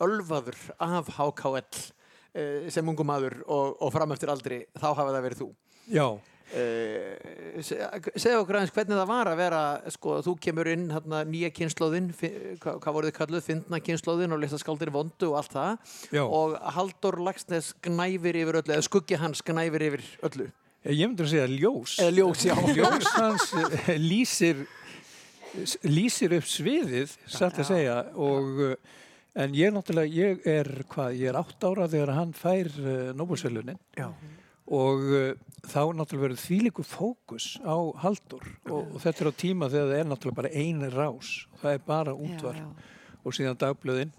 [SPEAKER 2] ölvaður af HKL eh, sem ungum maður og, og fram eftir aldri, þá hafi það verið þú.
[SPEAKER 8] Já,
[SPEAKER 2] Eh, se- segðu okkur aðeins hvernig það var að vera sko, þú kemur inn hérna, nýja kynnslóðin fi- hvað, hvað voruð þið kalluð, fyndna kynnslóðin og lesa skáldir vondu og allt það.
[SPEAKER 8] Já.
[SPEAKER 2] og Halldór Lagsnes gnæfir yfir öllu eða skuggi hans gnæfir yfir öllu.
[SPEAKER 8] Ég myndi að segja ljós.
[SPEAKER 2] Eða ljós, já.
[SPEAKER 8] Ljós hans eh, lýsir lýsir upp sviðið satt að segja og eh, en ég náttúrulega, ég er hvað, ég er átt ára þegar hann fær uh, Nobelsvelunin
[SPEAKER 2] Já.
[SPEAKER 8] Og uh, þá náttúrulega verður þvílíku fókus á Haldur og, og þetta er á tíma þegar það er náttúrulega bara einu rás. Það er bara útvarp
[SPEAKER 1] Já, já.
[SPEAKER 8] og síðan dagblöðin.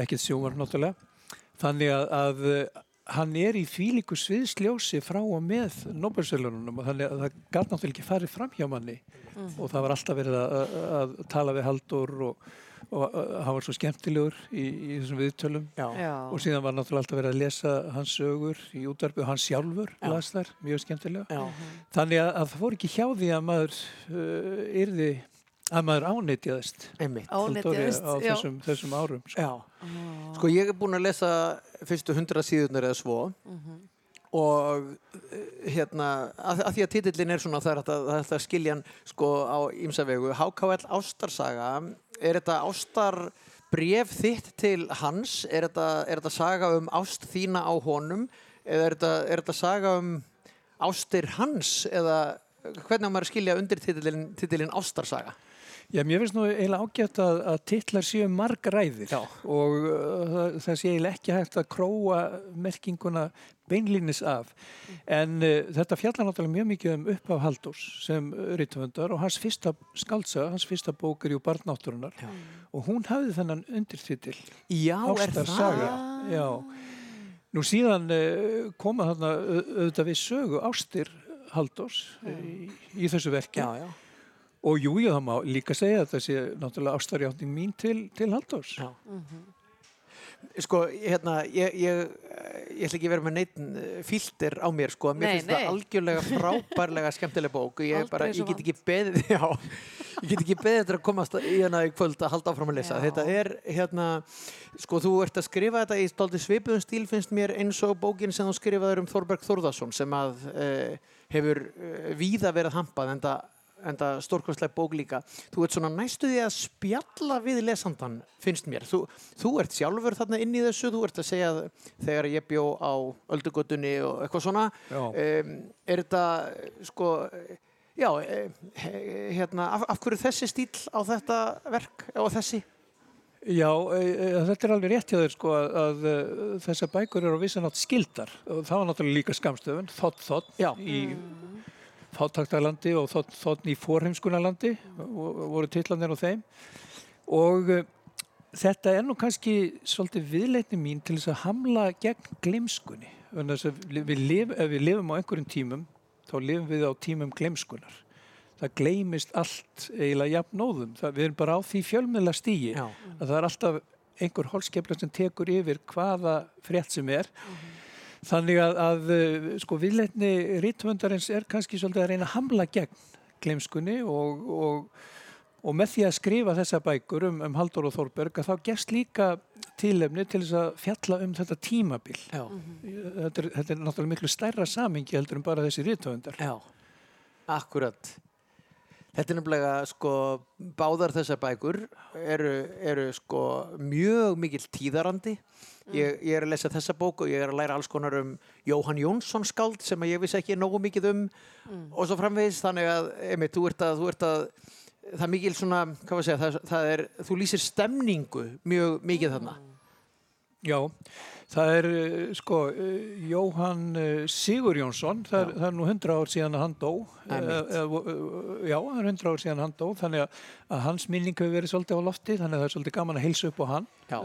[SPEAKER 8] Ekkert sjónvarp náttúrulega. Þannig að, að uh, hann er í þvílíku sviðsljósi frá og með Nobelsvelunum og þannig að það gæt náttúrulega ekki farið fram hjá manni. Og það var alltaf verið að, að, að tala við Haldur og, og hann var svo skemmtilegur í, í þessum viðtölum.
[SPEAKER 2] Já.
[SPEAKER 8] Og síðan var náttúrulega alltaf verið að lesa hans sögur í útvarpi og hann sjálfur
[SPEAKER 2] Já.
[SPEAKER 8] las þar, mjög skemmtilega.
[SPEAKER 2] Já.
[SPEAKER 8] þannig að, að það fór ekki hjá því að maður uh, yrði að maður
[SPEAKER 1] Ánetjaðist,
[SPEAKER 8] á þessum, þessum árum sko.
[SPEAKER 2] Já, sko ég er búinn að lesa fyrstu hundra síðunar eða svo. Og eh, hérna að, að því að titillin er svona það er hægt að, það er hægt að skilja hann sko á ímsavegu HKL Ástarsaga er þetta ástar bref þitt til hans? Er þetta, er þetta saga um ást þína á honum? Eða er þetta, er þetta saga um ástir hans? Eða hvernig á maður að skilja undir titillin, titillin Ástarsaga
[SPEAKER 8] Já, mér finnst nú eiginlega ágætt að, að titlar séu margræðir
[SPEAKER 2] Já.
[SPEAKER 8] og uh, það, það sé eiginlega ekki hægt að króa merkinguna beinlínis af. En uh, þetta fjallar náttúrulega mjög mikið um upphaf Halldórs sem rítvöndar og hans fyrsta skaldsaga, hans fyrsta bók er jú barnátturunar og hún hafði þennan undirtitil.
[SPEAKER 2] Já, er
[SPEAKER 8] Ástarsaga. Já. Nú síðan uh, koma þarna au- auðvitað við sögu ástir Halldórs í, í þessu verki.
[SPEAKER 2] Já, já.
[SPEAKER 8] Og jú, jú, það má líka segja að það sé náttúrulega ástarjátning mín til, til Halldórs.
[SPEAKER 2] Já. Sko, hérna, ég, ég, ég ætla ekki að vera með neitt filter á mér, sko. Mér
[SPEAKER 1] Nei,
[SPEAKER 2] finnst það
[SPEAKER 1] nei.
[SPEAKER 2] algjörlega frábærlega skemmtileg bók. og Ég, bara, ég get ekki beðið, já, ég get ekki beðið eftir að komast í hérna í kvöld að halda áfram að lesa.
[SPEAKER 1] Já.
[SPEAKER 2] Þetta er, hérna, sko, þú ert að skrifa þetta í stolti svipuðum stíl, finnst mér, eins og bókin sem þú skrifaður um Þorberg Þórðarsson, sem að uh, hefur uh, víða verið hampað, en það enda stórkostleg bók líka. Þú ert svona næstu því að spjalla við lesandan, finnst mér. Þú, þú ert sjálfur þarna inn í þessu þú ert að segja að þegar ég bjó á öldugötunni og eitthvað svona. Um, er þetta sko Já, e, hérna, af, af hverju þessi stíl á þetta verk og þessi?
[SPEAKER 8] Já, e, e, þetta er alveg rétt hjá þér sko að, að e, þessar bækur eru á vissanátt skildar og það var náttúrulega líka skamstöfun, þótt
[SPEAKER 2] Já.
[SPEAKER 8] í fátaktalandi og þótt þótt í forheimskunarlandi voru titlanir á þeim og e, þetta er nú kannski svolítið viðleitni mín til þess að hamla gegn glemskunni. Við lif, ef við lifum á einhverjum tímum þá lifum við á tímum glemskunar. Það gleymist allt eiginlega jafnóðum. Það, við erum bara á því fjölmiðla stígi
[SPEAKER 2] Já.
[SPEAKER 8] að það er alltaf einhver holskepla sem tekur yfir hvaða frétt sem er. Þannig að, að eh, sko, viðleitni rítvöndarins er kannski svolítið að reyna að hamla gegn glemskunni og, og, og með því að skrifa þessa bækur um, um Haldur og Þorberg að þá gefst líka tilefni til þess að fjalla um þetta tímabil.
[SPEAKER 2] Já.
[SPEAKER 8] Þetta er, þetta er náttúrulega miklu stærra samingi heldur en bara þessi rítvöndar.
[SPEAKER 2] Já, akkurat. Þetta er nefnilega, sko, báðar þessar bækur eru, eru sko, mjög mikill tíðarandi. Ég, ég er að lesa þessa bók og ég er að læra alls konar um Jóhann Jónsson skáld sem ég vissi ekki nógu mikið um og svo framvegis. Þannig að, einmitt, þú ert að, þú ert að, það er mikil svona, hvað var að segja, það, það er, þú lýsir stemningu mjög mikið þarna.
[SPEAKER 8] Já, það er eh, sko eh, Jóhann eh, Sigur Jónsson, það er, það er nú 100 ár síðan að hann dó. Já, það er 100 ár síðan að hann dó, þannig að, að hans minning hefur verið svolítið á lofti, þannig að það er svolítið gaman að heilsa upp á hann.
[SPEAKER 2] Já.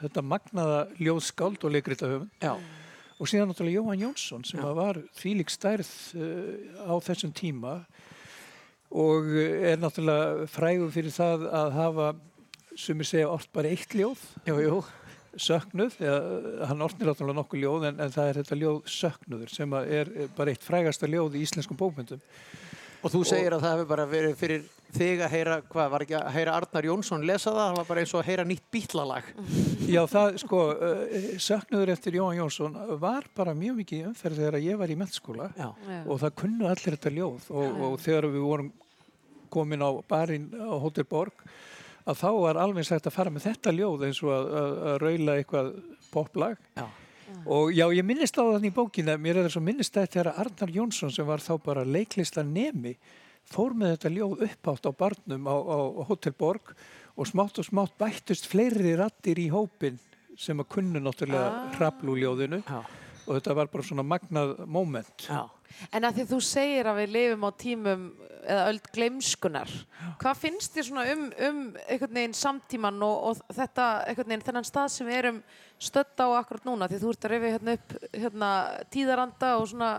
[SPEAKER 8] Þetta magnaða ljóðskáld og leikrita
[SPEAKER 2] Já,
[SPEAKER 8] Og síðan náttúrulega Jóhann Jónsson sem var þvílík stærð á þessum tíma og er náttúrulega frægur fyrir það að hafa, sem ég segja, oft bara eitt ljóð,
[SPEAKER 2] jú, jú.
[SPEAKER 8] Söknuð, eða, hann ortnir náttúrulega nokkuð ljóð en, en það er þetta ljóð söknuður sem að er bara eitt frægasta ljóð í íslenskum bókmyndum.
[SPEAKER 2] Og þú segir að það hefur bara verið fyrir þig að heyra, hvað, var ekki að heyra Arnar Jónsson lesa það, það var bara eins og að heyra nýtt bítlalag.
[SPEAKER 8] Já, það, sko, uh, söknuður eftir Jóhann Jónsson var bara mjög mikið í umferð þegar ég var í meldskóla og það kunnu allir þetta ljóð. Og, og þegar við vorum komin á barinn á Hotel Borg að þá var alveg sagt að fara með þetta ljóð eins og að, að, að raula eitthvað poplag
[SPEAKER 2] Já.
[SPEAKER 8] og já, ég minnist á þannig í bókina mér er það svo minnist þetta þegar Arnar Jónsson sem var þá bara leiklista nemi fór með þetta ljóð uppátt á barnum á, á Hotel Borg og smátt og smátt bættust fleiri rattir í hópin sem að kunnu náttúrulega ah. hraflúljóðinu
[SPEAKER 2] Já.
[SPEAKER 8] Og þetta var bara svona magnað moment.
[SPEAKER 2] Já.
[SPEAKER 1] En að því þú segir að við lifum á tímum eða öld gleimskunar, hvað finnst þér svona um, um einhvern veginn samtíman og, og þetta einhvern veginn þennan stað sem við erum stödd á akkurat núna? Því þú ert að reyfi hérna upp hérna, tíðaranda og svona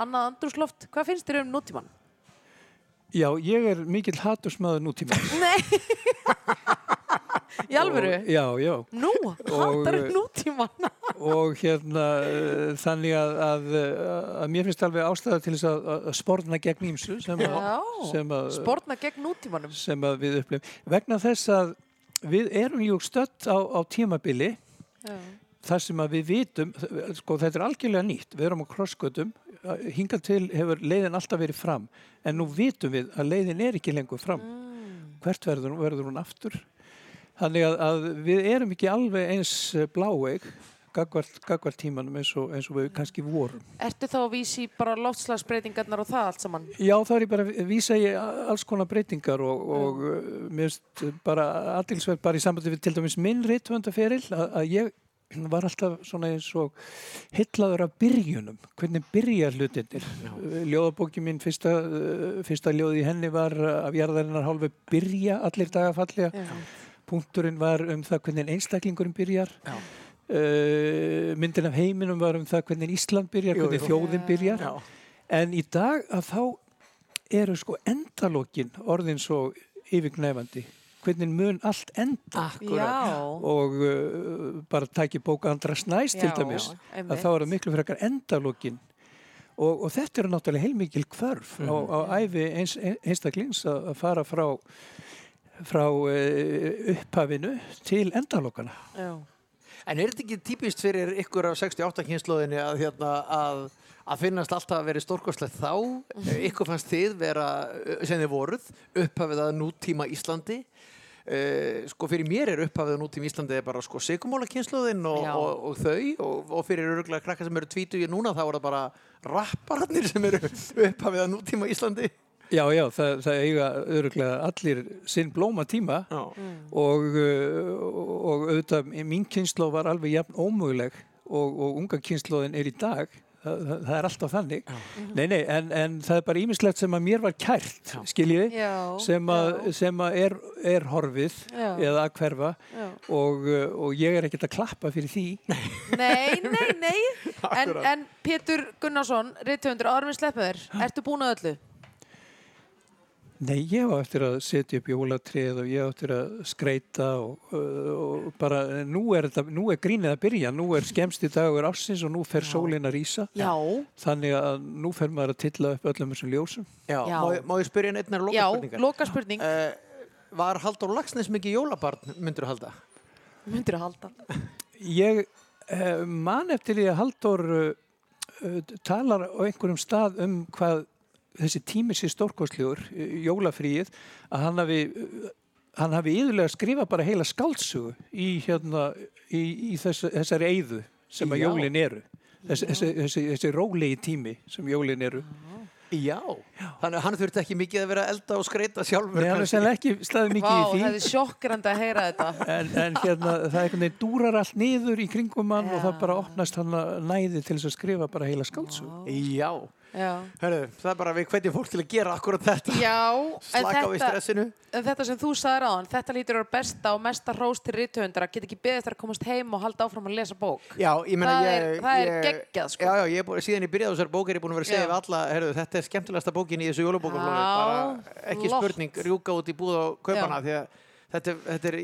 [SPEAKER 1] annað andrúsloft, hvað finnst þér um nútíman?
[SPEAKER 8] Já, ég er mikill hatursmaður nútíma
[SPEAKER 1] Nei, í alvöru?
[SPEAKER 8] Og- Já, já
[SPEAKER 1] Nú, hattar
[SPEAKER 8] eh,
[SPEAKER 1] nútíman?
[SPEAKER 8] og hérna uh, þannig að, að, að mér finnst alveg ástæða til þess að, að sporna gegn ímsu sem, að- sem, að,
[SPEAKER 1] spórna gegn nútímanum.
[SPEAKER 8] sem að við upplifum vegna þess að við erum jú stött á, á tímabili
[SPEAKER 1] Já.
[SPEAKER 8] þar sem að við vitum sko þetta er algjörlega nýtt, við erum á krossgötum hingað til hefur leiðin alltaf verið fram en nú vitum við að leiðin er ekki lengur fram hvert verður, verður hún aftur þannig að, að við erum ekki alveg eins bláeig gagvart, gagvart tímanum eins og, eins og við kannski vorum
[SPEAKER 1] Ertu þá að vísi bara loftslagsbreytingarnar og það allt saman?
[SPEAKER 8] Já, þá er ég bara að vísa í alls konar breytingar og, og uh, mér finnst bara aðtilsverð bara í sambandi við til dæmis minn rithöndaferil að, að ég var alltaf svona eins og hillaður af byrjunum, hvernig byrja hlutinir. Ljóðabóki mín, fyrsta, fyrsta ljóði í henni var af jarðarinnar hálfu byrja allir dagafallega.
[SPEAKER 1] Já.
[SPEAKER 8] Punkturinn var um það hvernig einstaklingurinn byrjar.
[SPEAKER 2] Já.
[SPEAKER 8] Uh, myndin af heiminum var um það hvernig Ísland byrjar,
[SPEAKER 2] Jú,
[SPEAKER 8] hvernig
[SPEAKER 2] jú.
[SPEAKER 8] þjóðin byrjar.
[SPEAKER 2] Já.
[SPEAKER 8] En í dag að þá eru sko endalókin orðin svo yfirgnæfandi. Hvernig mun allt enda og uh, bara tæki bóka Andra Snæs til dæmis að þá er það miklu frekar endalókin og, og þetta eru náttúrulega heilmikil kvörf á, á æfi eins, einstaklings að, að fara frá frá uh, upphafinu til endalókana.
[SPEAKER 1] Já.
[SPEAKER 2] En er þetta ekki típist fyrir ykkur af 68 kynnslóðinni að, hérna, að, að finnast alltaf að vera stórkoslegt þá? Ykkur fannst þið vera, sem þið voruð, upphafið að nútíma Íslandi? Uh, sko fyrir mér er upphafið að nútíma Íslandi bara sko sigumóla kynnslóðin og, og, og þau og, og fyrir öruglega krakka sem eru tvítugir núna þá er það bara rappararnir sem eru upphafið að nútíma Íslandi.
[SPEAKER 8] Já, já, það, það eiga öruglega allir sinn blóma tíma
[SPEAKER 2] Já.
[SPEAKER 8] og, uh, og auðvitað mín kynnsló var alveg jafn ómöguleg og, og unga kynnslóðin er í dag. Það, það, það er alltaf þannig. Nei, nei, en, en það er bara ýmislegt sem að mér var kært skiljiði, sem, að, sem að er, er horfið
[SPEAKER 1] Já.
[SPEAKER 8] eða að hverfa og, uh, og ég er ekkert að klappa fyrir því.
[SPEAKER 1] Nei, nei, nei. En, en Pétur Gunnarsson, við sleppum þér, ertu búin að öllu?
[SPEAKER 8] Nei, ég á eftir að setja upp jólatrið og ég á eftir að skreita og, uh, og bara nú er, þetta, nú er grínið að byrja, nú er skemmsti dagur ársins og nú fer sólinn að rýsa
[SPEAKER 1] Já.
[SPEAKER 8] þannig að nú fer maður að tilla upp öllum þessum ljósum.
[SPEAKER 2] Já,
[SPEAKER 1] Já.
[SPEAKER 2] Má, ég- má ég spyrja einn einnar
[SPEAKER 1] Já,
[SPEAKER 2] lokaspurningar?
[SPEAKER 1] loka spurning.
[SPEAKER 2] Uh, var Halldór Lagsnes mikið jólabarn, myndur þú halda?
[SPEAKER 1] Myndir að halda.
[SPEAKER 8] Ég uh, man eftir því að Halldór uh, uh, talar á einhverjum stað um hvað þessi tími sé stórkostlegur, uh, jólafríið, að hann hafi, hann hafi yðurlega skrifað bara heila skáldsögu í, hérna, í, í þess, þessari eyðu sem að
[SPEAKER 2] Já.
[SPEAKER 8] jólin eru. Þessi, þessi, þessi, þessi rólegi tími sem jólin eru.
[SPEAKER 2] Já. Þannig að hann þurfti ekki mikið að vera elda og skreita sjálfur.
[SPEAKER 8] Nei, hann
[SPEAKER 2] kannski.
[SPEAKER 8] sennilega ekki staðið mikið
[SPEAKER 1] Vá,
[SPEAKER 8] í því.
[SPEAKER 1] það er sjokkrandi að heyra þetta.
[SPEAKER 8] En, en hérna, það er einhvern veginn dúrar allt niður í kringum hann og
[SPEAKER 1] Já.
[SPEAKER 8] það bara opnast hann að næði til þess að skrifa bara heila skáldsögu.
[SPEAKER 2] Já. Herðu, það er bara við hvetjum fólk til að gera akkurat þetta.
[SPEAKER 1] Já,
[SPEAKER 2] Slaka á í stressinu.
[SPEAKER 1] en þetta sem þú sagðir á hann, þetta lítur vera besta og mesta hrós til rithöfundar að geta ekki beðið eftir að komast heim og halda áfram að lesa bók.
[SPEAKER 2] Já, ég meina
[SPEAKER 1] Það
[SPEAKER 2] ég...
[SPEAKER 1] er- það er
[SPEAKER 2] ég-
[SPEAKER 1] geggjað, sko.
[SPEAKER 2] Já, já, ég er búin, síðan ég byrjaði á þessar bók er ég búin að vera að segja
[SPEAKER 1] Já.
[SPEAKER 2] við alla, herðu, þetta er skemmtilegasta bókin í þessu jólabókaflóri.
[SPEAKER 1] Já,
[SPEAKER 2] Bara ekki
[SPEAKER 1] flott.
[SPEAKER 2] spurning, rjúka út í búð og kaupana
[SPEAKER 1] Já.
[SPEAKER 2] því að þetta, er- þetta er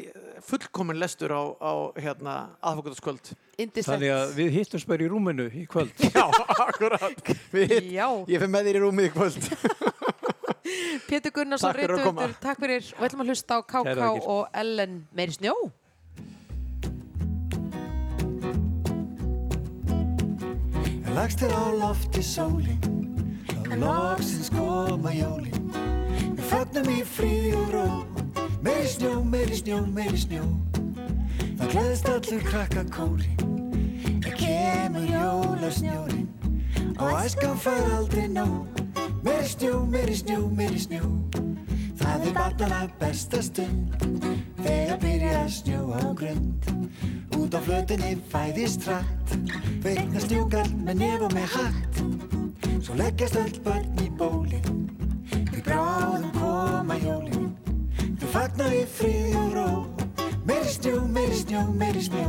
[SPEAKER 2] fullkomin lestur á, á hérna, aðfokkutaskvöld.
[SPEAKER 8] Þannig að við hittumst bara í rúminu í kvöld.
[SPEAKER 2] Já, akkurat. Við,
[SPEAKER 1] Já,
[SPEAKER 2] ég fyrir með þér í rúmið í kvöld.
[SPEAKER 1] Pétur Gunnarsson,
[SPEAKER 2] Takk fyrir að koma.
[SPEAKER 1] rithöfundur, takk fyrir og við ætlum að hlusta á KK og Ellen meiri snjó.
[SPEAKER 6] Lagst er á lofti sólin og loksins koma jólin Við fögnum í fríði og ró Meiri snjó, meiri snjó, meiri snjó. Það gleðist allir krakka kóri Það kemur jólasnjórin Og æskan fær aldrei nóg. Meiri snjó, meiri snjó, meiri snjó. Það er barnana besta stund. Þegar byrja að snjóa á grund. Út á flötinni fæðist hratt. Veikna snjúkall með nef og með hatt. Svo leggjast öll börn í bólin Við bráðum koma jólin Þau fagna í friði og ró. Meiri snjó, meiri snjó, meiri snjó.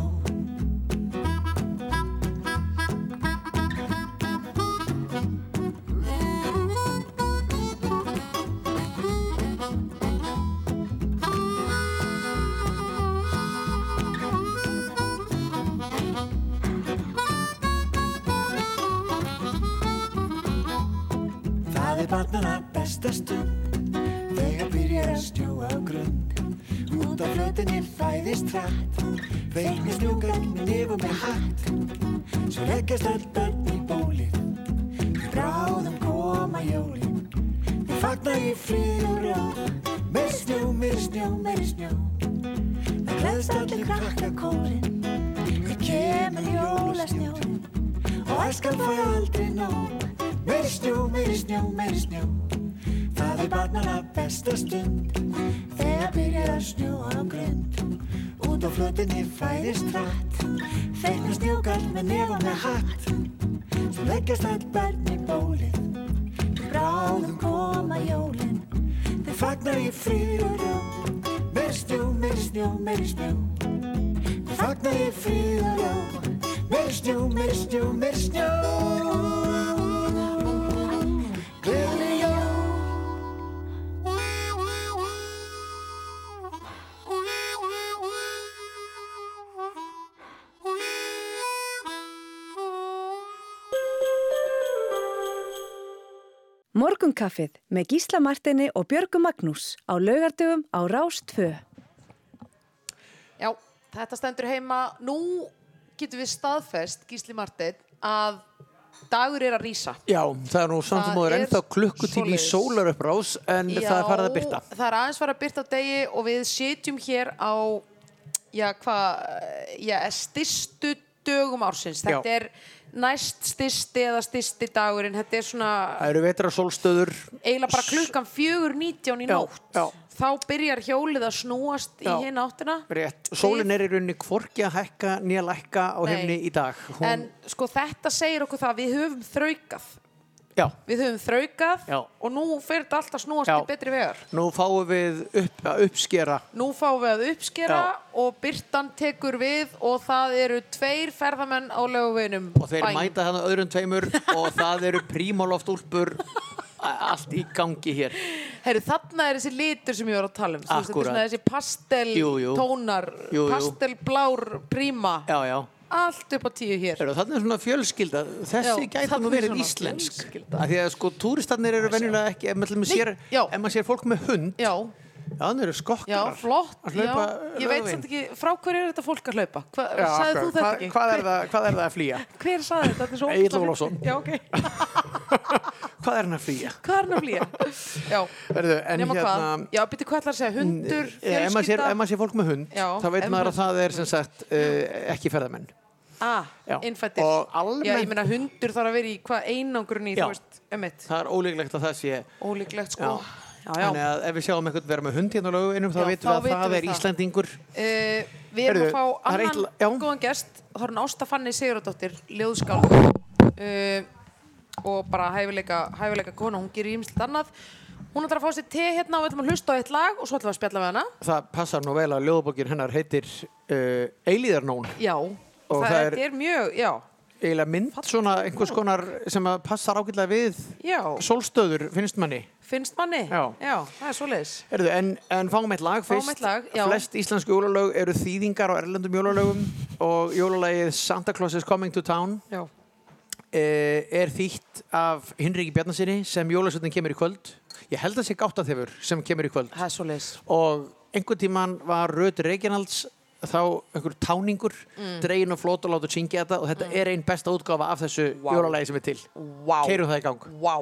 [SPEAKER 6] Það er barnana besta stund. Þegar byrjar að snjóa á grund Út á flötinni fæðist hratt. Veikni snjúkar með nef og með hatt. Svo leggjast öll börn í bólið. Við bráðum koma jólin. Við fagna í frið og ró. Meiri snjó, meiri snjó, meiri snjó. Það gleðst allir krakka kórin Það kemur jólasnjórin Og æskan fær aldrei nóg. Meiri snjó, meiri snjó, meiri snjó. Það er barnana besta stund fæðist hratt Feikna snjókall með nef og með hatt. Svo leggjast all börn í bólið. Bráðum koma jólin. Þau fagnar í og ró Meiri snjó, meiri snjó, meiri snjó
[SPEAKER 5] Morgunkaffið með Gísla Martini og Björgu Magnús á laugardöfum á Rás 2.
[SPEAKER 1] Já, þetta stendur heima. Nú getum við staðfest, Gísli Marteinn, að dagur er að rýsa.
[SPEAKER 2] Já, það er nú samt áður
[SPEAKER 1] er
[SPEAKER 2] ennþá klukkutími í
[SPEAKER 1] svoleiðis.
[SPEAKER 2] sólarupprás en það er farið að byrta.
[SPEAKER 1] það er aðeins farið að byrta á degi og við sitjum hér á, já, hvað, já, styrstu dögum ársins.
[SPEAKER 2] Já.
[SPEAKER 1] Þetta er næst styrsti eða styrsti dagurinn. Þetta er svona
[SPEAKER 2] Það eru vetrasólstöður.
[SPEAKER 1] eiginlega bara klukkan 4.19 í
[SPEAKER 2] Já,
[SPEAKER 1] nótt.
[SPEAKER 2] já.
[SPEAKER 1] Þá byrjar hjólið að snúast í
[SPEAKER 2] Já.
[SPEAKER 1] hinn áttina.
[SPEAKER 2] Rétt. Sólin er í rauninni hvorki að hækka nýja lækka á hefni í dag. Hún,
[SPEAKER 1] En sko þetta segir okkur það að við höfum þraukað.
[SPEAKER 2] Já,
[SPEAKER 1] Við höfum þraukað
[SPEAKER 2] Já.
[SPEAKER 1] og nú fer þetta alltaf snúast í betri vegar.
[SPEAKER 2] nú fáum við upp, að uppskera.
[SPEAKER 1] Nú fáum við að uppskera
[SPEAKER 2] Já.
[SPEAKER 1] og byrtan tekur við og það eru tveir ferðamenn á löguveginum.
[SPEAKER 2] Og þeir mæta þannig öðrum tveimur og það eru prímaloft úlpur allt í gangi hér.
[SPEAKER 1] Herru, þarna er þessi litur sem ég var að tala um. Svona þessi pastel
[SPEAKER 2] Jú, jú.
[SPEAKER 1] tónar,
[SPEAKER 2] Jú, jú.
[SPEAKER 1] pastelblár príma.
[SPEAKER 2] Já, já.
[SPEAKER 1] Allt upp á tíu hér.
[SPEAKER 2] Heru, þannig er svona fjölskylda, þessi gæti nú
[SPEAKER 1] er
[SPEAKER 2] verið íslensk. af því að sko túristarnir eru venjulega ekki ef maður sér fólk með hund
[SPEAKER 1] Já,
[SPEAKER 2] þannig eru skokkar
[SPEAKER 1] já, flott. já. Ég veit samt ekki, frá hverju er þetta fólk að hlaupa? Hva,
[SPEAKER 2] Já,
[SPEAKER 1] sagði þú þetta ekki?
[SPEAKER 2] hvað er það- hvað er það að flýja?
[SPEAKER 1] Hver sagði þetta? Þetta er
[SPEAKER 2] Ólafsson.
[SPEAKER 1] fyndið. Já, ok.
[SPEAKER 2] hvað er hann að flýja?
[SPEAKER 1] Hvað er hann að flýja? Já,
[SPEAKER 2] Verðu, en
[SPEAKER 1] nema
[SPEAKER 2] hérna
[SPEAKER 1] hvað? Já, byrju hvað ætlar að segja? Hundur,
[SPEAKER 2] ef maður sér,
[SPEAKER 1] fjölskylda?
[SPEAKER 2] ef maður sér fólk með hund
[SPEAKER 1] Já,
[SPEAKER 2] þá veit maður að það er sem sagt uh, ekki ferðamenn
[SPEAKER 1] Ah, innfættir. Já, ég meina hundur þarf að vera í hvað einangrun í,
[SPEAKER 2] Já.
[SPEAKER 1] þú veist, emitt.
[SPEAKER 2] það er ólíklegt að það sé
[SPEAKER 1] Ólíklegt, sko.
[SPEAKER 2] Já.
[SPEAKER 1] Já.
[SPEAKER 2] Þannig að ef við sjáum einhvern vera með hund hérna á löguinum þá
[SPEAKER 1] Já,
[SPEAKER 2] veitum
[SPEAKER 1] þá
[SPEAKER 2] við að það er
[SPEAKER 1] það.
[SPEAKER 2] Íslandingur
[SPEAKER 1] Uh, við erum
[SPEAKER 2] Heyrðu,
[SPEAKER 1] að fá
[SPEAKER 2] eitt
[SPEAKER 1] annan
[SPEAKER 2] já.
[SPEAKER 1] góðan gest, það er hún Ásta Fanny Sigurðardóttir, ljóðskáld uh, og bara hæfileika, hæfileika kona, hún gerir ímslit annað. Hún ætlar að fá sér te hérna og við ætlum að hlusta á eitt lag og svo ætlum við að spjalla við hana.
[SPEAKER 2] það passar nú vel að ljóðbókin hennar heitir uh, Eilíðarnón
[SPEAKER 1] Já, það,
[SPEAKER 2] það
[SPEAKER 1] er, er mjög, já,
[SPEAKER 2] eiginlega mynd svona einhvers konar sem passar ágætlega við
[SPEAKER 1] já,
[SPEAKER 2] sólstöður finnst manni
[SPEAKER 1] finnst manni?
[SPEAKER 2] Já.
[SPEAKER 1] það er svoleiðis.
[SPEAKER 2] Erðu, en, en fáum eitt lag fyrst
[SPEAKER 1] eitt lag, já.
[SPEAKER 2] flest íslensku jólalög eru þýðingar á erlendum jólalögum og jólalagið Santa Claus is coming to town
[SPEAKER 1] Já,
[SPEAKER 2] eh, er þýtt af Hinriki Bjarnasinni sem jólasveitin kemur í kvöld ég held að sé gátt að þeifur sem kemur í kvöld
[SPEAKER 1] það er svoleiðis.
[SPEAKER 2] og einhvern tíman var Röð Reykjanalds þá einhver táningur mm. dregin og flót og látur syngja þetta og þetta er einn besta útgáfa af þessu
[SPEAKER 1] Vá.
[SPEAKER 2] jólalagi sem er til
[SPEAKER 1] Vá,
[SPEAKER 2] keirum það í gang
[SPEAKER 1] vá.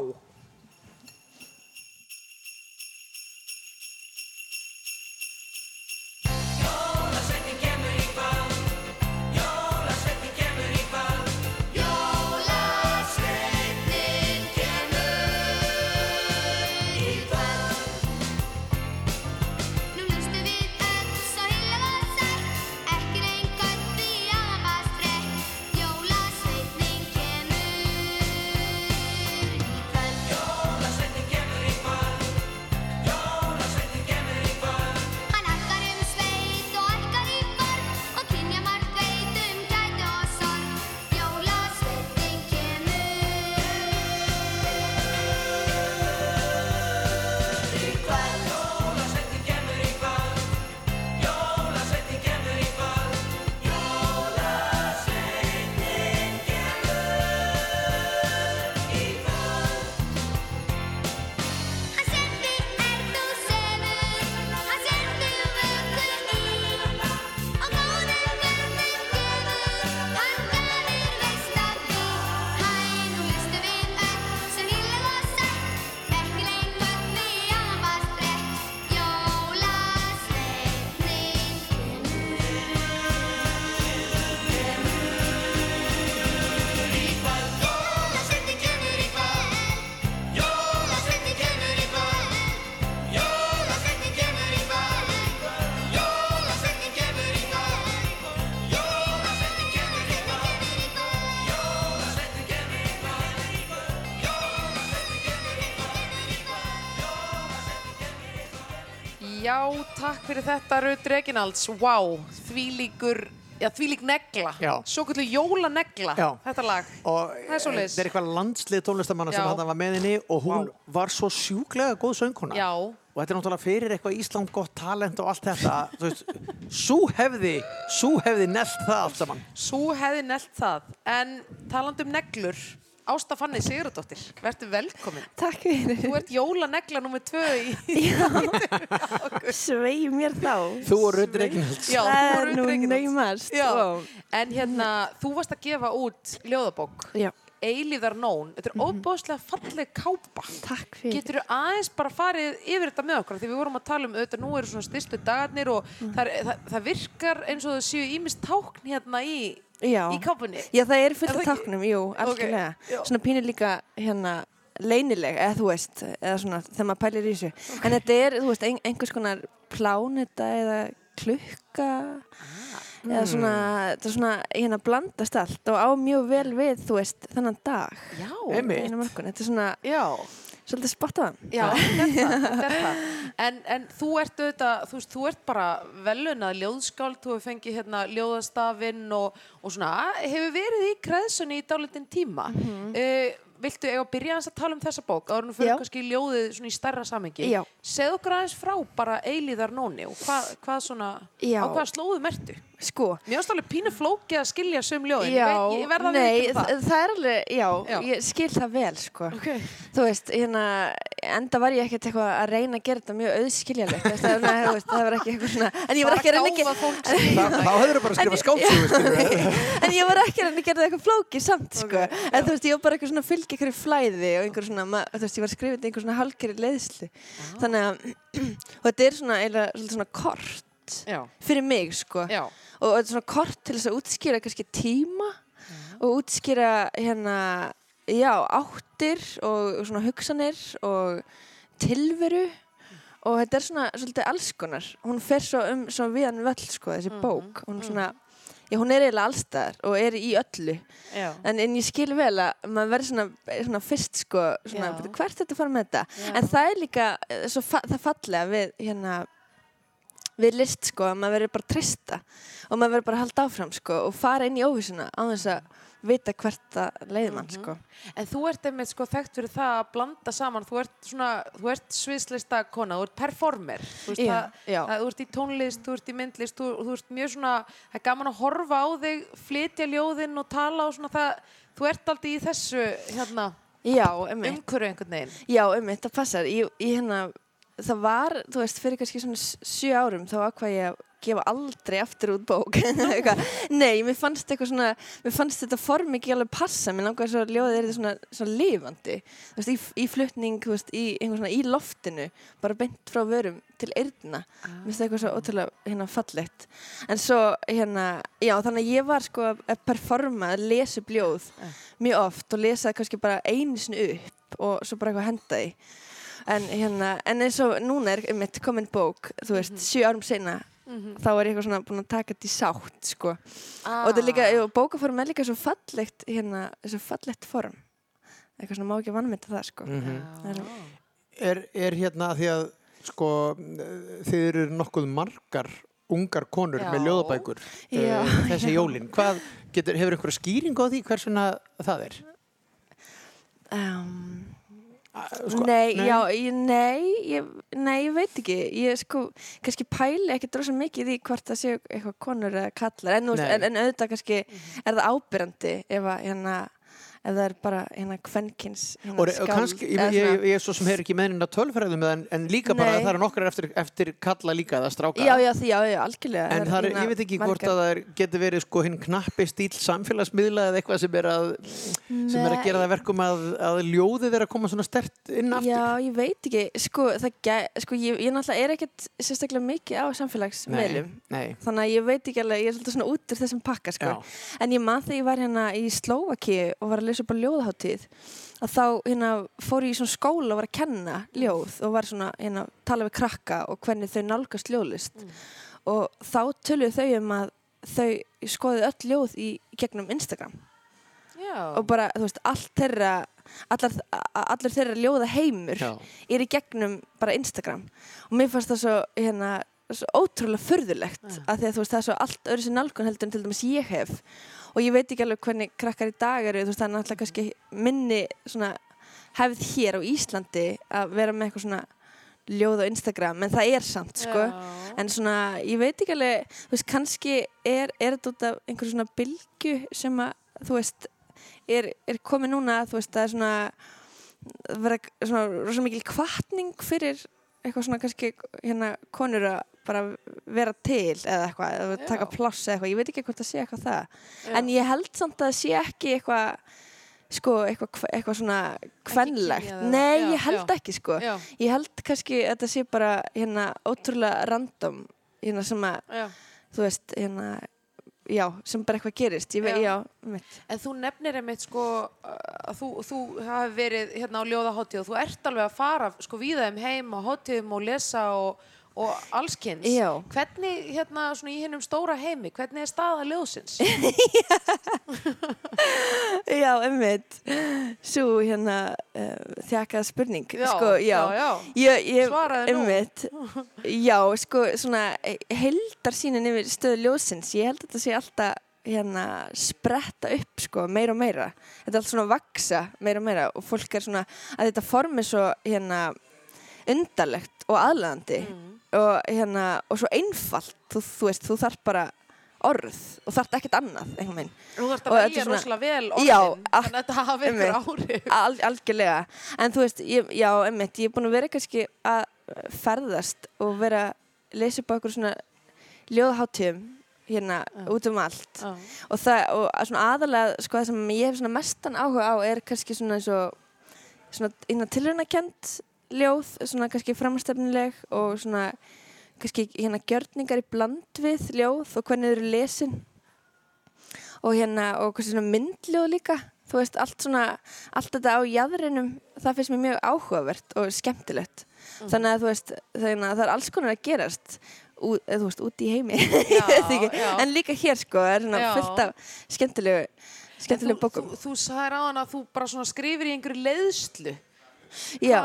[SPEAKER 1] Takk fyrir þetta, Rödd Reginalds. Vá, þvílíkur, já, þvílík negla.
[SPEAKER 2] Já.
[SPEAKER 1] Svo kvöldu jólanegla,
[SPEAKER 2] Já.
[SPEAKER 1] þetta lag.
[SPEAKER 2] og
[SPEAKER 1] Það er svoleiðis.
[SPEAKER 2] þetta er eitthvað landslið tónlistamanna sem
[SPEAKER 1] Já.
[SPEAKER 2] hann var með henni og hún var svo sjúklega góð söngkona
[SPEAKER 1] Já.
[SPEAKER 2] og þetta er náttúrulega fyrir eitthvað Ísland gott talent og allt þetta þú veist, svo hefði svo hefði nelt það allt saman
[SPEAKER 1] Svo hefði nelt það. En talandi um neglur, Ásta Fanny Sigurðardóttir, verður velkomin.
[SPEAKER 9] Takk fyrir.
[SPEAKER 1] Þú ert jólanegla nummer tvö í...
[SPEAKER 9] Svei mér þá.
[SPEAKER 2] þú og Rödd Reginalds
[SPEAKER 1] Já,
[SPEAKER 9] Það
[SPEAKER 1] þú
[SPEAKER 9] er
[SPEAKER 1] Ruth
[SPEAKER 9] nú
[SPEAKER 1] Reginalds.
[SPEAKER 9] naumast.
[SPEAKER 1] Já,
[SPEAKER 9] Vá.
[SPEAKER 1] en hérna, þú varst að gefa út ljóðabók.
[SPEAKER 9] Já.
[SPEAKER 1] Eilíðar nón þetta er óbáslega falleg kápa.
[SPEAKER 9] Takk fyrir.
[SPEAKER 1] getur þú aðeins bara farið yfir þetta með okkur? Því við vorum að tala um auðvitað nú eru svona styrstu dagarnir og það, er, það, það virkar eins og það séu ímist tákn hérna í, í kápunni.
[SPEAKER 9] Já, það er fullt af
[SPEAKER 1] það
[SPEAKER 9] táknum, jú, algjörlega.
[SPEAKER 1] já.
[SPEAKER 9] Svona pínir líka hérna leynileg, eða þú veist, eða svona þegar maður pælir í þessu. En þetta er, þú veist, ein, einhvers konar pláneta eða klukka eða svona, þetta er svona hérna blandast allt og á mjög vel við, þú veist, þennan dag.
[SPEAKER 1] Já,
[SPEAKER 2] Einmitt.
[SPEAKER 9] Einu morgun, þetta er svona
[SPEAKER 1] já
[SPEAKER 9] svolítið spottaðan.
[SPEAKER 1] Já, þetta er það, þetta er það. En, en þú ert auðvitað, þú veist, þú ert bara velunað ljóðskáld, þú hefur fengið hérna ljóðastafinn og, og svona, hefur verið í kreðsunni í dálítinn tíma. uh, viltu eiga að byrja að tala um þessa bók.
[SPEAKER 9] Já.
[SPEAKER 1] fyrir kannski ljóðið svona í stærra samengi.
[SPEAKER 9] Já.
[SPEAKER 1] Segð okkur aðeins frá bara eilíðar nóni og hvað, hvað svona,
[SPEAKER 9] Já.
[SPEAKER 1] á hvað slóðum ertu?
[SPEAKER 9] Sko,
[SPEAKER 1] Mér finnst alveg pínu flókið að skilja sum ljóðin,
[SPEAKER 9] já,
[SPEAKER 1] ég, veit, ég verða að
[SPEAKER 9] nei,
[SPEAKER 1] viðurkenna
[SPEAKER 9] það. það er alveg, já,
[SPEAKER 1] Já.
[SPEAKER 9] ég skil það vel, sko.
[SPEAKER 1] Ok.
[SPEAKER 9] Þú veist, hérna, enda var ég ekkert eitthvað að reyna að gera þetta mjög auðskiljalegt, það, það var ekki eitthvað svona, en ég var ekki að reyna að
[SPEAKER 1] gáfa
[SPEAKER 9] gera,
[SPEAKER 1] fólk
[SPEAKER 2] Þa, þá hefur bara að skrifa skáldsögu, skilur
[SPEAKER 9] en ég var ekki að reyna að gera það eitthvað flókið samt, sko, en þú veist, ég var bara eitthvað svona að fylgja einhverju flæði og einhverju svona, þú veist, ég var að kort
[SPEAKER 1] Já,
[SPEAKER 9] fyrir mig, sko,
[SPEAKER 1] já,
[SPEAKER 9] og þetta er svona kort til þess að útskýra kannski tíma og útskýra hérna já, áttir og svona hugsanir og tilveru. Og þetta er svona svolítið alls konar. Hún fer svo um svo viðan völl sko þessi bók. Hún, er svona, já, hún er eiginlega allstaðar og er í öllu.
[SPEAKER 1] Já.
[SPEAKER 9] en, en ég skil vel að maður verður svona, svona fyrst sko svona,
[SPEAKER 1] Já.
[SPEAKER 9] "Bíddu, hvert þetta fara með þetta?
[SPEAKER 1] Já.
[SPEAKER 9] en það er líka eh, svo það fallega við hérna við list sko að maður verður bara að trista og maður verður bara að halda áfram sko og fara inn í óvissuna á þess að vita hvert það leiði mann
[SPEAKER 1] Mhm.
[SPEAKER 9] sko
[SPEAKER 1] En þú ert einmitt sko þekkt fyrir það að blanda saman, þú ert svona, þú ert sviðslista kona, þú ert performer, þú
[SPEAKER 9] Já,
[SPEAKER 1] það,
[SPEAKER 9] já.
[SPEAKER 1] það, þú ert í tónlist, þú ert í myndlist, þú, þú ert mjög svona, það er gaman að horfa á þig, flytja ljóðinn og tala og svona það, þú ert aldrei í þessu, hérna, umhverju einhvern veginn.
[SPEAKER 9] já, einmitt, það passar ég, ég hérna, það var, þú veist, fyrir kannski svona sjö árum þá ákvað ég að gefa aldrei aftur út bók. Nei, mér fannst eitthvað svona mér fannst þetta form ekki alveg passa. Mér langaði svo að ljóðið er þetta svona, svona lifandi. Þú veist, í, í flutning, þú veist, í, svona, í loftinu, bara beint frá vörum til eyrna, mér finnst það eitthvað svo ótrúlega hérna fallegt. En svo hérna, já, þannig að ég var sko að performa, að lesa upp ljóð mjög oft og lesa það kannski bara einu sinni upp og svo bara eitthvað henda því en hérna, en eins og núna er um eitt komin bók, þú veist, sjö árum seinna þá er ég eitthvað svona búin að taka þetta í sátt sko. og þetta er líka, jú, bókaform er líka svo fallegt hérna, svo fallegt form. Eitthvað svona má ekki vannmynda það sko. Það er,
[SPEAKER 2] er, er hérna því að sko þið eru nokkuð margar ungar konur
[SPEAKER 1] Já.
[SPEAKER 2] með ljóðabækur
[SPEAKER 9] Já.
[SPEAKER 2] uh, þessi jólin. Hvað getur, hefur einhverja skýring á því hversuna það er?
[SPEAKER 9] Um,
[SPEAKER 2] sko,
[SPEAKER 9] nei,
[SPEAKER 2] nei.
[SPEAKER 9] já, ég, nei, ég, nei, ég veit ekki. Ég sko, kannski pæli ekki drosa mikið í hvort það séu eitthvað konur eða kallar, en, en, en auðvitað kannski er það ábyrrandi ef að hérna ef það er bara hérna kvenkins hérna,
[SPEAKER 2] og, kannski, ég, ég, ég er svo sem hefur ekki meðnina tölfræðum en, en líka bara
[SPEAKER 9] Nei.
[SPEAKER 2] að það eru nokkrar eftir, eftir kalla líka eða stráka
[SPEAKER 9] já, já, því, já, já, algjörlega
[SPEAKER 2] En það er,
[SPEAKER 9] hérna
[SPEAKER 2] ég veit ekki hvort að það getur verið sko hinn knappi stíl samfélagsmiðla eða eitthvað sem er að, sem er að gera það verkum að, að ljóðið er að koma svona stert inn aftur.
[SPEAKER 9] Já, ég veit ekki, sko, það sko ég, ég náttúrulega er ekkert sérstaklega mikið á samfélagsmiðlum
[SPEAKER 2] nei.
[SPEAKER 9] þannig að ég veit ekki alveg, ég er svolítið svona hérna Slovaki og á ljóðaháttíð að þá hérna fór ég í svona skóla og var að kenna ljóð og var svona hérna að tala við krakka og hvernig þau nálgast ljóðlist. Og þá töluðu þau um að þau skoðið öll ljóð í gegnum Instagram.
[SPEAKER 1] Já,
[SPEAKER 9] og bara, þú veist, allt þeirra allar, a- allur þeirra ljóða heimur
[SPEAKER 2] Já.
[SPEAKER 9] er í gegnum bara Instagram. Og mér fannst það svo hérna, svo ótrúlega furðulegt að því að þú veist það er svo allt öðru sér nálgun heldur en til dæmis ég hef og ég veit ekki alveg hvernig krakkar í dag eru þú veist það er náttúrulega kannski minni svona hefð hér á Íslandi að vera með eitthvað svona ljóð á Instagram en það er samt sko. En svona ég veit ekki alveg þú veist kannski er, er þetta út af einhver svona bylgu sem að þú veist er, er komið núna þú veist það er svona vera svona rosa mikil kvartning fyrir eitthvað svona kannski hérna konur að bara vera til eða eitthvað, eða taka pláss eða eitthvað, ég veit ekki hvort það sé eitthvað það en ég held samt að það sé ekki eitthvað sko eitthvað eitthva svona kvenlegt. Nei,
[SPEAKER 1] já,
[SPEAKER 9] ég held
[SPEAKER 1] já.
[SPEAKER 9] ekki sko.
[SPEAKER 1] Já.
[SPEAKER 9] Ég held kannski að þetta sé bara hérna ótrúlega random hérna sem að,
[SPEAKER 1] Já.
[SPEAKER 9] þú veist, hérna, já, sem bara eitthvað gerist. Ég veit,
[SPEAKER 1] Já.
[SPEAKER 9] já.
[SPEAKER 1] En þú nefnir einmitt sko að þú, þú hafi verið hérna á ljóðaháttíð og þú ert alveg að fara sko víða um heim á háttíðum og lesa og, og allskins.
[SPEAKER 9] Já.
[SPEAKER 1] Hvernig hérna svona í hinnum stóra heimi, hvernig er staða ljóðsins?
[SPEAKER 9] Já, einmitt. Svo hérna uh, þjakaða spurning.
[SPEAKER 1] Já,
[SPEAKER 9] sko, já.
[SPEAKER 1] já, já.
[SPEAKER 9] Ég,
[SPEAKER 1] nú.
[SPEAKER 9] Einmitt. Já, sko, svona heldarsýnin yfir stöðu ljósins. Ég held að þetta sé alltaf hérna spretta upp sko, meira og meira. Þetta er allt svona vaksa meira og meira og fólk er svona að þetta formi svo hérna undarlegt og aðlæðandi
[SPEAKER 1] Mm.
[SPEAKER 9] Og hérna og svo einfalt. Þú, þú veist, þú þarf bara orð og þarf ekkert annað einhvern.
[SPEAKER 1] Þú þarfst
[SPEAKER 9] Og
[SPEAKER 1] að velja
[SPEAKER 9] svona-
[SPEAKER 1] rosalega vel orðin,
[SPEAKER 9] Já,
[SPEAKER 1] þannig að þetta hafi
[SPEAKER 9] einmitt.
[SPEAKER 1] áhrif.
[SPEAKER 9] Al, algjörlega, en þú veist, ég, já, emmitt, ég er búin að vera kannski að uh, ferðast og vera að lesa upp á okkur svona ljóðháttíðum hérna út um allt
[SPEAKER 1] Já.
[SPEAKER 9] og það, og svona aðalega, sko, það sem ég hef svona mestan áhuga á er kannski svona eins og svona innan tilraunakent ljóð, svona kannski framstefnileg og svona kannski hérna gjörningar í bland við ljóð og hvernig þau eru lesin og hérna og kannski svona myndljóð líka þú veist, allt svona, allt þetta á jæðrinum það finnst mér mjög áhugavert og skemmtilegt þannig að þú veist, þannig að það er alls konar að gerast ú, eða, þú veist, út í heimi ekki.
[SPEAKER 1] já.
[SPEAKER 9] en líka hér sko, það er svona
[SPEAKER 1] Já.
[SPEAKER 9] fullt af skemmtilegu skemmtilegu
[SPEAKER 1] þú,
[SPEAKER 9] bókum
[SPEAKER 1] þú, þú sagðir á hann að þú bara svona skrifir í einhverju leiðslu. Hva,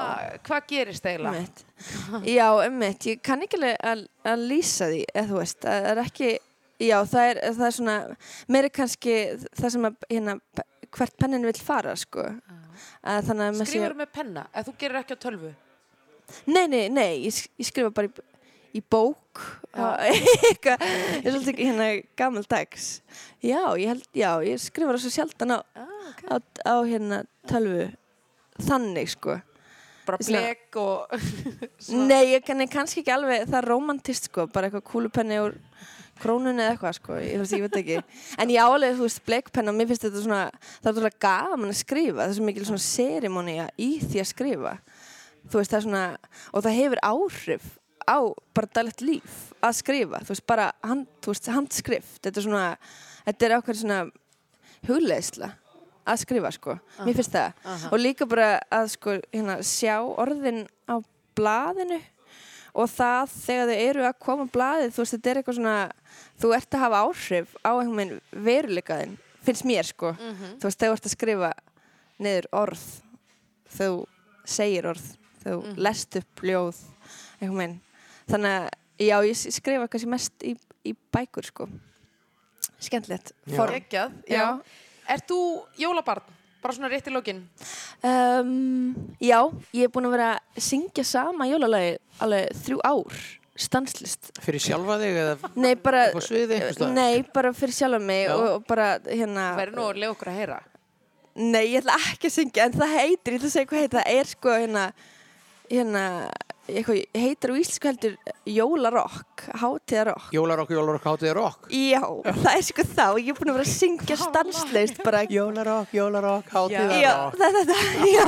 [SPEAKER 1] hvað gerist eiginlega?
[SPEAKER 9] Einmitt. Já, ummitt, ég kann ekki alveg að, lýsa því, eða þú veist, það er ekki, já, það er, það er svona, meiri kannski það sem að, hérna, hvert pennin vil fara, sko. Að maður sé-
[SPEAKER 1] Skrifur með penna, ef þú gerir ekki á tölvu.
[SPEAKER 9] Nei, nei, nei, ég, ég skrifa bara í, í bók, eitthvað, ég er svolítið hérna gamaldags. Já, ég held, já, ég skrifa það svo sjaldan á, á, á hérna tölvu, þannig, sko.
[SPEAKER 1] Bara blek og...
[SPEAKER 9] Nei, ég kann kannski ekki alveg, það er romantist sko, bara eitthvað kúlupenni úr krónunni eða eitthvað sko, ég, ég veit ekki. En ég álega, þú veist, bleikpenna, mér finnst þetta svona, það er svona gaman að skrifa, það er svo mikil svona serimónia í því að skrifa. Þú veist, það er svona, og það hefur áhrif á bara daglegt líf að skrifa, þú veist, bara hand, þú veist, handskrift, þetta er svona, þetta er ákveð svona hugleisla að skrifa sko, mér finnst það
[SPEAKER 1] aha.
[SPEAKER 9] og líka bara að sko hérna, sjá orðin á blaðinu og það þegar þau eru að koma á blaðið, þú veist, þetta er eitthvað svona þú ert að hafa áhrif á einhvern veginn veruleikaðin, finnst mér sko
[SPEAKER 1] Mhm.
[SPEAKER 9] þú veist, þú ert að skrifa niður orð þú segir orð, þegar þú
[SPEAKER 1] Mhm.
[SPEAKER 9] lest upp ljóð einhvern veginn þannig að, já, ég skrifa kannski mest í, í bækur sko skemmtilegt form.
[SPEAKER 1] Geggjað, já. Ert þú jólabarn? Bara svona rétt í lokin.
[SPEAKER 9] Um, já, ég er búin að vera að syngja sama jólalagi alveg þrjú ár, stanslist.
[SPEAKER 2] Fyrir sjálfa þig eða
[SPEAKER 9] Nei, bara,
[SPEAKER 2] Upp á sviði
[SPEAKER 9] nei, bara fyrir sjálfa mig
[SPEAKER 2] Já.
[SPEAKER 9] og, og bara hérna...
[SPEAKER 1] Verður nú að lega okkur að heyra.
[SPEAKER 9] Nei, ég ætla ekki að syngja, en það heitir, ég ætla að segja hvað heitir, það er sko hérna, hérna, eitthvað, heitir á íslensku heldur jólarokk, hátíðarokk.
[SPEAKER 2] Jólarokk, jólarokk, hátíði rokk
[SPEAKER 9] Já, það er sko þá, ég er búin að vera að syngja stanslist bara
[SPEAKER 2] Jólarokk, jólarokk, hátíði
[SPEAKER 9] Já, það, það, það, já,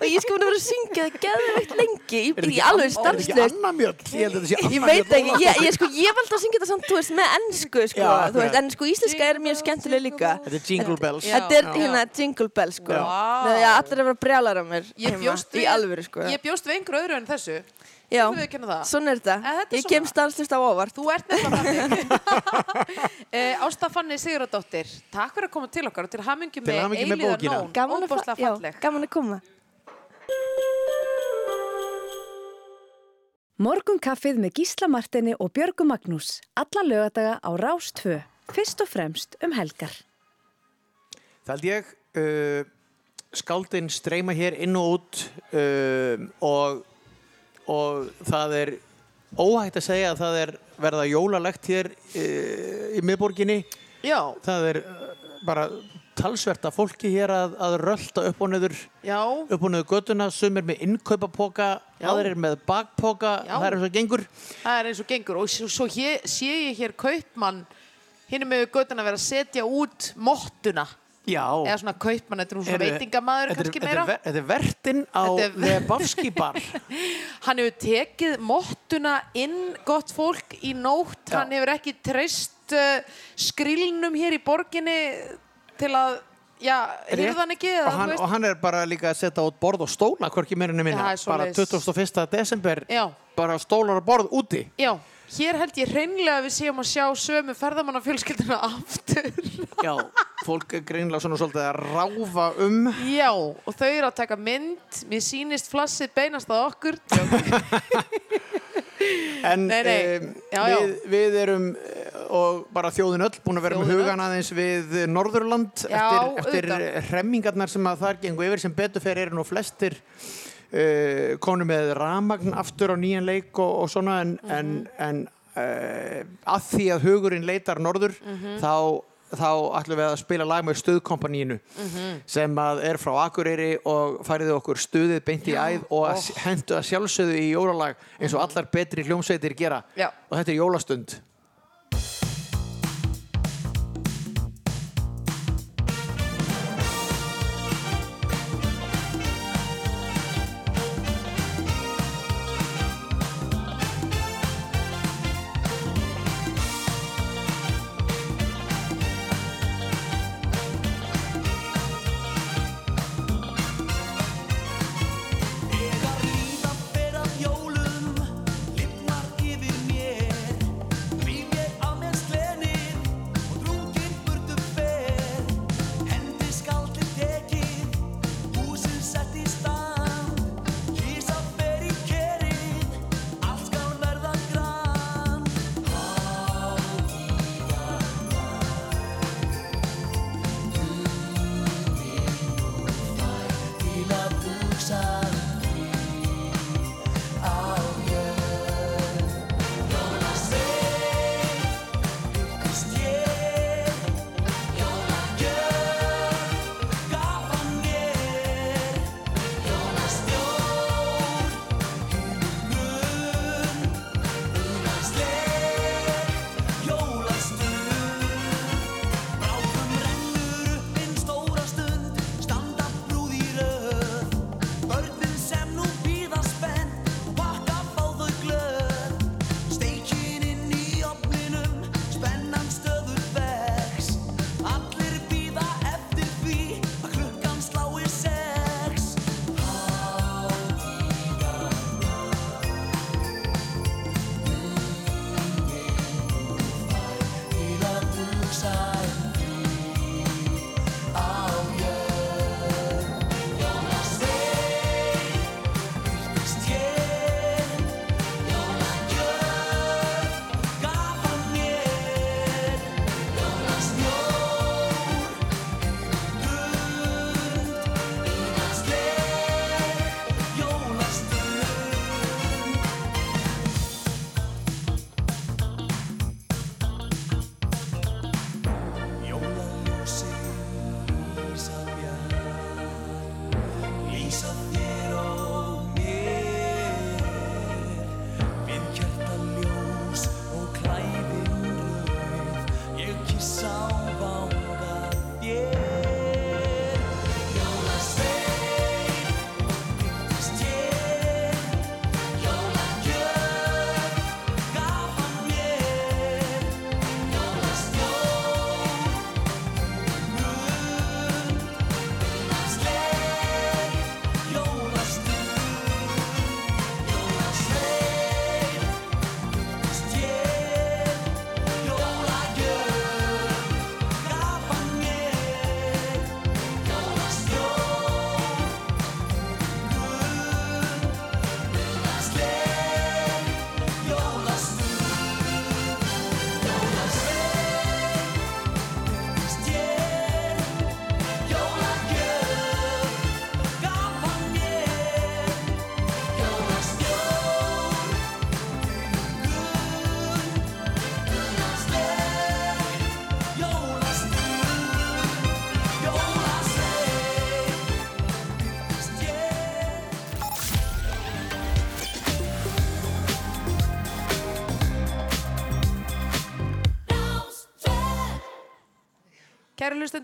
[SPEAKER 9] og ég sko búin að vera að syngja það geðveikt lengi, í, í alveg
[SPEAKER 2] Er þetta ekki
[SPEAKER 9] stanslist.
[SPEAKER 2] Anna Mjöll? Ég held að þetta sé Anna
[SPEAKER 9] Ég veit ekki, ég, ég, sko, ég alltaf að syngja þetta samt, þú veist, með ennsku, sko,
[SPEAKER 2] Já,
[SPEAKER 9] þú veist,
[SPEAKER 2] akkurat.
[SPEAKER 9] en sko íslenska er mjög skemmtileg líka.
[SPEAKER 2] Þetta er Jingle Bells
[SPEAKER 9] Þetta er hérna Jingle Bell, sko. Allir er að vera brjálar á mér
[SPEAKER 1] Ég
[SPEAKER 9] heima,
[SPEAKER 1] bjóst
[SPEAKER 9] í alvöru, sko.
[SPEAKER 1] Ég bjóst við einhverju öðru en þessu.
[SPEAKER 9] Já,
[SPEAKER 1] Þú viðurkennir það.
[SPEAKER 9] svona er þetta.
[SPEAKER 1] Þetta er
[SPEAKER 9] Ég kem
[SPEAKER 1] svona.
[SPEAKER 9] stanslist á óvart.
[SPEAKER 1] Þú ert nefnilega þannig. Eh, Ásta Fanny Sigurðardóttir, takk fyrir að koma til okkar og til hamingi með
[SPEAKER 2] hamingju með
[SPEAKER 1] eilíða
[SPEAKER 2] bókina.
[SPEAKER 1] nón.
[SPEAKER 9] Gaman að, já,
[SPEAKER 1] falleg.
[SPEAKER 9] gaman að koma.
[SPEAKER 5] Morgun kaffið með Gísla Martini og Björgu Magnús. Alla lögadaga á Rás 2. Fyrst og fremst um helgar.
[SPEAKER 2] Það held ég uh, skáldin streyma hér inn og út uh, og, og það er óhægt að segja að það er verða jólalegt hér uh, í miðborginni.
[SPEAKER 1] Já,
[SPEAKER 2] það er uh, bara talsvert af fólki hér að, að rölda upp og niður
[SPEAKER 1] já,
[SPEAKER 2] upp og niður göttuna, sumir með innkaupapoka
[SPEAKER 1] Já.
[SPEAKER 2] aðrir með bakpoka. Það er eins og gengur.
[SPEAKER 1] Það er eins og gengur. Og svo, svo hér, sé ég hér kaupmann hinn er með göttuna að vera að setja út mottuna
[SPEAKER 10] Já.
[SPEAKER 1] eða svona kaupmann, þetta er svona
[SPEAKER 10] er-
[SPEAKER 1] kannski meira
[SPEAKER 10] Þetta er vertinn á Lebowski bar.
[SPEAKER 1] hann hefur tekið mottuna inn gott fólk í nótt
[SPEAKER 10] Já.
[SPEAKER 1] hann hefur ekki treyst uh, skrilnum hér í borginni til að já, hyrða hann ekki
[SPEAKER 10] og hann, og hann er bara líka að setja út borð og stóla hvorki
[SPEAKER 1] Já,
[SPEAKER 10] minna. bara
[SPEAKER 1] svoleiðis.
[SPEAKER 10] 21. desember,
[SPEAKER 1] Já.
[SPEAKER 10] bara stólar og borð úti.
[SPEAKER 1] já, hér held ég hreinlega að við séum að sjá sömu ferðamannafjölskylduna aftur
[SPEAKER 10] Já, fólk er greinlega svona svolítið að ráfa um.
[SPEAKER 1] já, og þau eru að taka mynd mér sýnist flassið beinast að okkur
[SPEAKER 10] En
[SPEAKER 1] Nei, nei.
[SPEAKER 10] em,
[SPEAKER 1] Já, já.
[SPEAKER 10] við, við erum eh, og bara þjóðin öll búin að vera með hugan aðeins við Norðurland
[SPEAKER 1] Já,
[SPEAKER 10] eftir, eftir
[SPEAKER 1] auðvitað.
[SPEAKER 10] hremmingarnar sem að þar gengu yfir sem betur fer eru nú flestir uh, konu með ramagn aftur á nýjan leik og, og svona en,
[SPEAKER 1] Mhm.
[SPEAKER 10] en, en uh, að því að hugurinn leitar norður
[SPEAKER 1] Mhm.
[SPEAKER 10] þá þá ætlum við að spila lag með stuðkompanínu
[SPEAKER 1] Mhm.
[SPEAKER 10] sem að er frá Akureyri og færiði okkur stuðið beint í æð og að hendu að sjálfsögðu í jólalag eins og allar betri hljómsveitir gera
[SPEAKER 1] Já.
[SPEAKER 10] og þetta er jólastund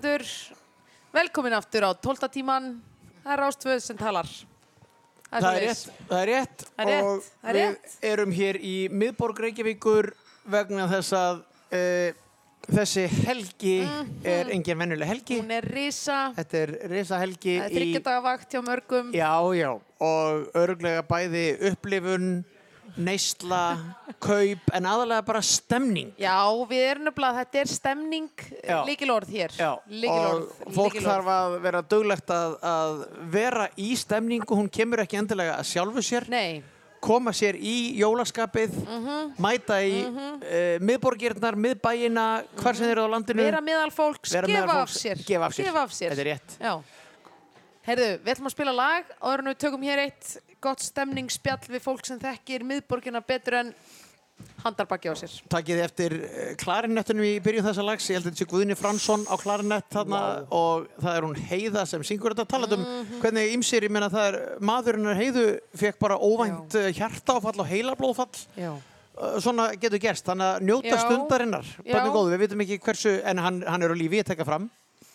[SPEAKER 1] hlustendur, Velkomin aftur á 12. tíman. Það er Rástvöð sem talar.
[SPEAKER 2] Það er rétt, það er rétt
[SPEAKER 1] Það er rétt,
[SPEAKER 2] og
[SPEAKER 1] er
[SPEAKER 2] við
[SPEAKER 1] rétt.
[SPEAKER 2] erum hér í miðborg Reykjavíkur vegna þess að uh, þessi helgi er engin vennuleg helgi.
[SPEAKER 1] Mhm. Hún er risa.
[SPEAKER 2] Þetta er risa helgi
[SPEAKER 1] Það er þryggjadagavakt hjá mörgum.
[SPEAKER 2] Já, já, og örglega bæði upplifun, neysla, kaup, en aðalega bara stemning.
[SPEAKER 1] Já, við erum nefnilega, þetta er stemning, líkilorð hér.
[SPEAKER 2] Já,
[SPEAKER 1] Lykilorð,
[SPEAKER 2] og fólk
[SPEAKER 1] lykilorð.
[SPEAKER 2] þarf að vera duglegt að, að vera í stemningu, hún kemur ekki endilega að sjálfu sér.
[SPEAKER 1] Nei.
[SPEAKER 2] Koma sér í jólaskapið,
[SPEAKER 1] Mhm.
[SPEAKER 2] mæta í mm miðborgirnar, miðbæina, hvar sem þeir eru á landinu.
[SPEAKER 1] Vera meðal fólks,
[SPEAKER 2] Vera
[SPEAKER 1] gefa
[SPEAKER 2] meðal
[SPEAKER 1] af
[SPEAKER 2] fólks,
[SPEAKER 1] sér.
[SPEAKER 2] gefa af sér.
[SPEAKER 1] Gefa af sér.
[SPEAKER 2] Þetta er rétt.
[SPEAKER 1] Já. Heyrðu, við ætlum að spila lag en við tökum hér eitt gott stemningsspjall við fólk sem þekkir miðborgina betur en handarbakki á sér.
[SPEAKER 2] Takið eftir eh, klarinettinu í byrjun þessa lags, ég held að þetta sé Guðni Fransson á klarinett þarna og það er hún Heiða sem syngur þetta talað um
[SPEAKER 1] Mhm.
[SPEAKER 2] hvernig ymsir, ég meina það er maðurinn er Heiðu fekk bara óvænt uh, hjartaáfall og heilablóðfall
[SPEAKER 1] Já.
[SPEAKER 2] Uh, svona getur gerst, þannig að njóta
[SPEAKER 1] Já.
[SPEAKER 2] stundarinnar
[SPEAKER 1] Já.
[SPEAKER 2] bönni góðu, við vitum ekki hversu en hann, hann er á lífi, ég tekka fram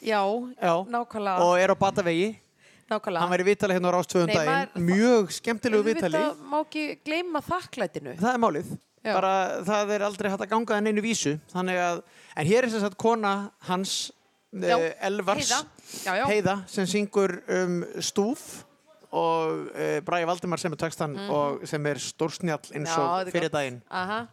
[SPEAKER 1] Já,
[SPEAKER 2] Já.
[SPEAKER 1] nákvæmlega.
[SPEAKER 2] og er á batavegi
[SPEAKER 1] nákvæmlega.
[SPEAKER 2] hann væri vitali hérna á Rástvöðum
[SPEAKER 1] Nei,
[SPEAKER 2] daginn mjög skemmtilegu vitali
[SPEAKER 1] Auðvitað má ekki gleyma þakklætinu.
[SPEAKER 2] það er málið
[SPEAKER 1] Já.
[SPEAKER 2] bara það er aldrei hægt að ganga en einu vísu að, en hér er sem sagt kona hans
[SPEAKER 1] Já,
[SPEAKER 2] uh, Elvars
[SPEAKER 1] Heiða. Já.
[SPEAKER 2] Heiða, sem syngur um stúf og uh, Bragi Valdimar sem er textan og sem er stórsnjall eins og fyrir daginn
[SPEAKER 1] Aha.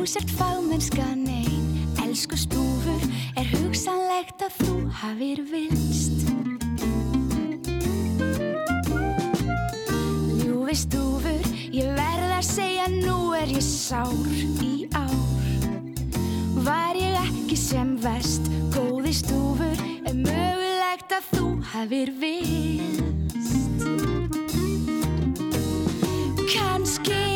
[SPEAKER 11] Þú sért fagmennskan ein. Elsku stúfur, er hugsanlegt að þú hafir vilst Ljúfi stúfur, ég verð að segja nú er ég sár í ár. Var ég ekki sem vest, góði stúfur, er mögulegt að þú hafir vilst. Kanski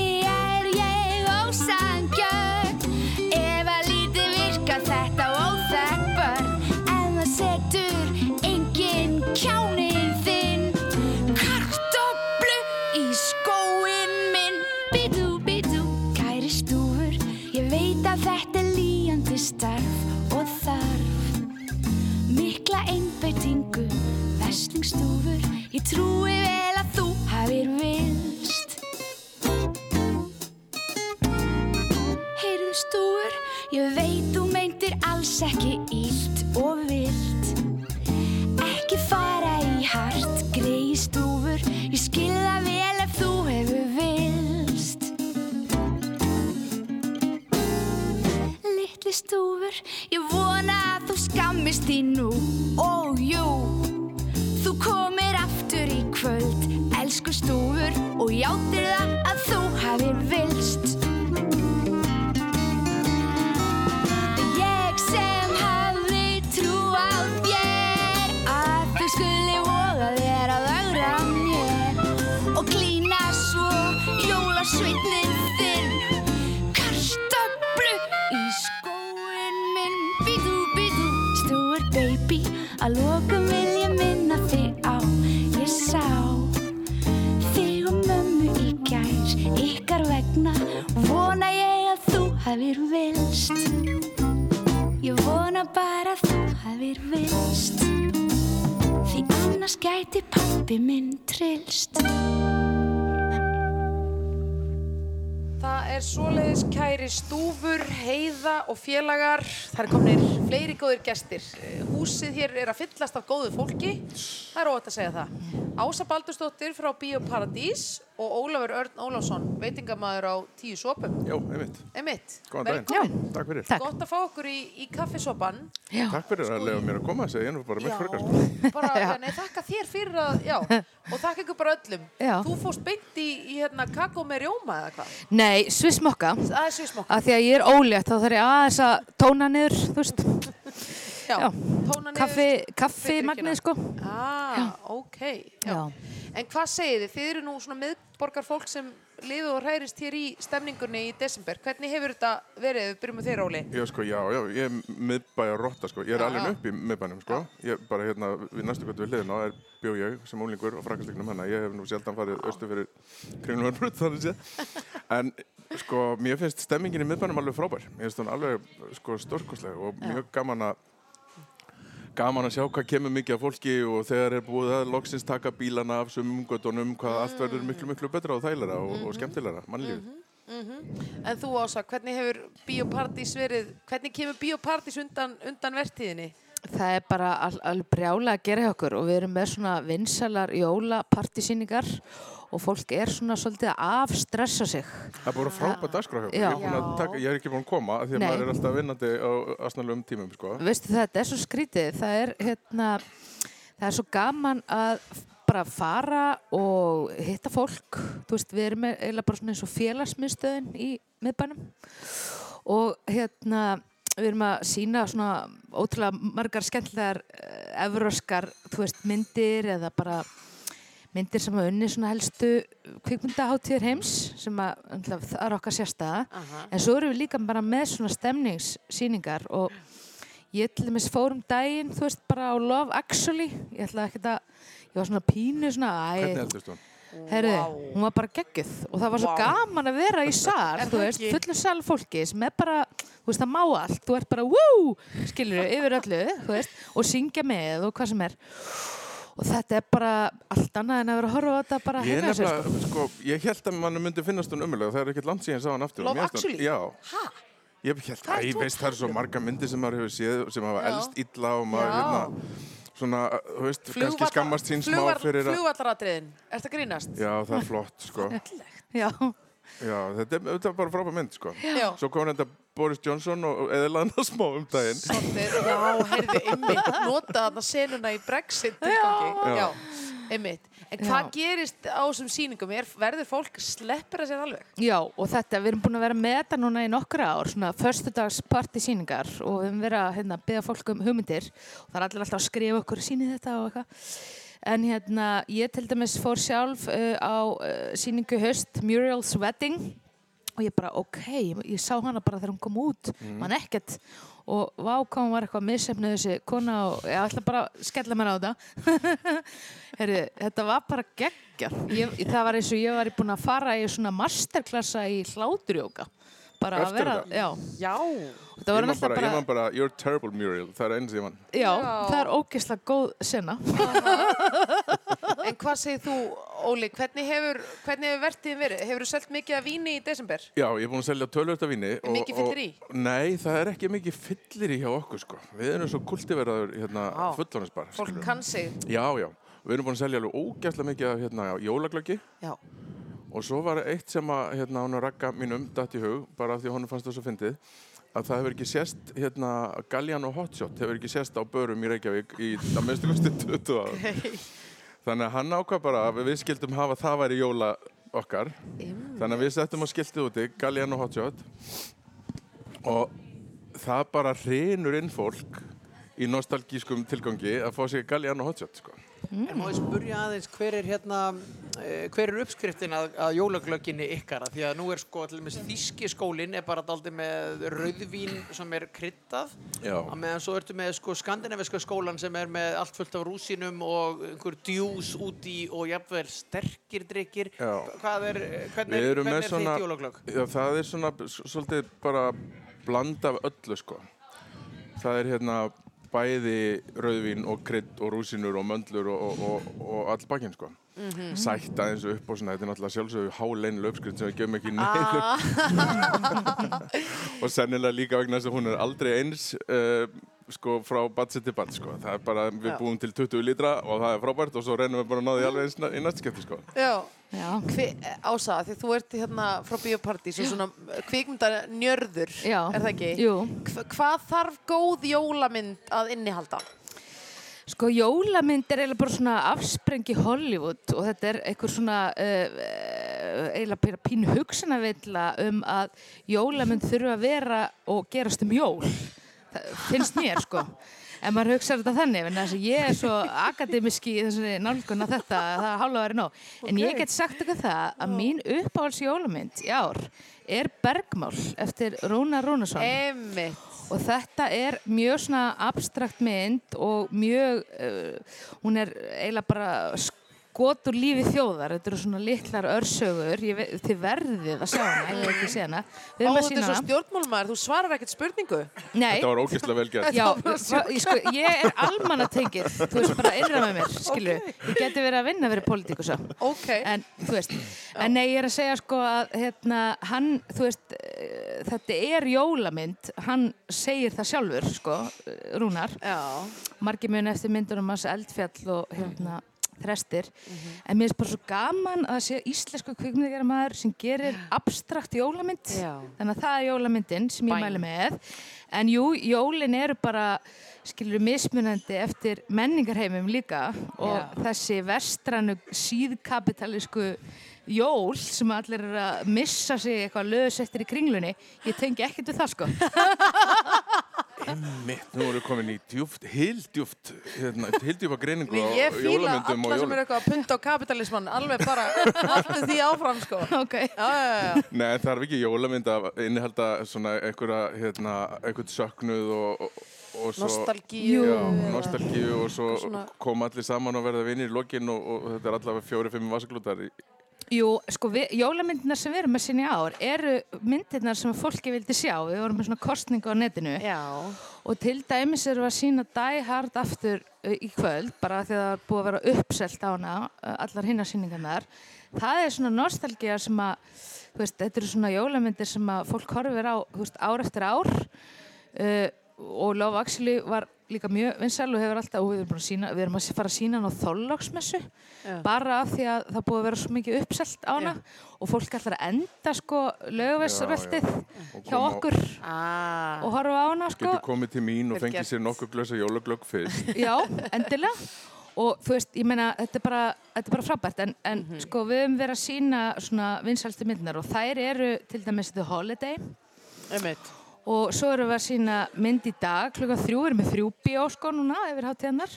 [SPEAKER 11] ég veit þú meintir alls ekki illt og vilt. Ekki fara í hart, greiði stúfur, ég skilða vel ef þú hefur vilst. Litli stúfur, ég vona að þú skammist því nú og jú. Þú komir aftur í kvöld, elsku stúfur, og játtir það að þú hafir vilst. Að lokum vil ég minna þig á Ég sá þig og mömmu í gær. Ykkar vegna vona ég að þú hafir vilst Ég vona bara að þú hafir vilst Því annars gæti pappi minn trillst
[SPEAKER 1] Það er svoleiðis kæri stúfur, heiða og félagar. Það er komnir fleiri góðir gestir. Eh, Húsið hér er að fyllast af góðu fólki. Það er óvægt að segja það. Ása Baldursdóttir frá Bíóparadís og Ólafur Örn Ólafsson, veitingamæður á Tíu Sopum.
[SPEAKER 12] Jó, einmitt.
[SPEAKER 1] Emitt,
[SPEAKER 12] Góðan daginn.
[SPEAKER 1] velkomin.
[SPEAKER 12] Takk fyrir.
[SPEAKER 1] Gott að fá okkur í, í kaffisopan.
[SPEAKER 12] Takk fyrir að lefa mér að koma, segi ég nú bara
[SPEAKER 1] Já,
[SPEAKER 12] mitt frekar.
[SPEAKER 1] bara, já. nei, þakka þér fyrir að, já, og þakka ykkur bara öllum.
[SPEAKER 13] Já.
[SPEAKER 1] Þú fórst beint í, í hérna, kakó með rjóma eða hvað?
[SPEAKER 13] Nei, svissmokka.
[SPEAKER 1] Það er svismokka.
[SPEAKER 13] Af því að ég er ólétt, þá þarf ég aðeins að tóna niður, þú veist. Kaffi, kaffi magnið, sko.
[SPEAKER 1] Ah, ok. Já.
[SPEAKER 13] Já.
[SPEAKER 1] En hvað segið þið? Þið eru nú svona miðborgar fólk sem liðið og hrærist hér í stemningunni í desember. Hvernig hefur þetta verið? Við byrjum með þér, Óli.
[SPEAKER 12] Já, sko, já, já, ég er miðbæja rotta, sko. Ég er alveg upp í miðbænum, sko. Ég bara hérna, við næstu kvöldu við hliðina, er bjó ég sem úlingur á frakastíknum hennar. Ég hef nú sjaldan farið austu fyrir kringlumverbrut, þannig séð. En, sko, mér finnst stemmingin í miðbænum alveg frábær. Mér finnst hún alveg, sko, stórkostleg og mjög gaman að gaman að sjá hvað kemur mikið af fólki og þegar er búið að loksins taka bílana af sumum göttunum, hvað allt verður miklu, miklu betra og þægilega og, og skemmtilegra, mannlífið.
[SPEAKER 1] En þú, Ása, hvernig hefur Bíópartís verið, hvernig kemur Bíópartís undan, undan vertíðinni?
[SPEAKER 13] Það er bara al alveg brjálega að gera hjá okkur og við erum með svona vinsalar jólapartísýningar og fólk er svona svolítið að afstressa sig.
[SPEAKER 12] Það er bara frábært dagskrá hjá okkur. Ég, er búinn að taka, ég er ekki búin að koma af því að
[SPEAKER 13] Nei.
[SPEAKER 12] maður er alltaf vinnandi á asnalegum tímum, sko.
[SPEAKER 13] Veistu það, þetta er svo skrítið. Það er, hérna, það er svo gaman að bara fara og hitta fólk. Þú veist, við erum eiginlega bara svona eins og félagsmiðstöðin í miðbænum og hérna, við erum að sína svona ótrúlega margar skemmtilegar uh, evróskar, þú veist, myndir eða bara myndir sem að unni svona helstu kvikmyndaháttíðir heims sem að náttúrulega, það er okkar sérstæða en svo erum við líka bara með svona stemningssýningar og ég til dæmis fór um daginn þú veist bara á Love Actually. Ég ætla ekki að ég var svona pínu svona
[SPEAKER 12] Hvernig
[SPEAKER 13] æ,
[SPEAKER 12] heldist hún?
[SPEAKER 13] Herru, hún var bara geggjuð og það var svo
[SPEAKER 1] Vá.
[SPEAKER 13] gaman að vera í sal
[SPEAKER 1] Er
[SPEAKER 13] þú
[SPEAKER 1] það
[SPEAKER 13] veist,
[SPEAKER 1] ekki?
[SPEAKER 13] fullur sal fólki sem er bara, þú veist, það má allt þú ert bara, wú, skilur yfir öllu þú veist, og syngja með og hvað sem er og þetta er bara allt annað en að vera að horfa á þetta bara
[SPEAKER 12] Ég
[SPEAKER 13] heima hjá sér,
[SPEAKER 12] nefnilega, sko, ég held að mann myndi finnast hún umulega, það er ekkert langt síðan ég sá hann aftur.
[SPEAKER 1] Love Actually?
[SPEAKER 12] Já.
[SPEAKER 1] Ha?
[SPEAKER 12] Ég held,
[SPEAKER 1] er
[SPEAKER 12] æ,
[SPEAKER 1] þú
[SPEAKER 12] veist, það eru svo marga myndir sem maður hefur séð sem hafa elst illa og maður, hérna, svona, þú veist, kannski skammast sín smá fyrir að...
[SPEAKER 1] Flugvallaratriðin, ertu að grínast?
[SPEAKER 12] Já, það er flott, sko.
[SPEAKER 13] já,
[SPEAKER 12] Já, þetta er, þetta er bara frábær mynd, sko.
[SPEAKER 1] Já.
[SPEAKER 12] Svo kom þetta Boris Johnson og eðlaðan að smá um daginn.
[SPEAKER 1] Svolítið, já, heyrðu, einmitt, nota þarna senuna í Brexit.
[SPEAKER 12] Já.
[SPEAKER 1] Já, einmitt. En hvað gerist á þessum sýningum? Er, verður fólk sleppir að sér alveg?
[SPEAKER 13] Já, og þetta, við erum búin að vera með þetta núna í nokkra ár, svona förstudags partysýningar og við höfum verið að hérna, byggja fólk um hugmyndir og það er allir alltaf að skrifa okkur sýni þetta og eitthvað. En hérna, ég til dæmis fór sjálf uh, á uh, sýningu í haust, Muriel's Wedding og ég bara, ok, ég sá hana bara þegar hún kom út, mann ekkert. Og vá hvað hún var eitthvað missefnið þessi kona og ég ætla bara að skella mér á þetta. Heri, þetta var bara geggjað. Ég, það var eins og ég var búin að fara í svona masterklassa í hláturjóka bara að
[SPEAKER 12] Eftir
[SPEAKER 13] vera,
[SPEAKER 12] þetta?
[SPEAKER 13] já,
[SPEAKER 1] Já.
[SPEAKER 13] Þetta
[SPEAKER 12] Ég
[SPEAKER 13] var
[SPEAKER 12] man bara,
[SPEAKER 13] bara,
[SPEAKER 12] ég man bara, you're terrible Muriel, það er eins ég man.
[SPEAKER 13] já, það er ógeðslega góð sena
[SPEAKER 1] En hvað segir þú, Óli, hvernig hefur, hvernig hefur vertíðin verið? Hefur þú selt mikið af víni í desember?
[SPEAKER 12] Já, ég er búin að selja tölvöld af víni. og-
[SPEAKER 1] mikið fyllir í?
[SPEAKER 12] og- Nei, það er ekki mikið fyllir í hjá okkur, sko. Við erum svo kultiveraður, hérna, fullónisbar.
[SPEAKER 1] Fólk kann sig.
[SPEAKER 12] Já, já. Við erum búin að selja alveg ógæslega mikið af, hérna, jólaglöggi.
[SPEAKER 1] Já.
[SPEAKER 12] Og svo var eitt sem að, hérna, hún að ragga mínum datt í hug, bara af því að honum fannst það svo fyndið, að það hefur ekki sést, hérna, Galliano Hotshot hefur ekki sést á börum í Reykjavík í að minnstu kosti 20 ára. Þannig að hann ákvað bara að við skildum hafa það væri jóla okkar. Þannig að við settum á skiltið úti, Galliano Hotshot, og það bara hrinur inn fólk í nostalgískum tilgangi að fá sér Galliano Hotshot, sko.
[SPEAKER 2] En má ég spurja aðeins hver er hérna, eh, hver er uppskriftin að, að jólaglögginni ykkar? Því að nú er sko til dæmis þíski skólinn er bara daldi með rauðvín sem er kryddað.
[SPEAKER 12] Já.
[SPEAKER 2] Á meðan svo ertu með sko skandinaviska skólan sem er með allt fullt af rúsínum og einhver djús út í og jafnvel sterkir drikkir.
[SPEAKER 12] Já.
[SPEAKER 2] Hvað er, hvernig er,
[SPEAKER 12] með
[SPEAKER 2] er
[SPEAKER 12] svona,
[SPEAKER 2] þitt jólaglögg?
[SPEAKER 12] já, það er svona svolítið bara bland af öllu sko. Það er hérna bæði rauðvín og krydd og rúsinur og möndlur og, og, og, og all bakinn sko.
[SPEAKER 1] Mhm.
[SPEAKER 12] Sætt aðeins upp og svona, þetta er náttúrulega sjálfsögðu háleinileg uppskrift sem við gefum ekki
[SPEAKER 1] Ah.
[SPEAKER 12] neinu. og sennilega líka vegna þess að hún er aldrei eins uh, sko frá batsi til bat sko. Það er bara, við
[SPEAKER 1] Já.
[SPEAKER 12] búum til 20 lítra og það er frábært og svo reynum við bara að ná því alveg í næst skipti sko.
[SPEAKER 1] Já.
[SPEAKER 13] já,
[SPEAKER 1] Hve, Ása, því þú ert hérna frá Bíópartís og svona kvikmynda njörður,
[SPEAKER 13] Já.
[SPEAKER 1] er það ekki?
[SPEAKER 13] Jú.
[SPEAKER 1] Hva, hvað þarf góð jólamynd að innihalda?
[SPEAKER 13] Sko jólamynd er eiginlega bara svona afsprengi Hollywood og þetta er eitthvað svona uh, eiginlega pínu hugsanavilla um að jólamynd þurfa að vera og gerast um jól. Finnst mér sko. En maður hugsaður þetta þannig, en þess að ég er svo akademiski í þessari nálgun að þetta, að það hálfa verið nóg. En ég get sagt ykkur það að mín uppáhalds jólamynd í ár er Bergmál eftir Rúnar Rúnarsson.
[SPEAKER 1] Einmitt.
[SPEAKER 13] Og þetta er mjög svona abstrakt mynd og mjög, uh, hún er eiginlega bara skot úr lífi þjóðar. Þetta eru svona litlar örsögur, ég, ve- þið verðið að sjá hana, ég veit ekki sé hana.
[SPEAKER 1] Ó, þetta er svo stjórnmálmaður, þú svarar ekkert spurningu.
[SPEAKER 13] Nei.
[SPEAKER 12] Þetta var ógeðslega vel gert.
[SPEAKER 13] Já, ég, sko, ég er almannatengið, þú veist, bara innra með mér, skilju. Ég geti verið að vinna fyrir pólitíkusa.
[SPEAKER 1] Ok.
[SPEAKER 13] En, þú veist, en nei, ég er að segja sko að, hérna, hann, þú veist, eh, þetta er jólamynd, hann segir það sjálfur, sko, eh, Rúnar.
[SPEAKER 1] Já.
[SPEAKER 13] Margir mun eftir myndunum hans Eldfjall og, hérna, Þrestir. En mér finnst bara svo gaman að sé íslensku kvikmyndagjara maður sem gerir abstrakt jólamynd.
[SPEAKER 1] Já.
[SPEAKER 13] Þannig að það er jólamyndin sem ég
[SPEAKER 1] Bæn.
[SPEAKER 13] mæli með. En jú, jólin eru bara, skilur mismunandi eftir menningarheimum líka og
[SPEAKER 1] Já.
[SPEAKER 13] þessi vestrannu síðkapitalísku jól sem allir eru að missa sig eitthvað löðs eftir í kringlunni. Ég tengi ekkert við það sko.
[SPEAKER 12] Mitt, nú erum við komin í djúft, hildjúft, hérna, hildjúfa greiningu á
[SPEAKER 1] Ég
[SPEAKER 12] jólamyndum og
[SPEAKER 1] alla sem eru eitthvað að punta á kapitalismann, alveg bara alltaf því áfram, sko.
[SPEAKER 13] Ok.
[SPEAKER 1] Já, já, já.
[SPEAKER 12] Nei, en það er ekki jólamynd að innihalda svona einhverja, hérna, einhvern söknuð og, og, og svo...
[SPEAKER 1] Nostalgíu.
[SPEAKER 12] Já, nostalgíu og svo
[SPEAKER 1] svona-
[SPEAKER 12] koma allir saman og verða vinnir í lokin og, og þetta er allavega fjóri-fimm vasaglútar í,
[SPEAKER 13] Jú, sko, við, jólamyndirnar sem við erum að sinni ár eru myndirnar sem fólki vildi sjá. Við vorum með svona kostningu á netinu.
[SPEAKER 1] Já.
[SPEAKER 13] Og til dæmis erum við að sína Die Hard aftur uh, í kvöld, bara því að það er búið að vera uppselt á hana, uh, allar hinnar síningarnar. Það er svona nostalgía sem að, þú veist, þetta eru svona jólamyndir sem að fólk horfir á, þú veist, ár eftir ár. Uh, og Love Actually var líka mjög vinsæl og hefur alltaf, og við erum, sína, við erum að fara að sína hann á þóllagsmessu bara af því að það búið að vera svo mikið uppselt á hana. Og fólk ætlar að enda sko lögvegsröltið
[SPEAKER 12] Og
[SPEAKER 13] hjá okkur.
[SPEAKER 1] Ah.
[SPEAKER 13] og horfa á hana sko.
[SPEAKER 12] Getur komið til mín og fengið sér nokkuð glösa jólaglögg fyrst.
[SPEAKER 13] Já, endilega. Og þú veist, ég meina, þetta er bara, þetta er bara frábært. En, en sko við höfum verið að sína svona vinsælstu myndnar og þær eru til dæmis The Holiday.
[SPEAKER 1] Einmitt.
[SPEAKER 13] Og svo erum við að sína mynd í dag klukka þrjú, við erum með þrjú bíó sko núna yfir hátíðannar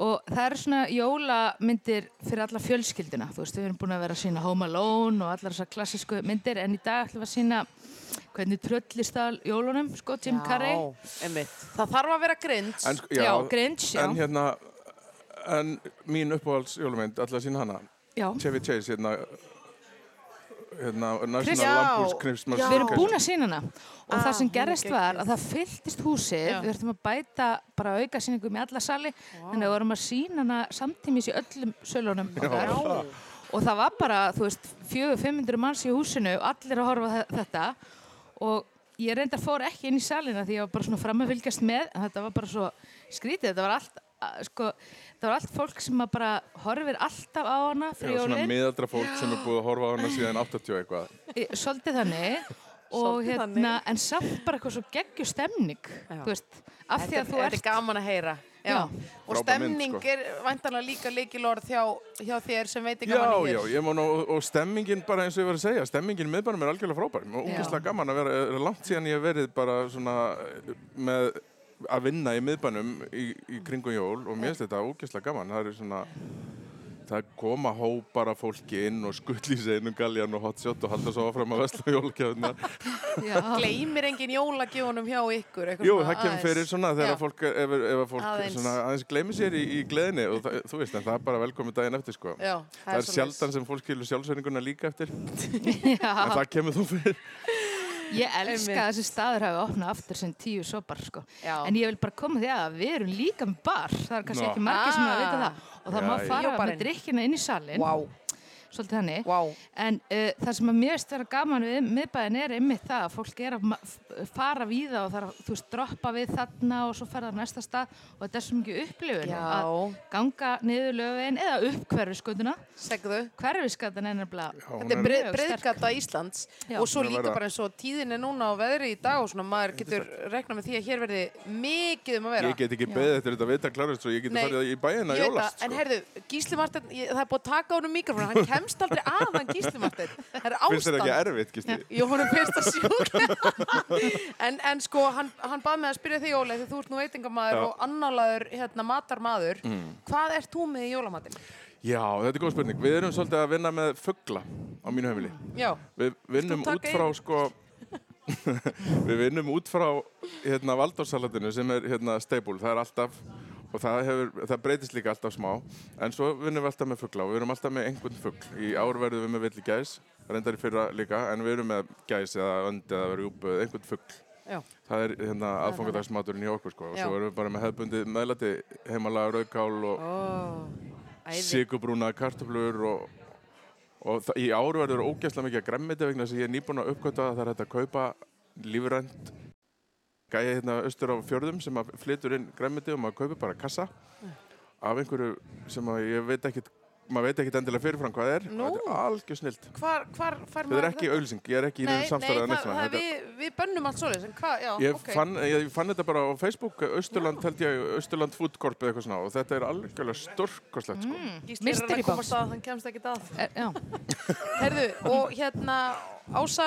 [SPEAKER 13] og það eru svona jólamyndir fyrir alla fjölskylduna, þú veist, við erum búin að vera að sína Home Alone og allar þessar klassísku myndir en í dag ætlum við að sína hvernig tröllist að jólunum, sko, Jim Carrey
[SPEAKER 1] Já. Það þarf að vera grind.
[SPEAKER 12] En, sko,
[SPEAKER 13] Já, Grinch, já.
[SPEAKER 12] En hérna, en mín uppáhalds jólumynd, alltaf sína hana,
[SPEAKER 13] Já.
[SPEAKER 12] Chevy Chase, hérna, hérna, National. Lampoon's Christmas
[SPEAKER 13] Við erum búin að sína hana. Og
[SPEAKER 1] Ah,
[SPEAKER 13] það sem
[SPEAKER 1] er
[SPEAKER 13] gerist var að það fylltist húsið,
[SPEAKER 1] Já.
[SPEAKER 13] við þurftum að bæta bara auka sýningum í alla sali. Þannig að við vorum að sína hana samtímis í öllum sölunum og það var bara, þú veist, 400-500 manns í húsinu og allir að horfa þetta. Og ég reyndar fór ekki inn í salina því ég var bara svona fram að fylgjast með. En þetta var bara svo skrítið, þetta var allt að- sko, þetta var allt fólk sem að bara horfir alltaf á hana
[SPEAKER 12] Já,
[SPEAKER 13] fyrir
[SPEAKER 12] svona
[SPEAKER 13] jólin
[SPEAKER 12] miðaldra fólk sem er búið að horfa á hana síðan 80 og eitthvað.
[SPEAKER 13] Svolítið þannig og hérna,
[SPEAKER 1] þannig.
[SPEAKER 13] en samt bara eitthvað svo geggju stemning þú veist, af því
[SPEAKER 1] Þetta
[SPEAKER 13] að þú
[SPEAKER 1] þetta
[SPEAKER 13] ert
[SPEAKER 1] er gaman að heyra. Já.
[SPEAKER 13] Já.
[SPEAKER 1] Og
[SPEAKER 12] Frábær mynd,
[SPEAKER 1] stemning
[SPEAKER 12] sko.
[SPEAKER 1] er vantanlega líka leikilorð hjá, hjá þér sem veit ekki
[SPEAKER 12] Já,
[SPEAKER 1] gaman
[SPEAKER 12] já, ég má nú, og stemmingin bara eins og ég var að segja, stemmingin í miðbænum er algjörlega frábær. Og
[SPEAKER 13] Já.
[SPEAKER 12] ógeðslega gaman að vera, er langt síðan ég hef verið bara svona eh, með að vinna í miðbænum í, í kringum jól og mér finnst þetta ógeðslega gaman. Það er svona, það koma hópar af fólki inn og skull í seinum galjan og hotshot og halda svo áfram að vesla jólakjöfuna.
[SPEAKER 1] Gleimir engin jólagjónum hjá ykkur?
[SPEAKER 12] Jú, það kemur fyrir svona þegar fólk, ef, ef fólk
[SPEAKER 1] Aðeins.
[SPEAKER 12] svona, aðeins gleymir sér í, í gleðinni og það, þú veist, en það er bara velkomið daginn eftir sko.
[SPEAKER 1] Já,
[SPEAKER 12] það er
[SPEAKER 1] svoleiðis.
[SPEAKER 12] sjaldan sem fólk skilur sjálfsveringuna líka eftir en það kemur þú fyrir
[SPEAKER 13] Ég elska að þessi staður hafi opnað aftur sem tíu sopar sko. En ég vil bara koma því að við erum líka með bar. Það er kannski
[SPEAKER 12] Nó.
[SPEAKER 13] ekki margir sem að vita
[SPEAKER 1] Ah.
[SPEAKER 13] það. Og það
[SPEAKER 12] Já,
[SPEAKER 13] má fara með drikkina inn í salin
[SPEAKER 1] Vá,
[SPEAKER 13] svolítið þannig
[SPEAKER 1] vá.
[SPEAKER 13] En uh, það sem að mér veist vera gaman við miðbæðin er einmitt það að fólk er að fara víða og það er að þú veist, droppa við þarna og svo ferða á næsta stað og þetta er svo mikið upplifun
[SPEAKER 1] Já.
[SPEAKER 13] að ganga niður lögvegin eða upp hverfiskutuna.
[SPEAKER 1] Segðu.
[SPEAKER 13] Hverfiskatan er nefnilega
[SPEAKER 1] Þetta er breið, breiðgata Íslands
[SPEAKER 13] Já.
[SPEAKER 1] og svo
[SPEAKER 12] að
[SPEAKER 1] líka bara eins og tíðin er núna á veðri í dag og svona maður getur reknað með því að hér verði mikið um að vera.
[SPEAKER 12] ég get ekki beðið eftir þetta vita klarist og ég
[SPEAKER 1] Nei,
[SPEAKER 12] farið í bæina jólast
[SPEAKER 1] það, en
[SPEAKER 12] sko.
[SPEAKER 1] heyrðu, Gísli Martin, ég, það er búið að taka á honum mikrofón, hann kemst aldrei að hann Gísli Martin. Það er ástand.
[SPEAKER 12] Finnst þér ekki erfitt, Gísli?
[SPEAKER 1] Jú, hún er fyrst að sjúkla. en, en sko, hann, hann bað með að spyrja þig, Óli, því þú ert nú veitingamaður
[SPEAKER 12] Já.
[SPEAKER 1] og annálaður hérna, matarmaður.
[SPEAKER 12] Mm.
[SPEAKER 1] Hvað ert þú með í jólamatinn?
[SPEAKER 12] Já, þetta er góð spurning. Við erum svolítið að vinna með fuggla á mínu heimili.
[SPEAKER 1] Já.
[SPEAKER 12] Við vinnum út frá sko við vinnum út frá hérna valdórsalatinu sem er hérna staple, það er alltaf og það, hefur, það breytist líka alltaf smá en svo vinnum við alltaf með fuggla og við erum alltaf með einhvern fuggl. Í ár verðum við með villi gæs, reyndar í fyrra líka en við erum með gæs eða önd eða rjúpu eða einhvern fuggl.
[SPEAKER 1] Já.
[SPEAKER 12] Það er hérna aðfangadagsmaturinn í okkur sko og svo erum við bara með hefbundi meðlæti heimalega rauðkál og
[SPEAKER 1] Æði.
[SPEAKER 12] sigurbrúna kartöflur og, og það, í ár verður ógæslega mikið að gremmiti vegna að ég er nýbúin að uppgöta að það er hægt að kaupa lífrænt gæja hérna austur á fjörðum sem að flytur inn gremmiti og maður kaupir bara kassa af einhverju sem að ég veit ekkit maður veit ekkit endilega fyrirfram hvað það er
[SPEAKER 1] Nú.
[SPEAKER 12] og þetta er algjör snilt
[SPEAKER 1] Hvar, hvar fær
[SPEAKER 12] þetta er
[SPEAKER 1] maður
[SPEAKER 12] ekki auðlýsing, ég er ekki í
[SPEAKER 1] Nei,
[SPEAKER 12] neinu samstæða
[SPEAKER 1] við, við bönnum allt já,
[SPEAKER 12] Ég,
[SPEAKER 1] ok.
[SPEAKER 12] fann, ég fann þetta bara á Facebook, Östurland held ég, Östurland Food Corp eða eitthvað svona og þetta er algjörlega stórkoslegt sko.
[SPEAKER 1] Mm. Gísli er að
[SPEAKER 13] Mystery
[SPEAKER 1] komast
[SPEAKER 13] box.
[SPEAKER 1] að, hann kemst ekki að.
[SPEAKER 13] Já.
[SPEAKER 1] Herðu, og hérna, Ása,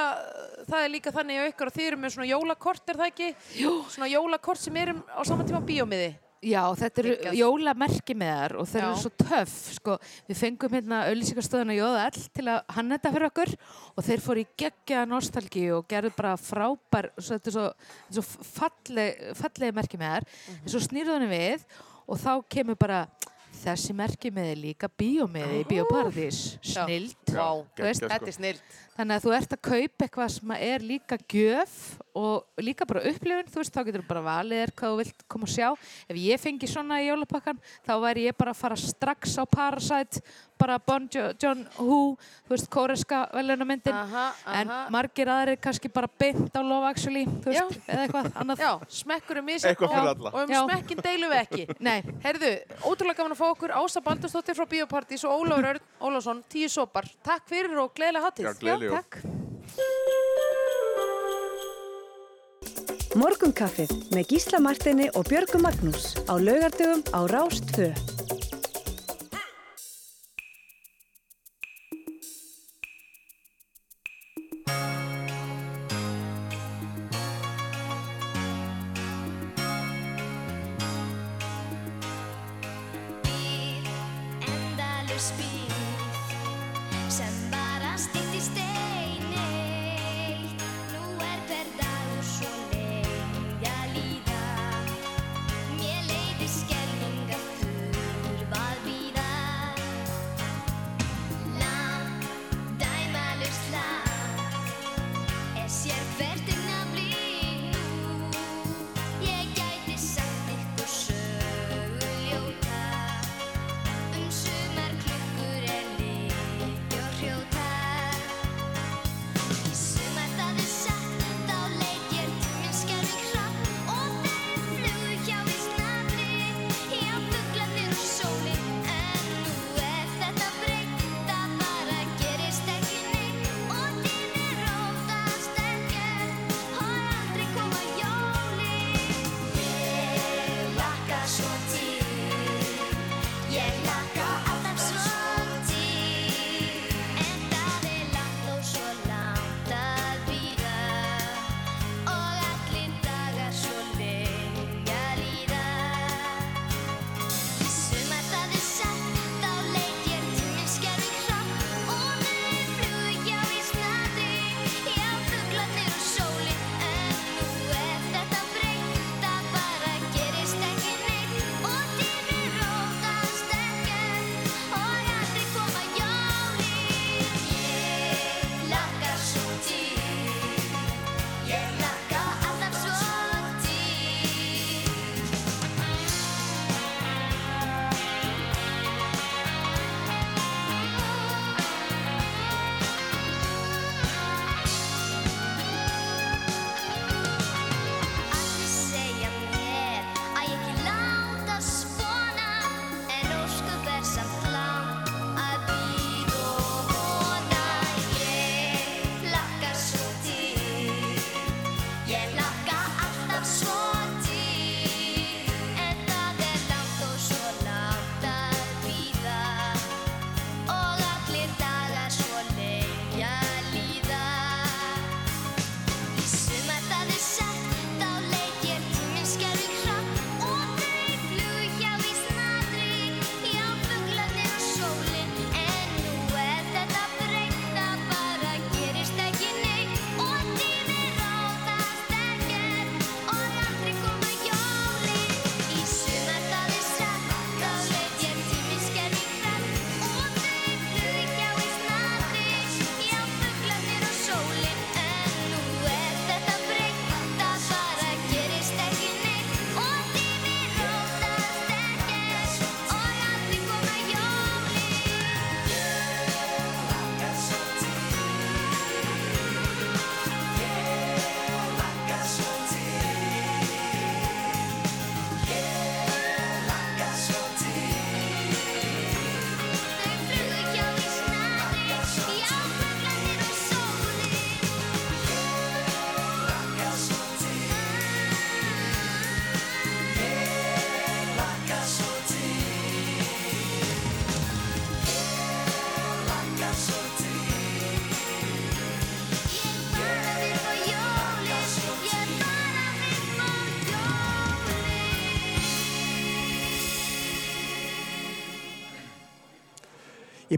[SPEAKER 1] það er líka þannig að ykkur að þið eru með svona jólakort, er það ekki? Jú. Svona jólakort sem erum á sama tíma bíómiði.
[SPEAKER 13] Já, þetta eru jólamerki með þar og þeir eru svo töff, sko. Við fengum hérna auðlýsingastöðuna Jóðall til að hanna þetta fyrir okkur og þeir fóru í geggja nostalgi og gerðu bara frábær, þetta er svo, svo falleg, fallegi merki með þar.
[SPEAKER 1] Mhm.
[SPEAKER 13] En svo snýrðu hann við og þá kemur bara þessi merki með líka bíómiði í. Snild.
[SPEAKER 1] Þetta er snilt.
[SPEAKER 13] Þannig að þú ert að kaupa eitthvað sem er líka gjöf og líka bara upplifun, þú veist, þá getur þú bara valið þér hvað þú vilt koma og sjá. Ef ég fengi svona í jólapakkan, þá væri ég bara að fara strax á Parasite, bara Bon Jo- John Who, þú veist, kóreska velunamyndin, en margir aðrir kannski bara beint á Love Actually, þú veist, eða eitthvað annað.
[SPEAKER 1] Já, smekkur misjafn
[SPEAKER 12] Eitthvað fyrir
[SPEAKER 1] og, og um
[SPEAKER 13] Já.
[SPEAKER 1] smekkin deilum við ekki.
[SPEAKER 13] Nei.
[SPEAKER 1] Herðu, ótrúlega gaman að fá okkur Ása Baldursdóttir frá Bíópartís og Ólafur Örn Ólafsson, tíu sopar. Takk fyrir og gleðilega hattíð.
[SPEAKER 12] Já, gleðileg jól.
[SPEAKER 1] takk.
[SPEAKER 5] Morgunkaffið með Gísla Martini og Björgu Magnús á laugardögum á Rást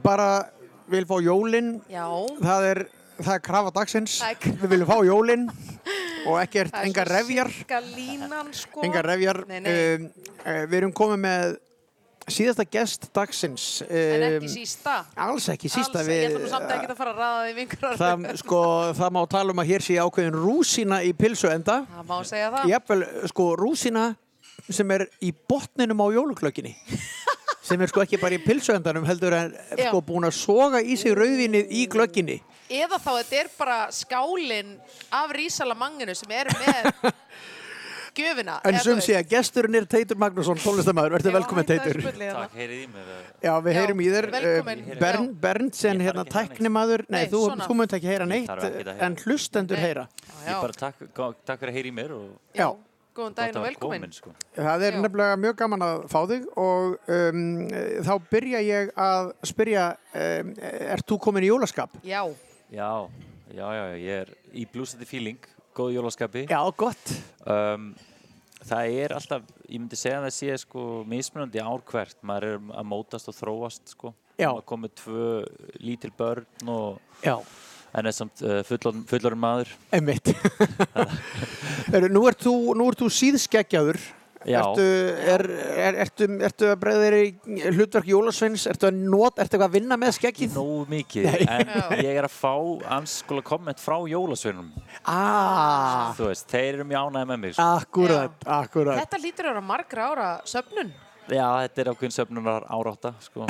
[SPEAKER 11] bara
[SPEAKER 2] vil fá jólin,
[SPEAKER 1] Já,
[SPEAKER 2] það er, það er krafa dagsins,
[SPEAKER 1] krafa.
[SPEAKER 2] við viljum fá jólin og ekkert,
[SPEAKER 1] er sirka línan, sko.
[SPEAKER 2] engar refjar.
[SPEAKER 1] Nei, nei,
[SPEAKER 2] Um, uh, við erum komið með síðasta gest dagsins.
[SPEAKER 1] en
[SPEAKER 2] Um,
[SPEAKER 1] ekki sísta.
[SPEAKER 2] Alls ekki sísta.
[SPEAKER 1] Alls, ekki að
[SPEAKER 2] það, sko, það má tala um að hér sé ákveðin rúsína í pilsuenda.
[SPEAKER 1] Það má segja það.
[SPEAKER 2] Jafnvel, sko, rúsína sem er í botninum á jóluklökinni. Sem er sko ekki bara í pilsuendanum heldur en sko búin að soga í sig rauðvinnið í glögginni.
[SPEAKER 1] Eða þá þetta er bara skálinn af Rísalamanginu sem er með gjöfina.
[SPEAKER 2] En
[SPEAKER 1] þú
[SPEAKER 2] sé að gesturinn er Teitur Magnússon, tónlistamæður, verður velkominn Teitur.
[SPEAKER 1] hérna.
[SPEAKER 14] Takk, heyrið í mig.
[SPEAKER 2] Já, við
[SPEAKER 1] Já,
[SPEAKER 2] heyrum í þér. Uh, Bern, Berntsen,
[SPEAKER 14] Ég
[SPEAKER 2] hérna, tæknimaður. Nei,
[SPEAKER 1] Nei,
[SPEAKER 2] þú, þú munt ekki heyra neitt, en hlustendur
[SPEAKER 1] Nei.
[SPEAKER 2] heyra.
[SPEAKER 1] Já,
[SPEAKER 14] Ég bara takk, fyrir að heyra í mér og
[SPEAKER 2] Já.
[SPEAKER 1] Góðan daginn og velkomin.
[SPEAKER 14] komin, sko.
[SPEAKER 2] Það er
[SPEAKER 1] Já.
[SPEAKER 2] nefnilega mjög gaman að fá þig og um, þá byrja ég að spyrja, um, ert þú komin í jólaskap?
[SPEAKER 1] Já,
[SPEAKER 14] Já, já, já, já, ég er í blúsandi feeling, góð jólaskapi.
[SPEAKER 2] Já, gott.
[SPEAKER 14] Um, það er alltaf, ég myndi segja að það sé sko mismunandi ár hvert, maður er að mótast og þróast sko.
[SPEAKER 2] Já.
[SPEAKER 14] Maður komið tvö lítil börn og
[SPEAKER 2] Já.
[SPEAKER 14] En er samt uh, fullorðin fullorðin maður.
[SPEAKER 2] Heru, nú ert þú, ert þú síðskeggjaður.
[SPEAKER 14] Já.
[SPEAKER 2] Ertu, er, er, ertu, ertu að bregða þér í hlutverk Jólasveins? Ertu að not, ertu að vinna með skeggið?
[SPEAKER 14] Nógu mikið,
[SPEAKER 2] Nei.
[SPEAKER 14] en ég er að fá anskola komment frá jólasveinum.
[SPEAKER 2] Ah,
[SPEAKER 14] Þú veist, þeir eru mjög ánægði með mig. Sko.
[SPEAKER 2] akkurat, akkurat.
[SPEAKER 1] þetta lítur að vera margra ára söfnun.
[SPEAKER 14] Já, þetta er ákveðin söfnunar árátta, sko.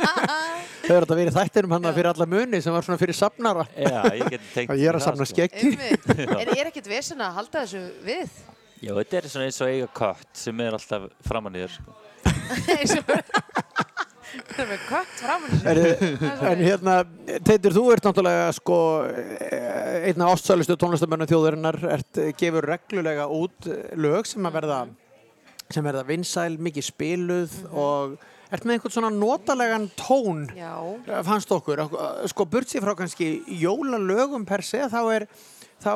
[SPEAKER 2] Þau eru þetta verið þættinum hann fyrir alla muni sem var svona fyrir safnara.
[SPEAKER 14] Já, ég geti tengt
[SPEAKER 2] Og ég er að
[SPEAKER 14] það,
[SPEAKER 2] safna
[SPEAKER 14] sko.
[SPEAKER 2] skeggi.
[SPEAKER 1] En er ekkert vesen að halda þessu við?
[SPEAKER 14] Já, þetta er svona eins og eiga kött sem er alltaf framan í þér, sko.
[SPEAKER 1] Það er með kött framan í sér.
[SPEAKER 2] en hérna, Teitur, þú ert náttúrulega sko einna ástsælustu tónlistamönnu þjóðurinnar, ert, gefur reglulega út eh, lög sem að verða sem verða vinsæl, mikið spiluð og ert með einhvern svona notalegan tón
[SPEAKER 1] Já,
[SPEAKER 2] fannst okkur, sko burt sér frá kannski jólalögum per se, þá er þá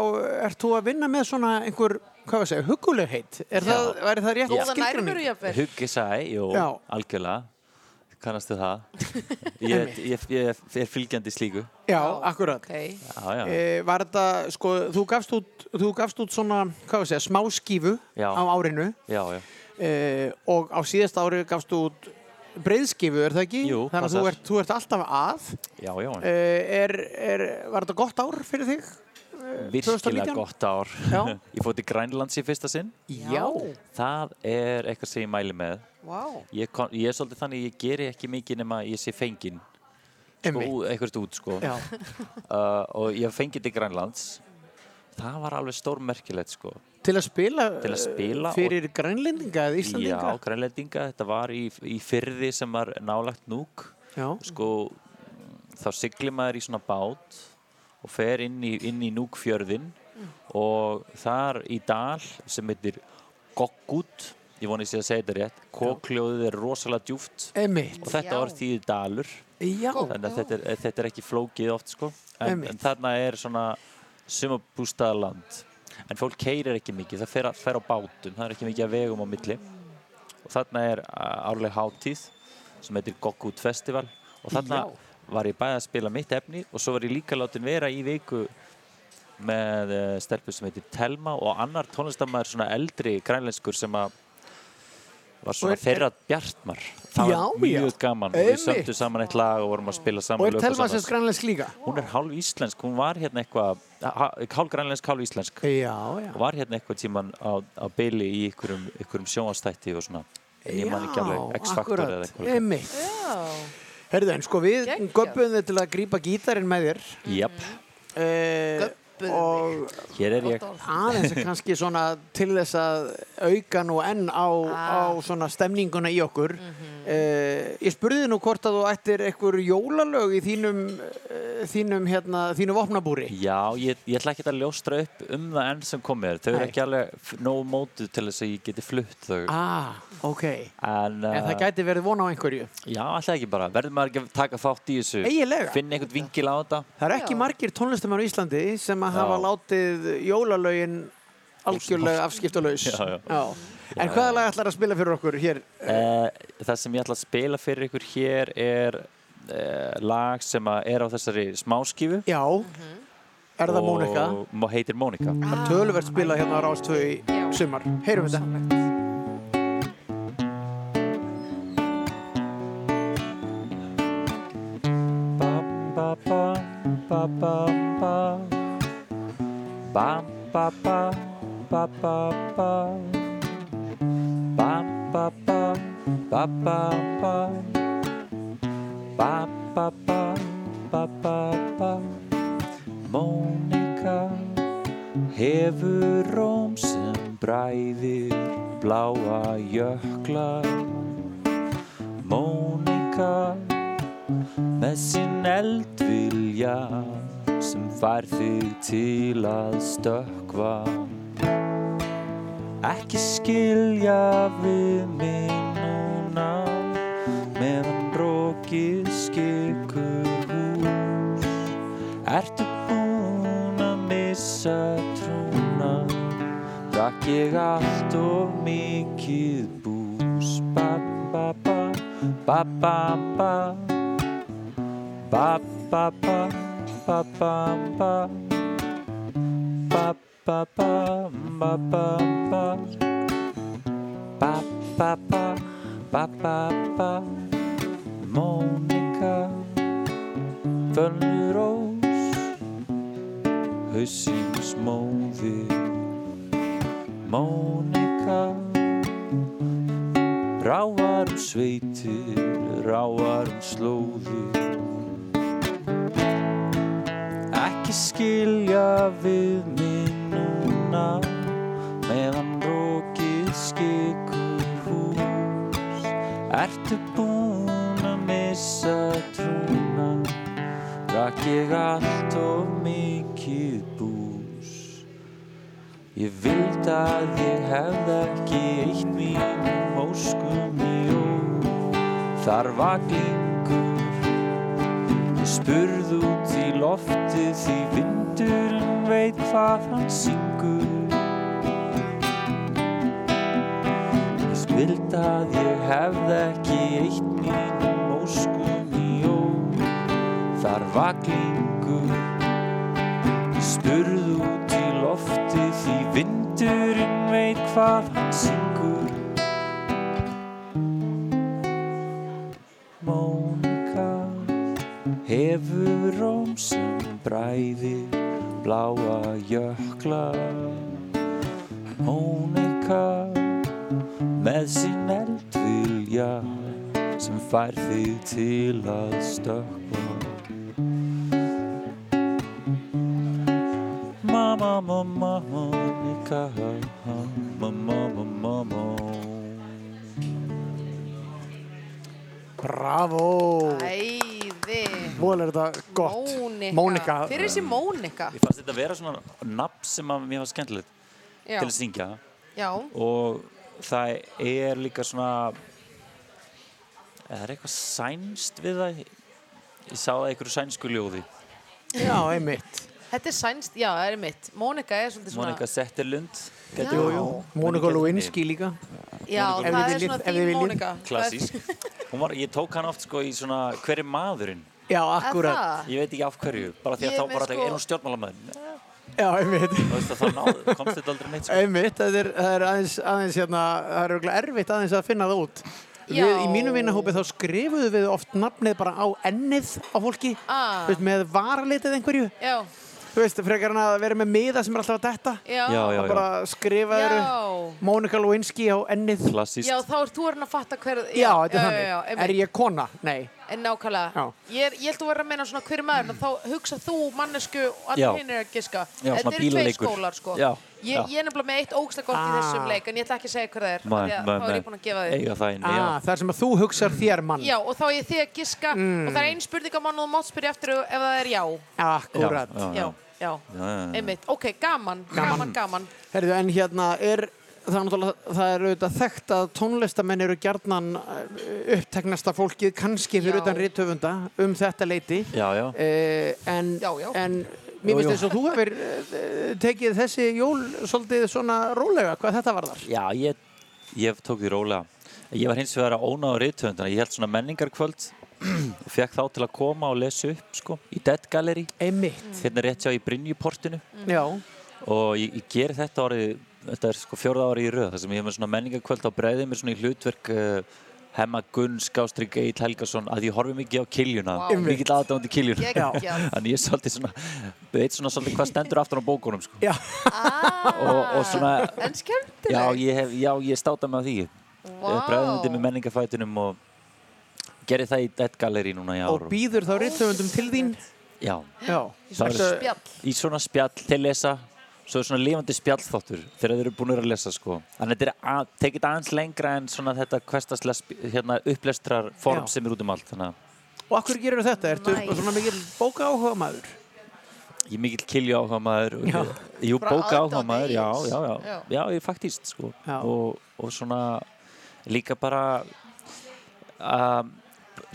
[SPEAKER 2] ert þú að vinna með svona einhver, hvað var að segja, hugulegheit er
[SPEAKER 14] Já.
[SPEAKER 2] það, væri það rétt
[SPEAKER 1] góða nærveru
[SPEAKER 2] skilgreining?
[SPEAKER 1] jafnvel.
[SPEAKER 14] Huggi sæ, jú,
[SPEAKER 2] Já.
[SPEAKER 14] algjörlega. Kannastu það? Ég, ég, ég, er fylgjandi slíku.
[SPEAKER 2] Já, akkurat
[SPEAKER 1] Ok,
[SPEAKER 14] Já, já.
[SPEAKER 2] E, var þetta, sko, þú gafst út, þú gafst út svona, hvað var að segja, smá skífu
[SPEAKER 14] Já.
[SPEAKER 2] á árinu
[SPEAKER 14] Já, já.
[SPEAKER 2] E, og á síðast ári gafst út breiðskifu, er það ekki?
[SPEAKER 14] Jú,
[SPEAKER 2] Þannig að þú ert, þú ert alltaf að.
[SPEAKER 14] Já, já.
[SPEAKER 2] E, er, er, var þetta gott ár fyrir þig?
[SPEAKER 14] Virkilega
[SPEAKER 2] 2019?
[SPEAKER 14] gott ár.
[SPEAKER 2] Já.
[SPEAKER 14] Ég fótt í Grænlands í fyrsta sinn.
[SPEAKER 2] Já.
[SPEAKER 14] Það er eitthvað sem ég mæli með.
[SPEAKER 1] vá.
[SPEAKER 14] Ég, kom, ég er svolítið þannig, ég geri ekki mikið nema ég sé fenginn. Sko, eitthvað út, sko.
[SPEAKER 2] Já.
[SPEAKER 14] Uh, og ég fengið til Grænlands. Það var alveg stórmerkilegt, sko.
[SPEAKER 2] Til að spila,
[SPEAKER 14] Til að spila
[SPEAKER 2] eh, fyrir grænlendinga eða íslandinga?
[SPEAKER 14] Já, grænlendinga. Þetta var í, í fyrði sem var nálagt núk.
[SPEAKER 2] Já.
[SPEAKER 14] Sko, þá siglir maður í svona bát og fer inn í, inn í núkfjörðin og þar í dal sem heitir Goggút, ég voni sér að segja þetta rétt, kókljóðið er rosalega djúft
[SPEAKER 2] Einmitt.
[SPEAKER 14] og þetta orð þýðir dalur,
[SPEAKER 2] Já.
[SPEAKER 14] þannig að þetta er, þetta er ekki flókið oft sko, en, en þarna er svona sumabústaðaland, en fólk keirir ekki mikið, það fer, fer á bátum, það er ekki mikið að vegum á milli og þarna er árleg hátíð sem heitir Goggút Festival og þarna
[SPEAKER 2] Já.
[SPEAKER 14] var ég bæði að spila mitt efni og svo var ég líka látin vera í viku með uh, stelpu sem heitir Telma og annar tónlistamæður svona eldri grænlenskur sem að var svona
[SPEAKER 2] er-
[SPEAKER 14] þeirra bjartmar það
[SPEAKER 2] Já,
[SPEAKER 14] var mjög
[SPEAKER 2] já.
[SPEAKER 14] gaman og við sömdu saman eitt lag og vorum að spila
[SPEAKER 2] Og
[SPEAKER 14] saman
[SPEAKER 2] er
[SPEAKER 14] lög
[SPEAKER 2] Telma sérst grænlensk líka?
[SPEAKER 14] hún er hálf íslensk, hún var hérna eitthvað ha- hálf grænlensk, hálf íslensk
[SPEAKER 2] Já, já.
[SPEAKER 14] og var hérna eitthvað tíman á, á byli í einhverjum, einhverjum sjónastætti og svona ég man ekki alveg X-faktor eða
[SPEAKER 2] akkurat.
[SPEAKER 14] eitthvað
[SPEAKER 2] Einmitt.
[SPEAKER 1] Já,
[SPEAKER 2] Herðu, en sko við göpum þið til að grípa gítarinn með þér.
[SPEAKER 14] Jáp,
[SPEAKER 2] Uh,
[SPEAKER 1] Göbbuðu
[SPEAKER 2] og
[SPEAKER 14] er
[SPEAKER 2] aðeins kannski svona til þess að auka nú enn á,
[SPEAKER 1] Ah.
[SPEAKER 2] á svona stemninguna í okkur uh, ég spurði nú hvort að þú ættir einhver jólalög í þínum uh, þínum hérna, þínu vopnabúri
[SPEAKER 14] Já, ég, ég ætla ekki að ljóstra upp um það enn sem komið. Þau eru ekki alveg nógu mótuð til þess að ég geti flutt þau.
[SPEAKER 2] ah, ok
[SPEAKER 14] En, uh,
[SPEAKER 2] en það gæti verið von á einhverju
[SPEAKER 14] Já, alltaf ekki bara. Verður maður ekki að taka þátt í þessu?
[SPEAKER 2] eiginlega
[SPEAKER 14] Finna einhvern vingil á þetta?
[SPEAKER 2] það er ekki margir tónlistamæður í Íslandi sem að
[SPEAKER 14] Já.
[SPEAKER 2] hafa látið jólalögin algjörlega
[SPEAKER 14] já.
[SPEAKER 2] en hvaða lag ætlar að spila fyrir okkur hér
[SPEAKER 14] Uh, það sem ég ætla að spila fyrir ykkur hér er uh, lag sem að er á þessari smáskífu
[SPEAKER 2] Já, er það Mónika?
[SPEAKER 14] og heitir Mónika
[SPEAKER 2] Það er töluvert spilað hérna á Rástvö í sumar. Heyrum þetta.
[SPEAKER 14] ba ba ba Bam, ba, ba, ba, ba, ba. Bam, ba, ba, ba, ba, ba. Bam, ba, ba, ba, ba, ba. Mónika hefur róm sem bræðir bláa jökla. Mónika með sinn eldvilja sem fær þig til að stökkva. Ekki skilja við mig núna meðan rokið skikur hús. Ertu búin að missa trúna? Drakk ég allt og mikið bús? Ba ba ba ba ba ba ba ba ba ba ba ba ba ba ba ba ba ba Mónika Fölnur rós Hausins móðir Mónika Ráar um sveitir Ráar um slóðir Ekki skilja við mig núna meðan rokið skikur hús. Ertu búin að missa trúna? Drakk ég allt og mikið bús? Ég vild að ég hefði ekki eitt mínum óskum í jól Þar var glingur Ég spurði út í loftið því vindurinn veit hvað hann syngur. Ég vild að ég hefði ekki eitt mínum óskum í jól. Þar vaklingur. Ég spurði út í loftið því vindurinn veit hvað hann syngur. Hefur róm sem bræðir bláa jökla Mónika með sín eldvilja sem fær þig til að stökkva Mamma, mamma, Mónika Mamma, mamma, mamma
[SPEAKER 2] Bravo!
[SPEAKER 1] Æði.
[SPEAKER 2] Vol er þetta gott.
[SPEAKER 1] Mónika.
[SPEAKER 2] Mónika.
[SPEAKER 1] Hver er þessi Mónika?
[SPEAKER 14] Ég fannst þetta að vera svona nafn sem að mér var skemmtilegt
[SPEAKER 1] Já.
[SPEAKER 14] til að syngja
[SPEAKER 1] Já.
[SPEAKER 14] og það er líka svona það er eitthvað sænst við það ég sá það einhverju sænsku ljóði
[SPEAKER 2] Já, einmitt.
[SPEAKER 1] Þetta er sænst, já, það er mitt. Mónika er svolítið svona...
[SPEAKER 14] Monika Setterlund.
[SPEAKER 2] Mónika Lewinsky líka.
[SPEAKER 1] Já, það er svona
[SPEAKER 2] viljið.
[SPEAKER 1] Mónika.
[SPEAKER 14] klassísk Hún var, ég tók hann oft sko í svona hver er maðurinn
[SPEAKER 2] Já,
[SPEAKER 1] akkurat.
[SPEAKER 14] ég veit ekki af hverju bara því að þá bara
[SPEAKER 1] sko-
[SPEAKER 14] er hún stjórnmálamæður
[SPEAKER 2] Já, einmitt.
[SPEAKER 14] komst þetta aldrei neitt sko.
[SPEAKER 2] Einmitt, það er, það er aðeins, aðeins hérna, það er örugglega erfitt aðeins að finna það út. Við, í mínu vinnahópi þá skrifuðu við oft nafnið bara á ennið á fólki,
[SPEAKER 1] Ah.
[SPEAKER 2] veist, með varalitið einhverju.
[SPEAKER 1] Já.
[SPEAKER 2] Þú veist, frekar hann að vera með miða sem er alltaf að detta.
[SPEAKER 1] Já.
[SPEAKER 14] Já, já,
[SPEAKER 2] Og bara skrifaður
[SPEAKER 1] Já.
[SPEAKER 2] Mónika Lewinsky á ennið.
[SPEAKER 14] klassísk
[SPEAKER 1] Já, þá ert þú orðin að fatta hver...
[SPEAKER 2] Já, þetta er
[SPEAKER 1] já,
[SPEAKER 2] þannig.
[SPEAKER 1] já,
[SPEAKER 2] er ég kona? Nei.
[SPEAKER 1] En nákvæmlega.
[SPEAKER 2] Já.
[SPEAKER 1] Ég, ég held að vera að meina svona hver er maður, en þá hugsa þú mannesku og
[SPEAKER 14] Já.
[SPEAKER 1] allir hinn er að giska.
[SPEAKER 14] Já,
[SPEAKER 1] Þetta eru
[SPEAKER 14] bílaleikur.
[SPEAKER 1] skólar, sko.
[SPEAKER 14] Já,
[SPEAKER 1] Ég,
[SPEAKER 14] já.
[SPEAKER 1] ég er nefnilega með eitt ógæslega gott í
[SPEAKER 2] Ah.
[SPEAKER 1] þessum leik, en ég ætla ekki að segja hver það er. Því að
[SPEAKER 14] nei,
[SPEAKER 1] þá er ég búin að gefa þig.
[SPEAKER 14] eiga það inni já.
[SPEAKER 2] Ah, það er sem að þú hugsar þér mann.
[SPEAKER 1] Já, og þá er ég þig að giska
[SPEAKER 2] Mm.
[SPEAKER 1] og það er ein spurningamann og þú mátt spyrja eftir ef það er já.
[SPEAKER 2] Akkurat.
[SPEAKER 14] Já, já,
[SPEAKER 1] Já, einmitt. Ok, gaman, gaman, gaman.
[SPEAKER 2] Herðu, en hérna er, það er náttúrulega, það er auðvitað þekkt að tónlistamenn eru gjarnan uppteknasta fólkið, kannski fyrir utan rithöfunda, um þetta leiti.
[SPEAKER 14] já, já.
[SPEAKER 2] Uh, en,
[SPEAKER 1] Já, já.
[SPEAKER 2] en mér finnst þess að þú hefur uh, tekið þessi jól svolítið svona rólega, hvað þetta var þar?
[SPEAKER 14] Já, ég, ég tók því rólega. Ég var hins vegar að ónáða rithöfundana. Ég held svona menningarkvöld fekk þá til að koma og lesa upp sko, í Dead Gallery
[SPEAKER 2] Einmitt.
[SPEAKER 14] hérna rétt hjá í Brynjuportinu
[SPEAKER 2] Já.
[SPEAKER 14] og ég, ég geri þetta árið þetta er sko fjórða árið í röð þar sem ég hef með svona menningakvöld á breiði mér svona í hlutverk uh, Hemma Gunn, Skástrík Egil Helgason að ég horfi mikið á kiljuna wow. mikið aðdándi kiljuna þannig ég er svolítið svona veit svona svolítið hvað stendur aftur á bókunum sko.
[SPEAKER 2] Já.
[SPEAKER 14] og, og svona
[SPEAKER 9] En skemmtileg.
[SPEAKER 14] já ég, hef, já, ég státa á því wow. bregðandi með menningafætunum og gerði það í Dead Gallery núna í ár
[SPEAKER 2] Og býður þá rithöfundum til þín?
[SPEAKER 14] já,
[SPEAKER 2] Já.
[SPEAKER 14] Það
[SPEAKER 2] Ertu-
[SPEAKER 14] er-
[SPEAKER 9] Spjall.
[SPEAKER 14] í svona spjall til lesa svo er svona lifandi spjallþáttur þegar þeir eru búin að lesa sko en þetta er að, tekið aðeins lengra en svona þetta hérna, upplestrar form
[SPEAKER 2] Já.
[SPEAKER 14] sem er út um allt þannig að
[SPEAKER 2] Og akkur gerur þetta? Ertu
[SPEAKER 9] Nice.
[SPEAKER 2] svona mikil bóka áhuga maður?
[SPEAKER 14] ég er mikill kilju áhuga maður
[SPEAKER 2] Já.
[SPEAKER 14] jú,
[SPEAKER 9] Bara
[SPEAKER 14] bóka áhuga maður, já, já, já,
[SPEAKER 9] Já.
[SPEAKER 14] já, ég er faktíst sko og, og svona líka bara að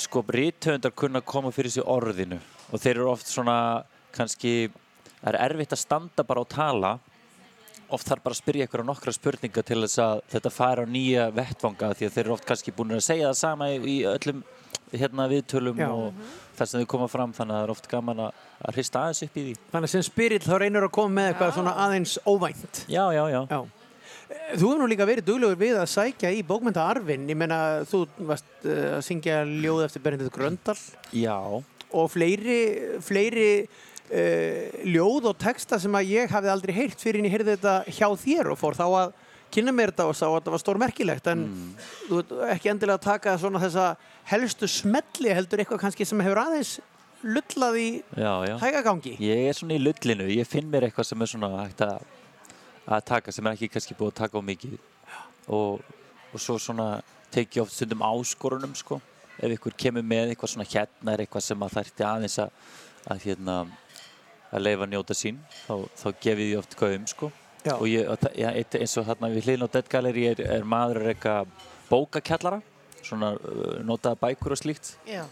[SPEAKER 14] sko rithöfundar kunna koma fyrir sig orðinu og þeir eru oft svona kannski, það er erfitt að standa bara og tala oft þarf bara að spyrja ykkur á nokkra spurninga til þess að þetta fara á nýja vettvanga því að þeir eru oft kannski búin að segja það sama í, öllum hérna viðtölum
[SPEAKER 2] Já.
[SPEAKER 14] og þar sem þau koma fram þannig að það er oft gaman að, að hrista aðeins upp í því
[SPEAKER 2] Þannig að sem spyrill þá reynir að koma með eitthvað svona aðeins óvænt.
[SPEAKER 14] Já, já, já,
[SPEAKER 2] Já. Þú hefur nú líka verið duglegur við að sækja í bókmyndaarfin. Ég meina, þú varst uh, að syngja ljóð eftir Bernhard Gröndal
[SPEAKER 14] já.
[SPEAKER 2] og fleiri, fleiri uh, ljóð og texta sem að ég hafði aldrei heyrt fyrir en ég heyrði þetta hjá þér og fór þá að kynna mér þetta og sá að þetta var stórmerkilegt en þú veit ekki endilega að taka svona þessa helstu smelli heldur eitthvað kannski sem hefur aðeins lullað í hægagangi.
[SPEAKER 14] Ég er svona í lullinu, ég finn mér eitthvað sem er svona hægt að, að taka sem er ekki kannski búið að taka á mikið. Og, og svo svona tek ég oft stundum áskorunum sko. Ef ykkur kemur með eitthvað svona hérna er eitthvað sem að þærti aðeins að, að hérna að leifa njóta sín þá, þá gefið ég oft gaum sko.
[SPEAKER 2] Já.
[SPEAKER 14] og ég, eitt, eins og hérna við hliðin á Dead Gallery er, er maður að reyka bókakjallara svona uh, notaða bækur og slíkt.
[SPEAKER 1] Já.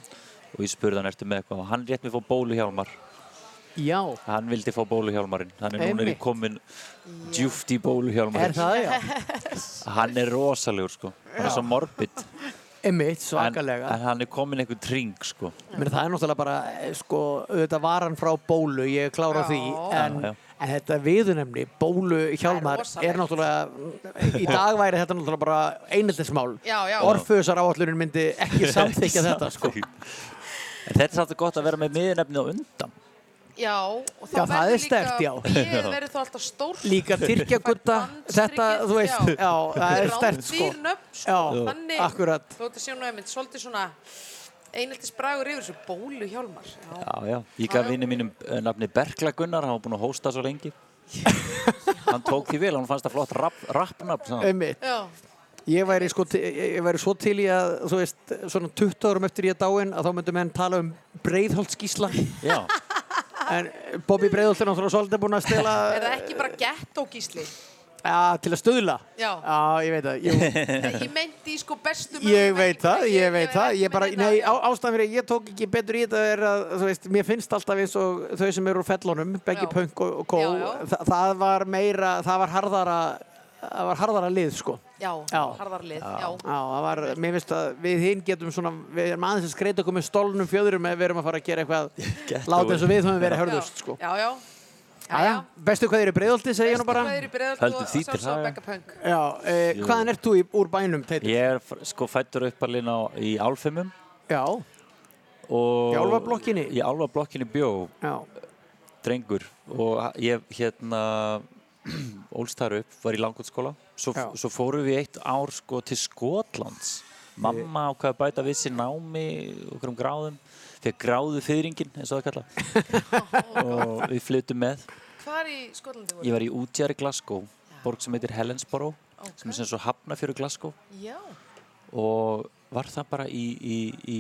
[SPEAKER 14] og ég spurði hann ertu með eitthvað? Og hann rétt mér fór bóluhjálmar
[SPEAKER 2] Já,
[SPEAKER 14] Hann vildi fá bóluhjálmarinn, þannig núna er ég komin djúft í
[SPEAKER 2] er
[SPEAKER 14] bóluhjálmarinn.
[SPEAKER 2] það já.
[SPEAKER 14] Hann er rosalegur sko, hann er svo morbid.
[SPEAKER 2] Emmitt,
[SPEAKER 14] En,
[SPEAKER 2] svakalega.
[SPEAKER 14] en hann er komin einhvern tring sko.
[SPEAKER 2] Menni, það er náttúrulega bara, eh, sko, auðvitað var hann frá bólu, ég er klára á því, en,
[SPEAKER 14] Já, já.
[SPEAKER 2] en þetta viðunemni, bólu hjálmar,
[SPEAKER 1] Það er
[SPEAKER 2] er náttúrulega, í dag væri þetta náttúrulega bara einhildismál.
[SPEAKER 1] Já, já.
[SPEAKER 2] Orfusar áallunin myndi ekki samþykja þetta, sko.
[SPEAKER 14] En þetta er svolítið gott að vera með miðunefnið á undan.
[SPEAKER 1] Já,
[SPEAKER 2] Já, það er sterkt, já.
[SPEAKER 1] Bíð verður þá alltaf stórt.
[SPEAKER 2] Líka Tyrkjagutta, þetta, þú veist, já, það er sterkt, sko.
[SPEAKER 1] Rándýr nöfn, sko.
[SPEAKER 2] Já,
[SPEAKER 1] Þannig,
[SPEAKER 2] akkurat.
[SPEAKER 1] Þú veit að sjá nú einmitt svolítið svona einheltis bragur yfir þessu bólu hjálmar. Já.
[SPEAKER 14] Já, já. Ég gaf vinni mínum eh, nafni Berkla Gunnar, hann var búinn að hósta svo lengi. hann tók því vel, hann fannst það flott rap- rappnafn.
[SPEAKER 2] Emmitt.
[SPEAKER 1] Já.
[SPEAKER 2] Ég væri, sko, ég ég væri svo til í að, þú veist, svona 20 árum eftir ég dáin, að þá myndum menn tala um breiðholtskísla.
[SPEAKER 14] Já,
[SPEAKER 2] En Bobby Breiðholt er náttúrulega svolítið búinn að stela
[SPEAKER 1] Er það ekki bara gettógísli?
[SPEAKER 2] ja, til að stuðla.
[SPEAKER 1] Já.
[SPEAKER 2] Já, ég veit það.
[SPEAKER 1] Nei, Ég meinti sko bestu
[SPEAKER 2] ég veit það,
[SPEAKER 1] merkingu.
[SPEAKER 2] ég veit það. Ég bara, nei, á, ástæðan fyrir að ég tók ekki betur í þetta er að, þú veist, mér finnst alltaf eins og þau sem eru úr fellunum, beggi
[SPEAKER 1] Já.
[SPEAKER 2] punk og, og kó,
[SPEAKER 1] Já, já.
[SPEAKER 2] Þa, það var meira, það var harðara, það var harðara lið, sko.
[SPEAKER 1] Já,
[SPEAKER 2] Já.
[SPEAKER 1] harðarlið, já.
[SPEAKER 2] Já, það var, mér finnst að við hinn getum svona, við erum aðeins að skreita okkur með stólnum fjöðurum ef við erum að fara að gera eitthvað, láta eins og við höfum verið hörðust, sko.
[SPEAKER 1] Já, já.
[SPEAKER 2] Jæja, bestu hvað er í breiðolti, segja ég nú bara.
[SPEAKER 1] Bestu hvað er í breiðaldi
[SPEAKER 14] Höldum
[SPEAKER 1] og. Becca Punk.
[SPEAKER 2] Já, eh, hvaðan ert þú í, úr bænum, Teitur?
[SPEAKER 14] ég er sko fættur uppalinn á, í Álfheimum.
[SPEAKER 2] Já,
[SPEAKER 14] og-
[SPEAKER 2] Í Álfablokkinni?
[SPEAKER 14] Í Álfablokkinni bjó
[SPEAKER 2] já,
[SPEAKER 14] drengur og ég hérna ólst þar upp, var í langútskóla svo,
[SPEAKER 2] Já.
[SPEAKER 14] svo fórum við eitt ár sko til Skotlands. Mamma ákvaði að bæta við sér námi okkur um gráðum. Fekk gráðu fyrringin eins og það kalla og við flyttum með.
[SPEAKER 1] Hvar í Skotlandi voru?
[SPEAKER 14] ég var í útjæri Glasgow borg sem heitir Helensborough sem er sem svo hafnafjöru Glasgow.
[SPEAKER 1] Já.
[SPEAKER 14] og var það bara í, í, í,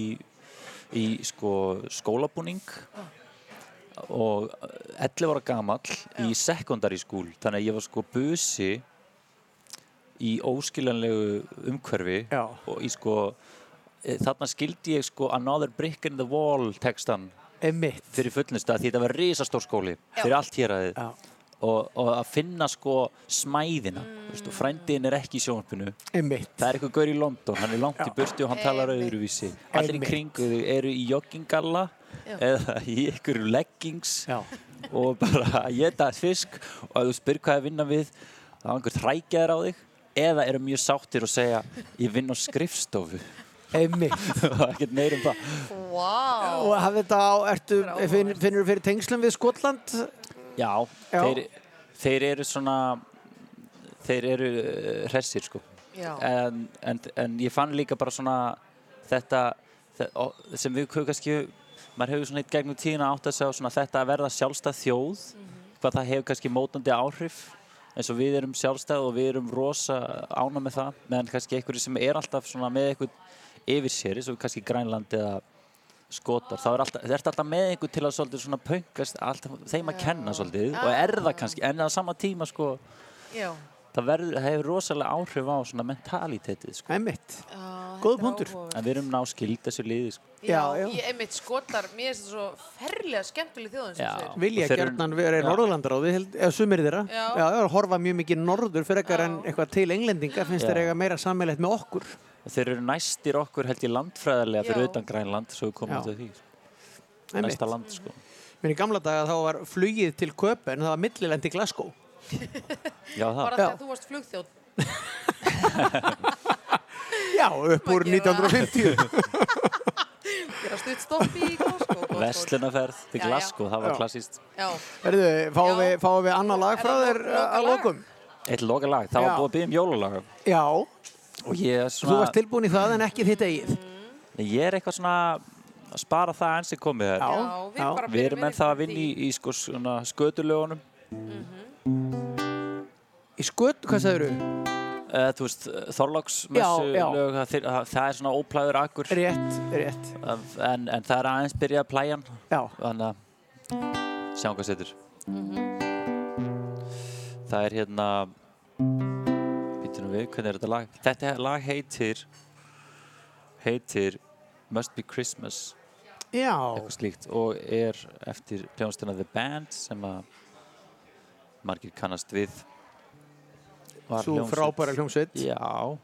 [SPEAKER 14] í sko, skólabúning og 11 ára gamall í secondary school þannig að ég var sko busi í óskiljanlegu umhverfi
[SPEAKER 2] Já.
[SPEAKER 14] og í sko e, þarna skildi ég sko Another Brick in the Wall textan
[SPEAKER 2] emitt.
[SPEAKER 14] fyrir fullnustu að því þetta var risastór skóli fyrir allt hér
[SPEAKER 2] Já.
[SPEAKER 14] Og, og að finna sko smæðina mm. frændiðin er ekki í sjónvarpinu
[SPEAKER 2] Einmitt.
[SPEAKER 14] það er eitthvað gaur í London, hann er langt í burtu og hann talar öðruvísi allir í kringu eru í joggingalla eða í ykkur leggings
[SPEAKER 2] Já.
[SPEAKER 14] og bara að geta fisk og að þú spyr hvað er vinna við þá er einhver þrækjaður á þig eða eru mjög sáttir og segja ég vinn á skrifstofu
[SPEAKER 2] Einmitt.
[SPEAKER 14] ekkert meir um það
[SPEAKER 1] Vá.
[SPEAKER 2] Og hafði þetta á, ertu, finn, finnur þú fyrir tengslum við Skotland?
[SPEAKER 14] Já,
[SPEAKER 2] Já.
[SPEAKER 14] Þeir, þeir eru svona þeir eru uh, hressir sko. En, en, en ég fann líka bara svona þetta þe- og- sem við kannski maður hefur svona eitt gegnum tíðina átt að segja svona þetta að verða sjálfstæð þjóð hvað það hefur kannski mótandi áhrif eins og við erum sjálfstæð og við erum rosa ána með það meðan kannski einhverju sem er alltaf svona með eitthvað yfir sér eins og kannski Grænland eða skotar, þá er alltaf, það ert alltaf með einhver til að svolítið svona pöngast alltaf þeim að kenna svolítið og er það kannski en á sama tíma sko
[SPEAKER 1] Já.
[SPEAKER 14] það verður, það hefur rosalega áhrif á svona mentalitetið sko.
[SPEAKER 2] Einmitt. Góð punktur.
[SPEAKER 14] En við erum ná skild þessu liði sko.
[SPEAKER 1] Já, ég einmitt skotar, mér finnst þetta svo ferlega skemmtileg þjóðan sem
[SPEAKER 14] Já.
[SPEAKER 1] þú segir.
[SPEAKER 2] Vilja
[SPEAKER 14] Og þeir eru-
[SPEAKER 2] gjarnan vera í
[SPEAKER 14] Já.
[SPEAKER 2] Norðurlandaráði, held- eða sumir þeirra.
[SPEAKER 1] Já.
[SPEAKER 2] Já, já, horfa mjög mikið norður fyrir ekkar en eitthvað til englendinga finnst
[SPEAKER 14] Já.
[SPEAKER 2] þeir eiga meira sammeilegt með okkur.
[SPEAKER 14] Og þeir eru næstir okkur held ég landfræðarlega fyrir utan Grænland svo við komum
[SPEAKER 2] Já.
[SPEAKER 14] til því sko. Næsta land sko.
[SPEAKER 2] Minn í gamla daga þá var flugið til Köpen, það var millilend í Glasgow.
[SPEAKER 14] Já það
[SPEAKER 1] Bara þegar þú varst flugþjótt.
[SPEAKER 2] Já, upp úr 1950.
[SPEAKER 1] Gera stutt stopp í Glasgow. gott
[SPEAKER 14] Veslunaferð til. Glasgow, það var klassíst
[SPEAKER 1] Já.
[SPEAKER 2] Verðu, fáum við, fáum við annað lag frá þér að lokum?
[SPEAKER 14] Eitt loka lag, það var búið að byggja um jólalag
[SPEAKER 2] Já,
[SPEAKER 14] og ég er
[SPEAKER 2] þú
[SPEAKER 14] svona
[SPEAKER 2] varst tilbúin í það en ekki þitt eigið.
[SPEAKER 14] ég er eitthvað svona að spara það enn sem komið er
[SPEAKER 2] Já,
[SPEAKER 1] við bara
[SPEAKER 14] við erum
[SPEAKER 1] vel
[SPEAKER 14] enn það að vinna í, í sko svona skötulögunum
[SPEAKER 2] Í sköt, hvað sagður þú?
[SPEAKER 14] uh, þú veist, Þorláksmessu
[SPEAKER 2] Já, já.
[SPEAKER 14] lög, það, það, það er svona óplæður akkur
[SPEAKER 2] Rétt, rétt.
[SPEAKER 14] en, en það er aðeins byrjað að plæja hann
[SPEAKER 2] Já.
[SPEAKER 14] þannig að sjáum hvað setur það er hérna býtum við, hvernig er þetta lag? Þetta lag heitir heitir Must Be Christmas.
[SPEAKER 2] Já.
[SPEAKER 14] eitthvað slíkt. Og er eftir hljónstuna The Band sem að margir kannast við. Hljómsveit-
[SPEAKER 2] frábæra hljómsveit.
[SPEAKER 14] Já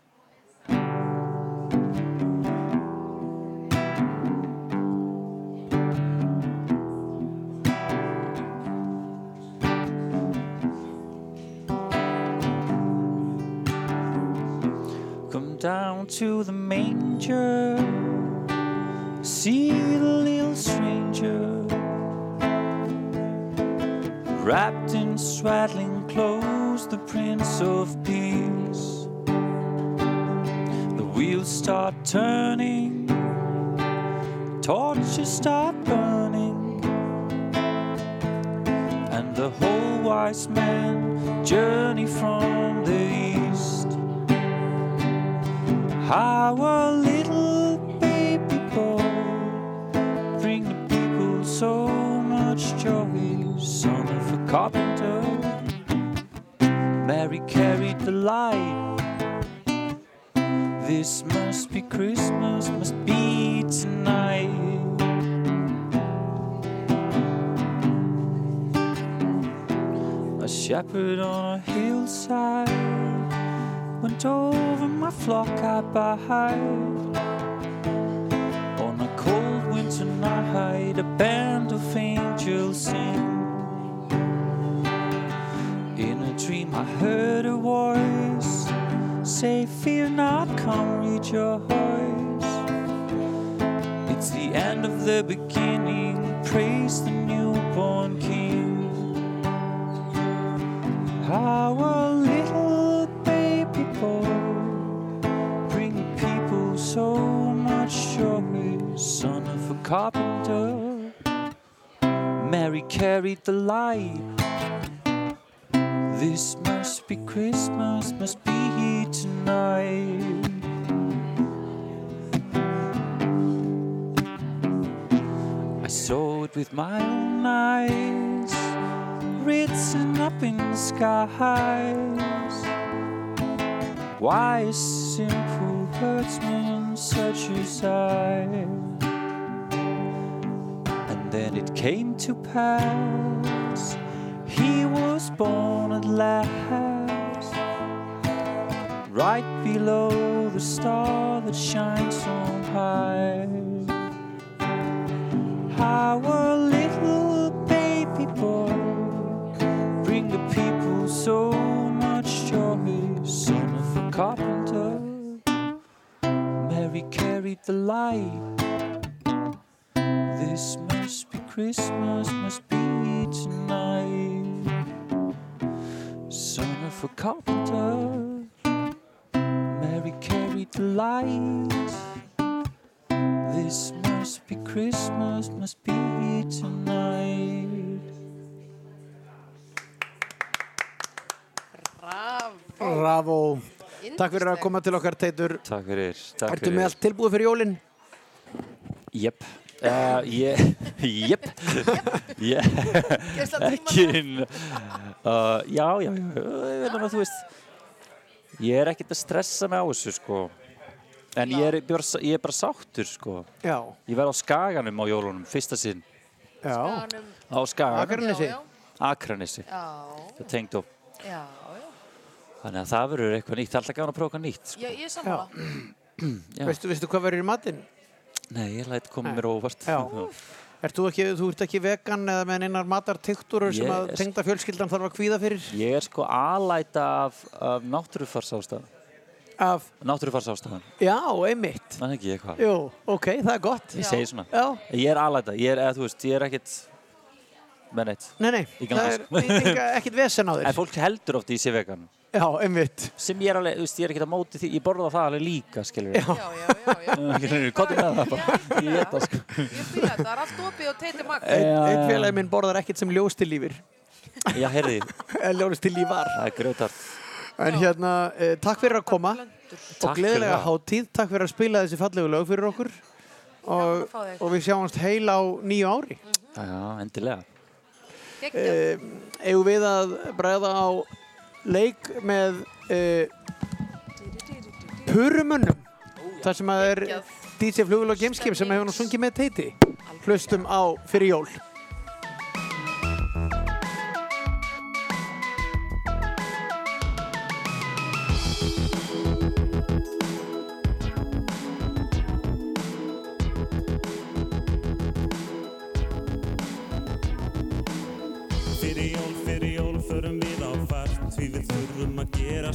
[SPEAKER 14] in close, The Prince of Peace The wheels start turning Torches start burning And the whole wise men journey from the east how a little baby boy bring the people so much joy, son of a carpenter. Mary carried the light. This must be Christmas, must be tonight. A shepherd on a hillside went over my flock I bide. On a cold winter night, a band of angels sing. Dream, I heard a voice say, Fear not, come rejoice. It's the end of the beginning, praise the newborn King. How a little baby boy bring people so much joy, son of a carpenter. Mary carried the light. This must be Christmas, must be here tonight. I saw it with my own eyes, written up in the skies. Why a simple herdsman such as I? And then it came to pass, he was was born at last, right below the star that shines so high. Our little baby boy bring the people so much joy, son of a carpenter. Mary carried the light. This must be Christmas, must be tonight. A carpenter, Mary carried the light. This must be Christmas, must be tonight.
[SPEAKER 2] Bravo. Takk fyrir að koma til okkar, Teitur.
[SPEAKER 14] Takk fyrir. Takk
[SPEAKER 2] Ertu með allt tilbúið fyrir jólinn?
[SPEAKER 14] Jep. Ég, jep. Ekki, uh, já, já, já, ég veit að þú veist, ég er ekkert að stressa mig á þessu, sko. En ég er, ég er bara sáttur, sko.
[SPEAKER 2] Já.
[SPEAKER 14] Ég verð á Skaganum á jólunum, fyrsta sinn.
[SPEAKER 2] Já.
[SPEAKER 14] Á Skaganum.
[SPEAKER 2] Akranesi?
[SPEAKER 1] Já,
[SPEAKER 14] Akranesi.
[SPEAKER 1] Já.
[SPEAKER 14] Það tengd upp.
[SPEAKER 1] Já,
[SPEAKER 14] Þannig að það verður eitthvað nýtt. Það er alltaf gaman að prófa eitthvað nýtt, sko.
[SPEAKER 1] er.
[SPEAKER 14] Já.
[SPEAKER 2] Veistu, veistu hvað verður í matinn?
[SPEAKER 14] Nei, ég læt koma mér óvart.
[SPEAKER 2] Ert þú, ekki, þú ert ekki vegan eða með einar matartiktúrur sem að
[SPEAKER 14] er-
[SPEAKER 2] tengda fjölskyldan þarf að kvíða fyrir?
[SPEAKER 14] Ég er sko alæta af, af náttúrufarsástæðan.
[SPEAKER 2] Af?
[SPEAKER 14] Náttúrufarsástæðan.
[SPEAKER 2] Já, einmitt.
[SPEAKER 14] Það er ekki eitthvað.
[SPEAKER 2] Jú, ok, það er gott.
[SPEAKER 14] Ég segi svona.
[SPEAKER 2] Já.
[SPEAKER 14] Ég er alæta. Ég er, eða, þú veist, ég er ekkit með neitt.
[SPEAKER 2] Nei, nei, það er enga- ekkit vesen á þér.
[SPEAKER 14] En fólk heldur oft í sig vegan.
[SPEAKER 2] Já, einmitt.
[SPEAKER 14] Sem ég er alveg, þú veist, ég er ekkit að móti því, ég borða það alveg líka, skiljur.
[SPEAKER 2] Já.
[SPEAKER 1] Já, já, já, já.
[SPEAKER 14] Kottum með það bara. Ég veit það, sko.
[SPEAKER 1] Ég fýla þetta, það er allt opið og teiti magn.
[SPEAKER 2] Einn félagi minn borðar ekkit sem ljóstillífir.
[SPEAKER 14] Já, heyrði.
[SPEAKER 2] Ljóstillífar.
[SPEAKER 14] Það er grjótart.
[SPEAKER 2] En hérna, eh, takk fyrir að koma og
[SPEAKER 14] Takk
[SPEAKER 2] gleðilega
[SPEAKER 14] fyrir það.
[SPEAKER 2] hátíð. Takk fyrir að spila þessi fallegu lög fyrir okkur. Og, og við sjáumst heil á nýju ári.
[SPEAKER 14] Já, já, endilega.
[SPEAKER 2] Eh, eigum við að bregða á leik með uh, Purumönnum þar sem að er DJ Flugul og Gameskip sem hefur nú sungið með teiti. Hlustum á fyrir jól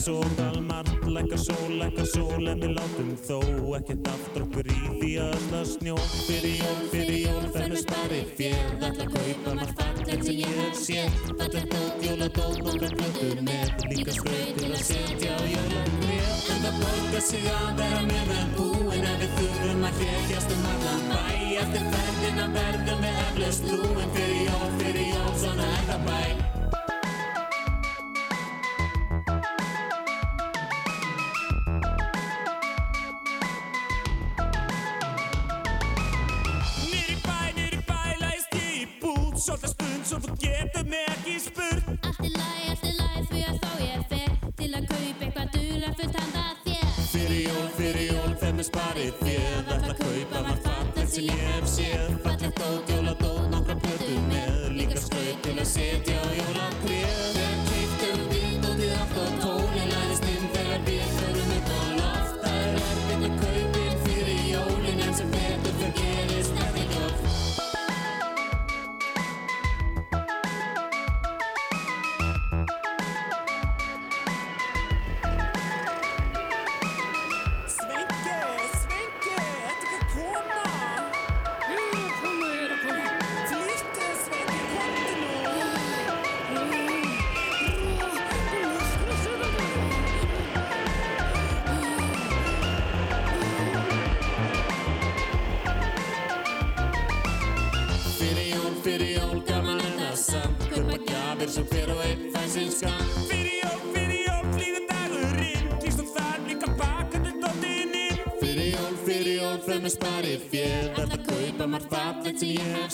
[SPEAKER 15] svo galmart Lækka sól, lækka sól, en við látum þó Ekkert aftur okkur í því að snjó. Fyrir jól, fyrir jól, fennum spari fél Ætla að kaupa margt fallegt sem ég hef séð. Fallegt dót, jóladót, nokkra plötur með. Líka til að setja á jólagrið En það borgar sig að vera með með búin En við þurfum að hrekjast um allan bæ Eftir ferðina verðum við eflaust lúin Fyrir jól, fyrir jól, svona er það bæ Svolítið stund svo þú getur mig ekki spurt.
[SPEAKER 11] Allt í lagi, allt í lagi því að þá ég fer Til að kaupa eitthvað dularfullt handa þér.
[SPEAKER 15] Fyrir jól, fyrir jól, þeim er sparið þér. Ætla að kaupa margt fallegt sem ég hef séð. Fallegt dót, jóladót, nokkra plötur með. Líka skraut til að setja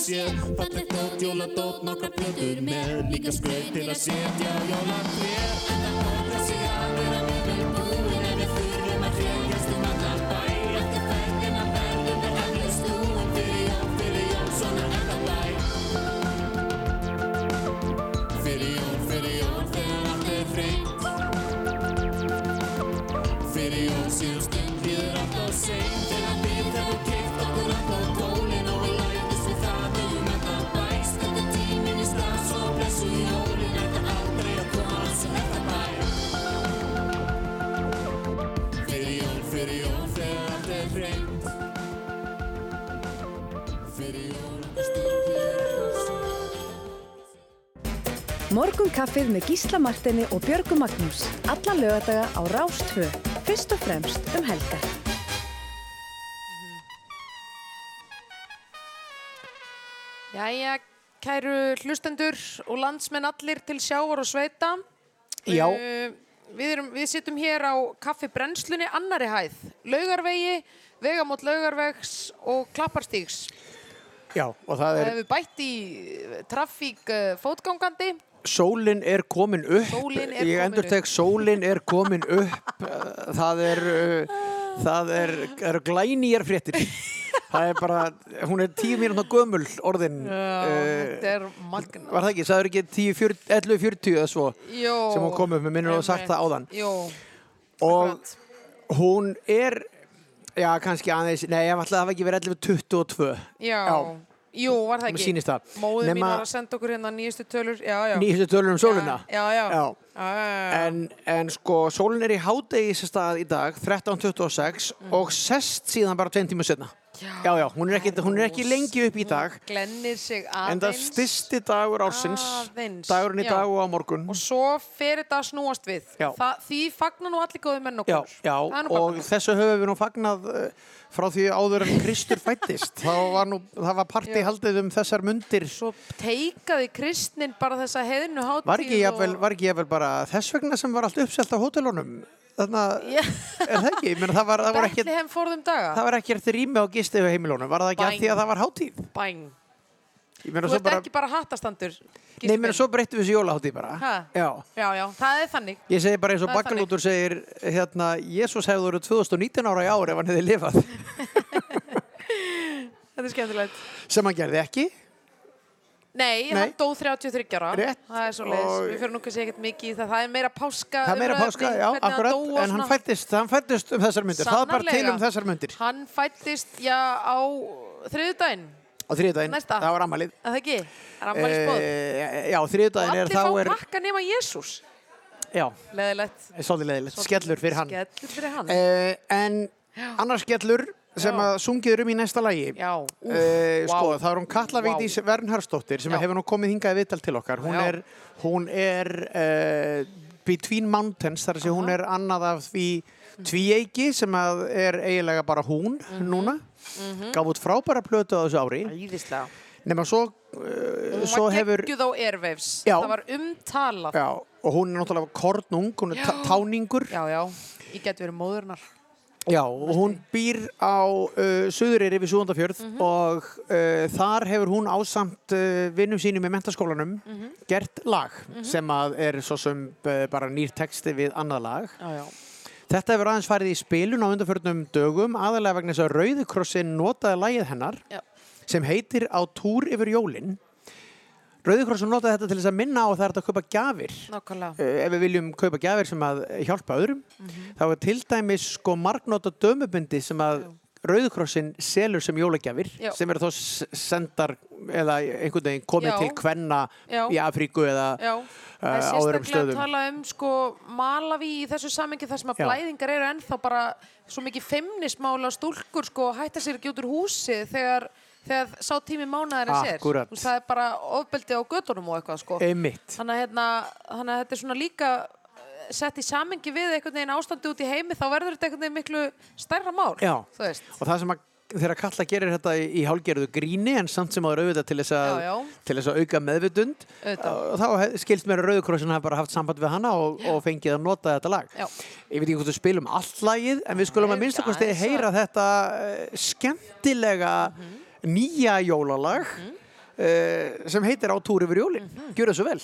[SPEAKER 15] séð Fallegt dót, jóladót, nokkra plötur með. Líka skraut til að setja
[SPEAKER 5] Morgun kaffið með Gísla Martini og Björgu Magnús. Alla lögadaga á Rástvö. Fyrst og fremst um helgar.
[SPEAKER 1] Jæja, kæru hlustendur og landsmenn allir til sjávar og sveita.
[SPEAKER 2] Já.
[SPEAKER 1] Uh, við, erum, við sittum hér á kaffi brennslunni annari hæð, laugarvegi, vegamót laugarvegs og klapparstígs.
[SPEAKER 2] Já, og það
[SPEAKER 1] Það
[SPEAKER 2] er,
[SPEAKER 1] hefur bætt í trafík uh, fótgangandi.
[SPEAKER 2] Sólin er komin upp.
[SPEAKER 1] Er
[SPEAKER 2] Ég
[SPEAKER 1] komin
[SPEAKER 2] endur tek, sólin er komin upp. Það er, uh, það er, eru glænýjar fréttir. Það er bara, hún er tíu mínúna gömul orðin.
[SPEAKER 1] Já,
[SPEAKER 2] uh,
[SPEAKER 1] er.
[SPEAKER 2] Var það ekki? Það er ekki 10, 11, 40 eða svo
[SPEAKER 1] Jó.
[SPEAKER 2] sem hún kom upp með minnur og sagt það áðan.
[SPEAKER 1] Jó,
[SPEAKER 2] Og hún er, já kannski aðeins, nei ég ætla að það hafa ekki verið 11, 22.
[SPEAKER 1] já. Jú, var það ekki?
[SPEAKER 2] það.
[SPEAKER 1] Móðið mín var að senda okkur hérna nýjustu tölur. Já, já.
[SPEAKER 2] Nýjustu tölur um sólina.
[SPEAKER 1] Já, já.
[SPEAKER 2] Já. En, en sko, sólin er í hádegi í stað í dag, 13.26
[SPEAKER 1] Mm.
[SPEAKER 2] og sest síðan bara tveim tíma setna. Já, já, hún er ekki, hún er ekki lengi upp í dag.
[SPEAKER 1] Glennir sig
[SPEAKER 2] En það
[SPEAKER 1] aðeins.
[SPEAKER 2] styrsti dagur ársins,
[SPEAKER 1] Aðeins,
[SPEAKER 2] dagurinn í
[SPEAKER 1] já.
[SPEAKER 2] dag og á morgun.
[SPEAKER 1] Og svo fer þetta að snúast við.
[SPEAKER 2] Já.
[SPEAKER 1] Þa, því fagnar nú allir góði menn
[SPEAKER 2] Já,
[SPEAKER 1] okkur.
[SPEAKER 2] já,
[SPEAKER 1] Það bara
[SPEAKER 2] og þessu höfum við nú fagnað uh, frá því áður en Kristur fættist. Þá var nú, það var partí haldið um þessar mundir.
[SPEAKER 1] Svo teikaði kristnin bara þessa heiðinu hátíð
[SPEAKER 2] Var ekki ekki jafnvel bara þess vegna sem var allt uppselt á hótelunum? Þannig að,
[SPEAKER 1] Já.
[SPEAKER 2] er það ekki? Meina, það var, það var ekki,
[SPEAKER 1] daga.
[SPEAKER 2] það var ekki eftir rými á gisti við heimilónum. Var það ekki að
[SPEAKER 1] Bæn.
[SPEAKER 2] því að það var hátíð?
[SPEAKER 1] Bæn. Þú ert
[SPEAKER 2] bara,
[SPEAKER 1] ekki bara hattastandur.
[SPEAKER 2] nei, meina, svo breyttum við þessu jólahátíð bara. Já.
[SPEAKER 1] Já, já, það er þannig.
[SPEAKER 2] Ég segi bara eins og
[SPEAKER 1] Það
[SPEAKER 2] Bakkalútur segir, hérna, Jésús hefði verið 2019 ára í ár ef hann hefði lifað.
[SPEAKER 1] Þetta er skemmtilegt.
[SPEAKER 2] Sem hann gerði ekki.
[SPEAKER 1] Nei,
[SPEAKER 2] Nei.
[SPEAKER 1] hann dó 33 ára.
[SPEAKER 2] Rétt.
[SPEAKER 1] Það er svo leiðis.
[SPEAKER 2] Og-
[SPEAKER 1] Við fyrir nú kannski ekkert mikið í það. Það er meira páska.
[SPEAKER 2] Það er meira
[SPEAKER 1] umræðuefni,
[SPEAKER 2] páska, já,
[SPEAKER 1] hann
[SPEAKER 2] akkurat,
[SPEAKER 1] og
[SPEAKER 2] en hann fættist, hann fættist um þessar myndir. Það er bara til um
[SPEAKER 1] Sannarlega.
[SPEAKER 2] þessar myndir.
[SPEAKER 1] Hann fættist, já, á þriðudaginn.
[SPEAKER 2] Á þriðdægin,
[SPEAKER 1] Næsta.
[SPEAKER 2] það var ammalið.
[SPEAKER 1] Er það ekki? Er ammælisbóð?
[SPEAKER 2] E, já,
[SPEAKER 1] og
[SPEAKER 2] þriðdægin er
[SPEAKER 1] allir
[SPEAKER 2] þá
[SPEAKER 1] fá
[SPEAKER 2] er,
[SPEAKER 1] pakka nema Jésús.
[SPEAKER 2] já,
[SPEAKER 1] Leðilegt.
[SPEAKER 2] svolítið leðilegt, skellur fyrir hann.
[SPEAKER 1] Skellur fyrir hann.
[SPEAKER 2] E, en annars skellur sem að sungiður um í næsta lagi.
[SPEAKER 1] Já, úf,
[SPEAKER 2] E, sko,
[SPEAKER 1] vá.
[SPEAKER 2] það er hún Katla. Vigdís Vernharsdóttir sem
[SPEAKER 1] Já.
[SPEAKER 2] hefur nú komið hingað í viðtal til okkar. Hún
[SPEAKER 1] Já.
[SPEAKER 2] er, hún er uh, Between Mountains, þar að segja hún er annað af því tvíeiki sem að er eiginlega bara hún
[SPEAKER 1] Mhm.
[SPEAKER 2] núna. Gaf út frábæra plötu á þessu ári.
[SPEAKER 1] Æðislega.
[SPEAKER 2] Nefna svo, uh,
[SPEAKER 1] Hún
[SPEAKER 2] svo
[SPEAKER 1] var
[SPEAKER 2] hefur...
[SPEAKER 1] geggjuð á Airwaves.
[SPEAKER 2] Já.
[SPEAKER 1] Það var umtalað.
[SPEAKER 2] Já, og hún er náttúrulega kornung, hún er táningur.
[SPEAKER 1] Já, já. Ég get verið móðurnar.
[SPEAKER 2] Já, og hún býr á uh, Suðureyri við Súðandafjörð
[SPEAKER 1] Mhm.
[SPEAKER 2] og uh, þar hefur hún ásamt uh, vinnum sínum í mentaskólanum
[SPEAKER 1] Mhm.
[SPEAKER 2] gert lag sem að er svo sem uh, bara nýr texti við annað lag.
[SPEAKER 1] Já, já.
[SPEAKER 2] Þetta hefur aðeins farið í spilun á undanförnum dögum, aðalega vegna þess að Rauðikrossin notaði lagið hennar
[SPEAKER 1] Já.
[SPEAKER 2] sem heitir Á túr yfir jólin. Rauðikrossin notaði þetta til þess að minna á að það er hægt að kaupa gjafir.
[SPEAKER 1] Nákvæmlega.
[SPEAKER 2] Uh, ef við viljum kaupa gjafir sem að hjálpa öðrum þá er til dæmis sko margnóta dömubundi sem að Rauðkrossin selur sem jólagjafir
[SPEAKER 1] Já.
[SPEAKER 2] sem eru þá sendar eða einhvern veginn komið
[SPEAKER 1] Já.
[SPEAKER 2] til kvenna
[SPEAKER 1] Já.
[SPEAKER 2] í Afríku eða uh,
[SPEAKER 1] það er
[SPEAKER 2] á öðrum
[SPEAKER 1] sérstaklega að
[SPEAKER 2] stöðum.
[SPEAKER 1] tala um sko Malaví í þessu samengi þar sem að
[SPEAKER 2] Já.
[SPEAKER 1] blæðingar eru ennþá bara svo mikið feimnismála stúlkur sko hætta sér ekki út úr húsi þegar, þegar sá tími mánaðarins er.
[SPEAKER 2] Akkúrat.
[SPEAKER 1] Þú veist, Það er bara ofbeldi á göttunum og eitthvað sko.
[SPEAKER 2] Einmitt.
[SPEAKER 1] Þannig að, hérna, þannig að þetta er svona líka eh, sett í samengi við einhvern veginn ástandi út í heimi þá verður þetta einhvern veginn miklu stærra mál.
[SPEAKER 2] Já.
[SPEAKER 1] Þú veist.
[SPEAKER 2] Og það sem að þegar Kalla gerir þetta í, í hálgerðu gríni en samt sem áður auðvitað til þess að,
[SPEAKER 1] Já, já.
[SPEAKER 2] Til þess að auka meðvitund
[SPEAKER 1] Auðvitað.
[SPEAKER 2] og þá he- skilst mér að Rauðkrossin hafa bara haft samband við hana og, og fengið að nota þetta lag.
[SPEAKER 1] Já.
[SPEAKER 2] Ég veit ekki hvort við spilum allt lagið en við skulum að minnst okkur
[SPEAKER 1] aðeins að-
[SPEAKER 2] heyra þetta uh, skemmtilega
[SPEAKER 1] Mhm.
[SPEAKER 2] Nýja jólalag uh, sem heitir Á túr yfir jólin.
[SPEAKER 1] Mhm.
[SPEAKER 2] Gjör það svo vel.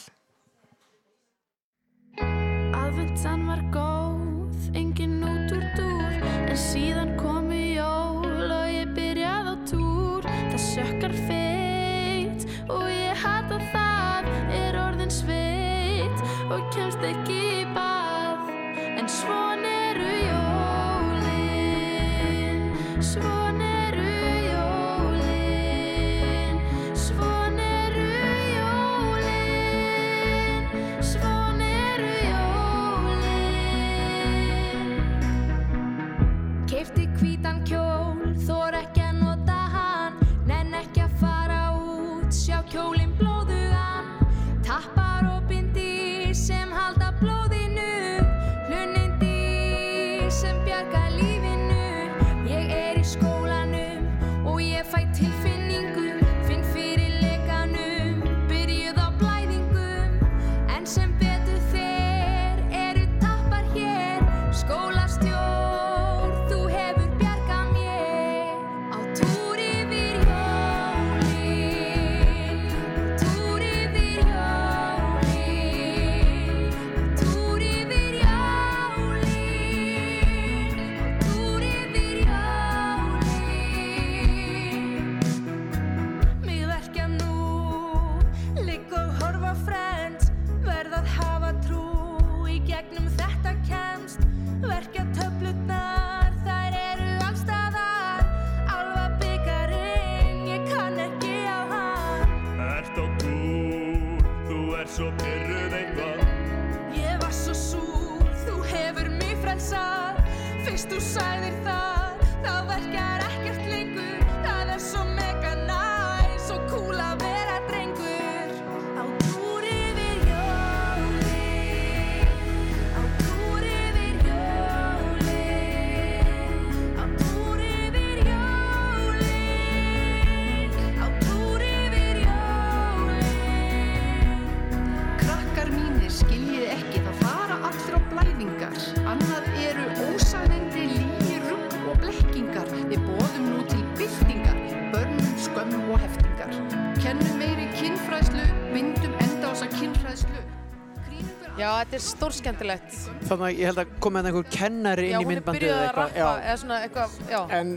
[SPEAKER 1] Þetta er stórskemmtilegt.
[SPEAKER 2] Þannig að ég held að komið einhver kennari
[SPEAKER 1] Já,
[SPEAKER 2] inn í
[SPEAKER 1] hún er byrjuð að
[SPEAKER 2] eða
[SPEAKER 1] rappa,
[SPEAKER 2] eitthvað.
[SPEAKER 1] eða svona eitthvað, já.
[SPEAKER 2] En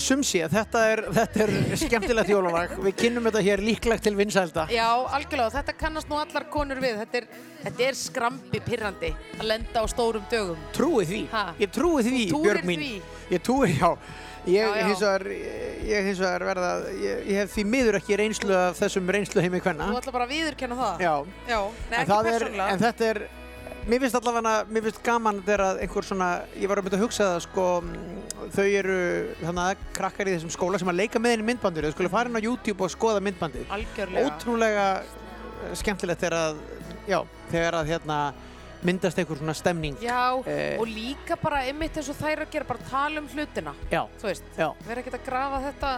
[SPEAKER 2] sum sé að þetta er, þetta er skemmtilegt jólalag. Við kynnum þetta hér líklegt til vinsælda.
[SPEAKER 1] Já, algjörlega, þetta kannast nú allar konur við. Þetta er, þetta er skrambi pirrandi að lenda á stórum dögum.
[SPEAKER 2] Trúi því.
[SPEAKER 1] Ha?
[SPEAKER 2] Ég trúi því,
[SPEAKER 1] Þú trúir
[SPEAKER 2] Björg mín.
[SPEAKER 1] því?
[SPEAKER 2] Ég trúi, já. Ég, hins vegar, verða, ég, ég hef því miður ekki reynslu af þessum reynslu heimi hvenna.
[SPEAKER 1] Þú ætla bara að viðurkenna það?
[SPEAKER 2] Já.
[SPEAKER 1] Já, nei,
[SPEAKER 2] en,
[SPEAKER 1] ekki
[SPEAKER 2] er,
[SPEAKER 1] persónulega.
[SPEAKER 2] en þetta er, mér finnst allavega, mér finnst gaman þegar einhver svona, ég var að mynda að hugsa það sko, þau eru þannig krakkar í þessum skóla sem að leika með henni myndbandur, þau skulle fara inn á YouTube og skoða myndbandið.
[SPEAKER 1] Algjörlega.
[SPEAKER 2] Ótrúlega eh, skemmtilegt þegar að, já, þegar að hérna myndast einhver svona stemning.
[SPEAKER 1] Já,
[SPEAKER 2] Eh,
[SPEAKER 1] og líka bara einmitt eins og þær að gera, bara tala um hlutina.
[SPEAKER 2] Já.
[SPEAKER 1] Þú veist,
[SPEAKER 2] Já.
[SPEAKER 1] vera ekkert að grafa þetta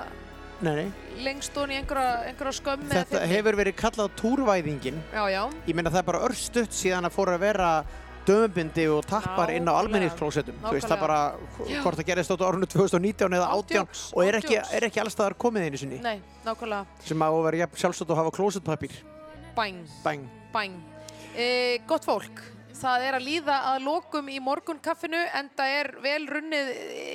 [SPEAKER 2] Nei,
[SPEAKER 1] lengst ofan í einhverja, einhverja skömmi
[SPEAKER 2] Þetta hefur verið kallað túrvæðingin.
[SPEAKER 1] Já, já.
[SPEAKER 2] Ég meina það er bara örstutt síðan að fóra að vera dömubindi og tappar inn á
[SPEAKER 1] Nákvæmlega.
[SPEAKER 2] almenningsklósettum. Þú veist það bara
[SPEAKER 1] Já.
[SPEAKER 2] hvort það gerist átta árunni 2019 eða 18
[SPEAKER 1] Ándjóks,
[SPEAKER 2] og er ekki,
[SPEAKER 1] ándjóks.
[SPEAKER 2] er ekki allstaðar komið einu sinni.
[SPEAKER 1] Nei, nákvæmlega.
[SPEAKER 2] Sem á að vera jafn sjálfsagt að hafa klósettpapír.
[SPEAKER 1] Bæng.
[SPEAKER 2] Bæng.
[SPEAKER 1] Bæng. E, gott fólk, það er að líða að lokum í morgunkaffinu en það er vel runnið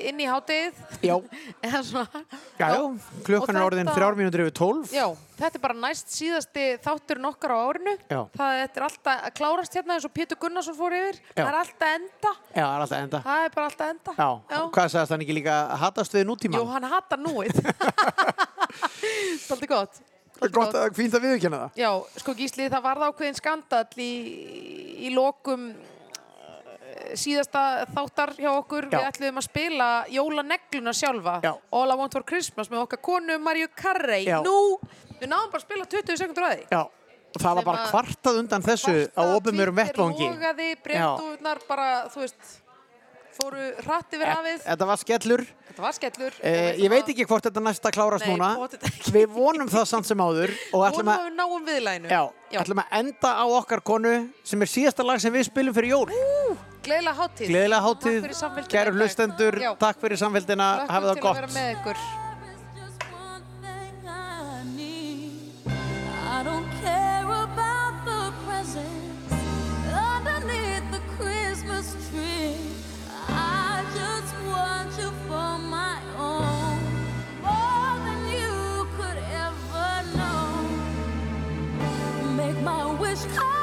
[SPEAKER 1] inn í háttegið.
[SPEAKER 2] Já.
[SPEAKER 1] Eða svona.
[SPEAKER 2] Já, já, klukkan er orðin
[SPEAKER 1] þetta-
[SPEAKER 2] þrjár mínútur yfir tólf.
[SPEAKER 1] Já, þetta er bara næst síðasti þátturinn okkar á árinu.
[SPEAKER 2] Já.
[SPEAKER 1] Það þetta er alltaf að klárast hérna eins og Pétur Gunnarsson fór yfir.
[SPEAKER 2] Já.
[SPEAKER 1] Það er alltaf enda.
[SPEAKER 2] Já, það er alltaf enda.
[SPEAKER 1] Það er bara alltaf enda.
[SPEAKER 2] Já, hvað sagðist hann ekki líka að hatast við nútíman?
[SPEAKER 1] Jú, hann hatar núið. Svolítið gott.
[SPEAKER 2] Gott að fínt að viðurkenna það.
[SPEAKER 1] Já, sko Gísli, það varð ákveðin skandall í, í lokum eh, síðasta þáttar hjá okkur.
[SPEAKER 2] Já.
[SPEAKER 1] Við ætluðum að spila jólanegluna sjálfa.
[SPEAKER 2] Já.
[SPEAKER 1] All I Want For Christmas með okkar konu Marju Carrey.
[SPEAKER 2] Já.
[SPEAKER 1] Nú, við náðum bara að spila 20 sekundur að því.
[SPEAKER 2] Já, og það var bara
[SPEAKER 1] að-
[SPEAKER 2] kvartað undan þessu á opinberum vettvangi.
[SPEAKER 1] Twitter logaði, breyndúðnar bara, þú veist, fóru hratt yfir hafið.
[SPEAKER 2] Þetta var skellur.
[SPEAKER 1] Þetta var skellur.
[SPEAKER 2] Eh, ég veit ekki hvort þetta næsta klárast
[SPEAKER 1] Nei,
[SPEAKER 2] núna. Við vonum það samt sem áður
[SPEAKER 1] Vonum
[SPEAKER 2] að,
[SPEAKER 1] við náum viðlæginu.
[SPEAKER 2] já, ætlum að enda á okkar konu sem er síðasta lag sem við spilum fyrir jól.
[SPEAKER 1] Gleðilega hátíð.
[SPEAKER 2] Gleðilega
[SPEAKER 1] Takk
[SPEAKER 2] hátíð,
[SPEAKER 1] fyrir samfylgdina
[SPEAKER 2] kæru
[SPEAKER 1] í dag.
[SPEAKER 2] hlustendur,
[SPEAKER 1] Já.
[SPEAKER 2] takk fyrir samfélgina, hafið það gott.
[SPEAKER 1] wish. I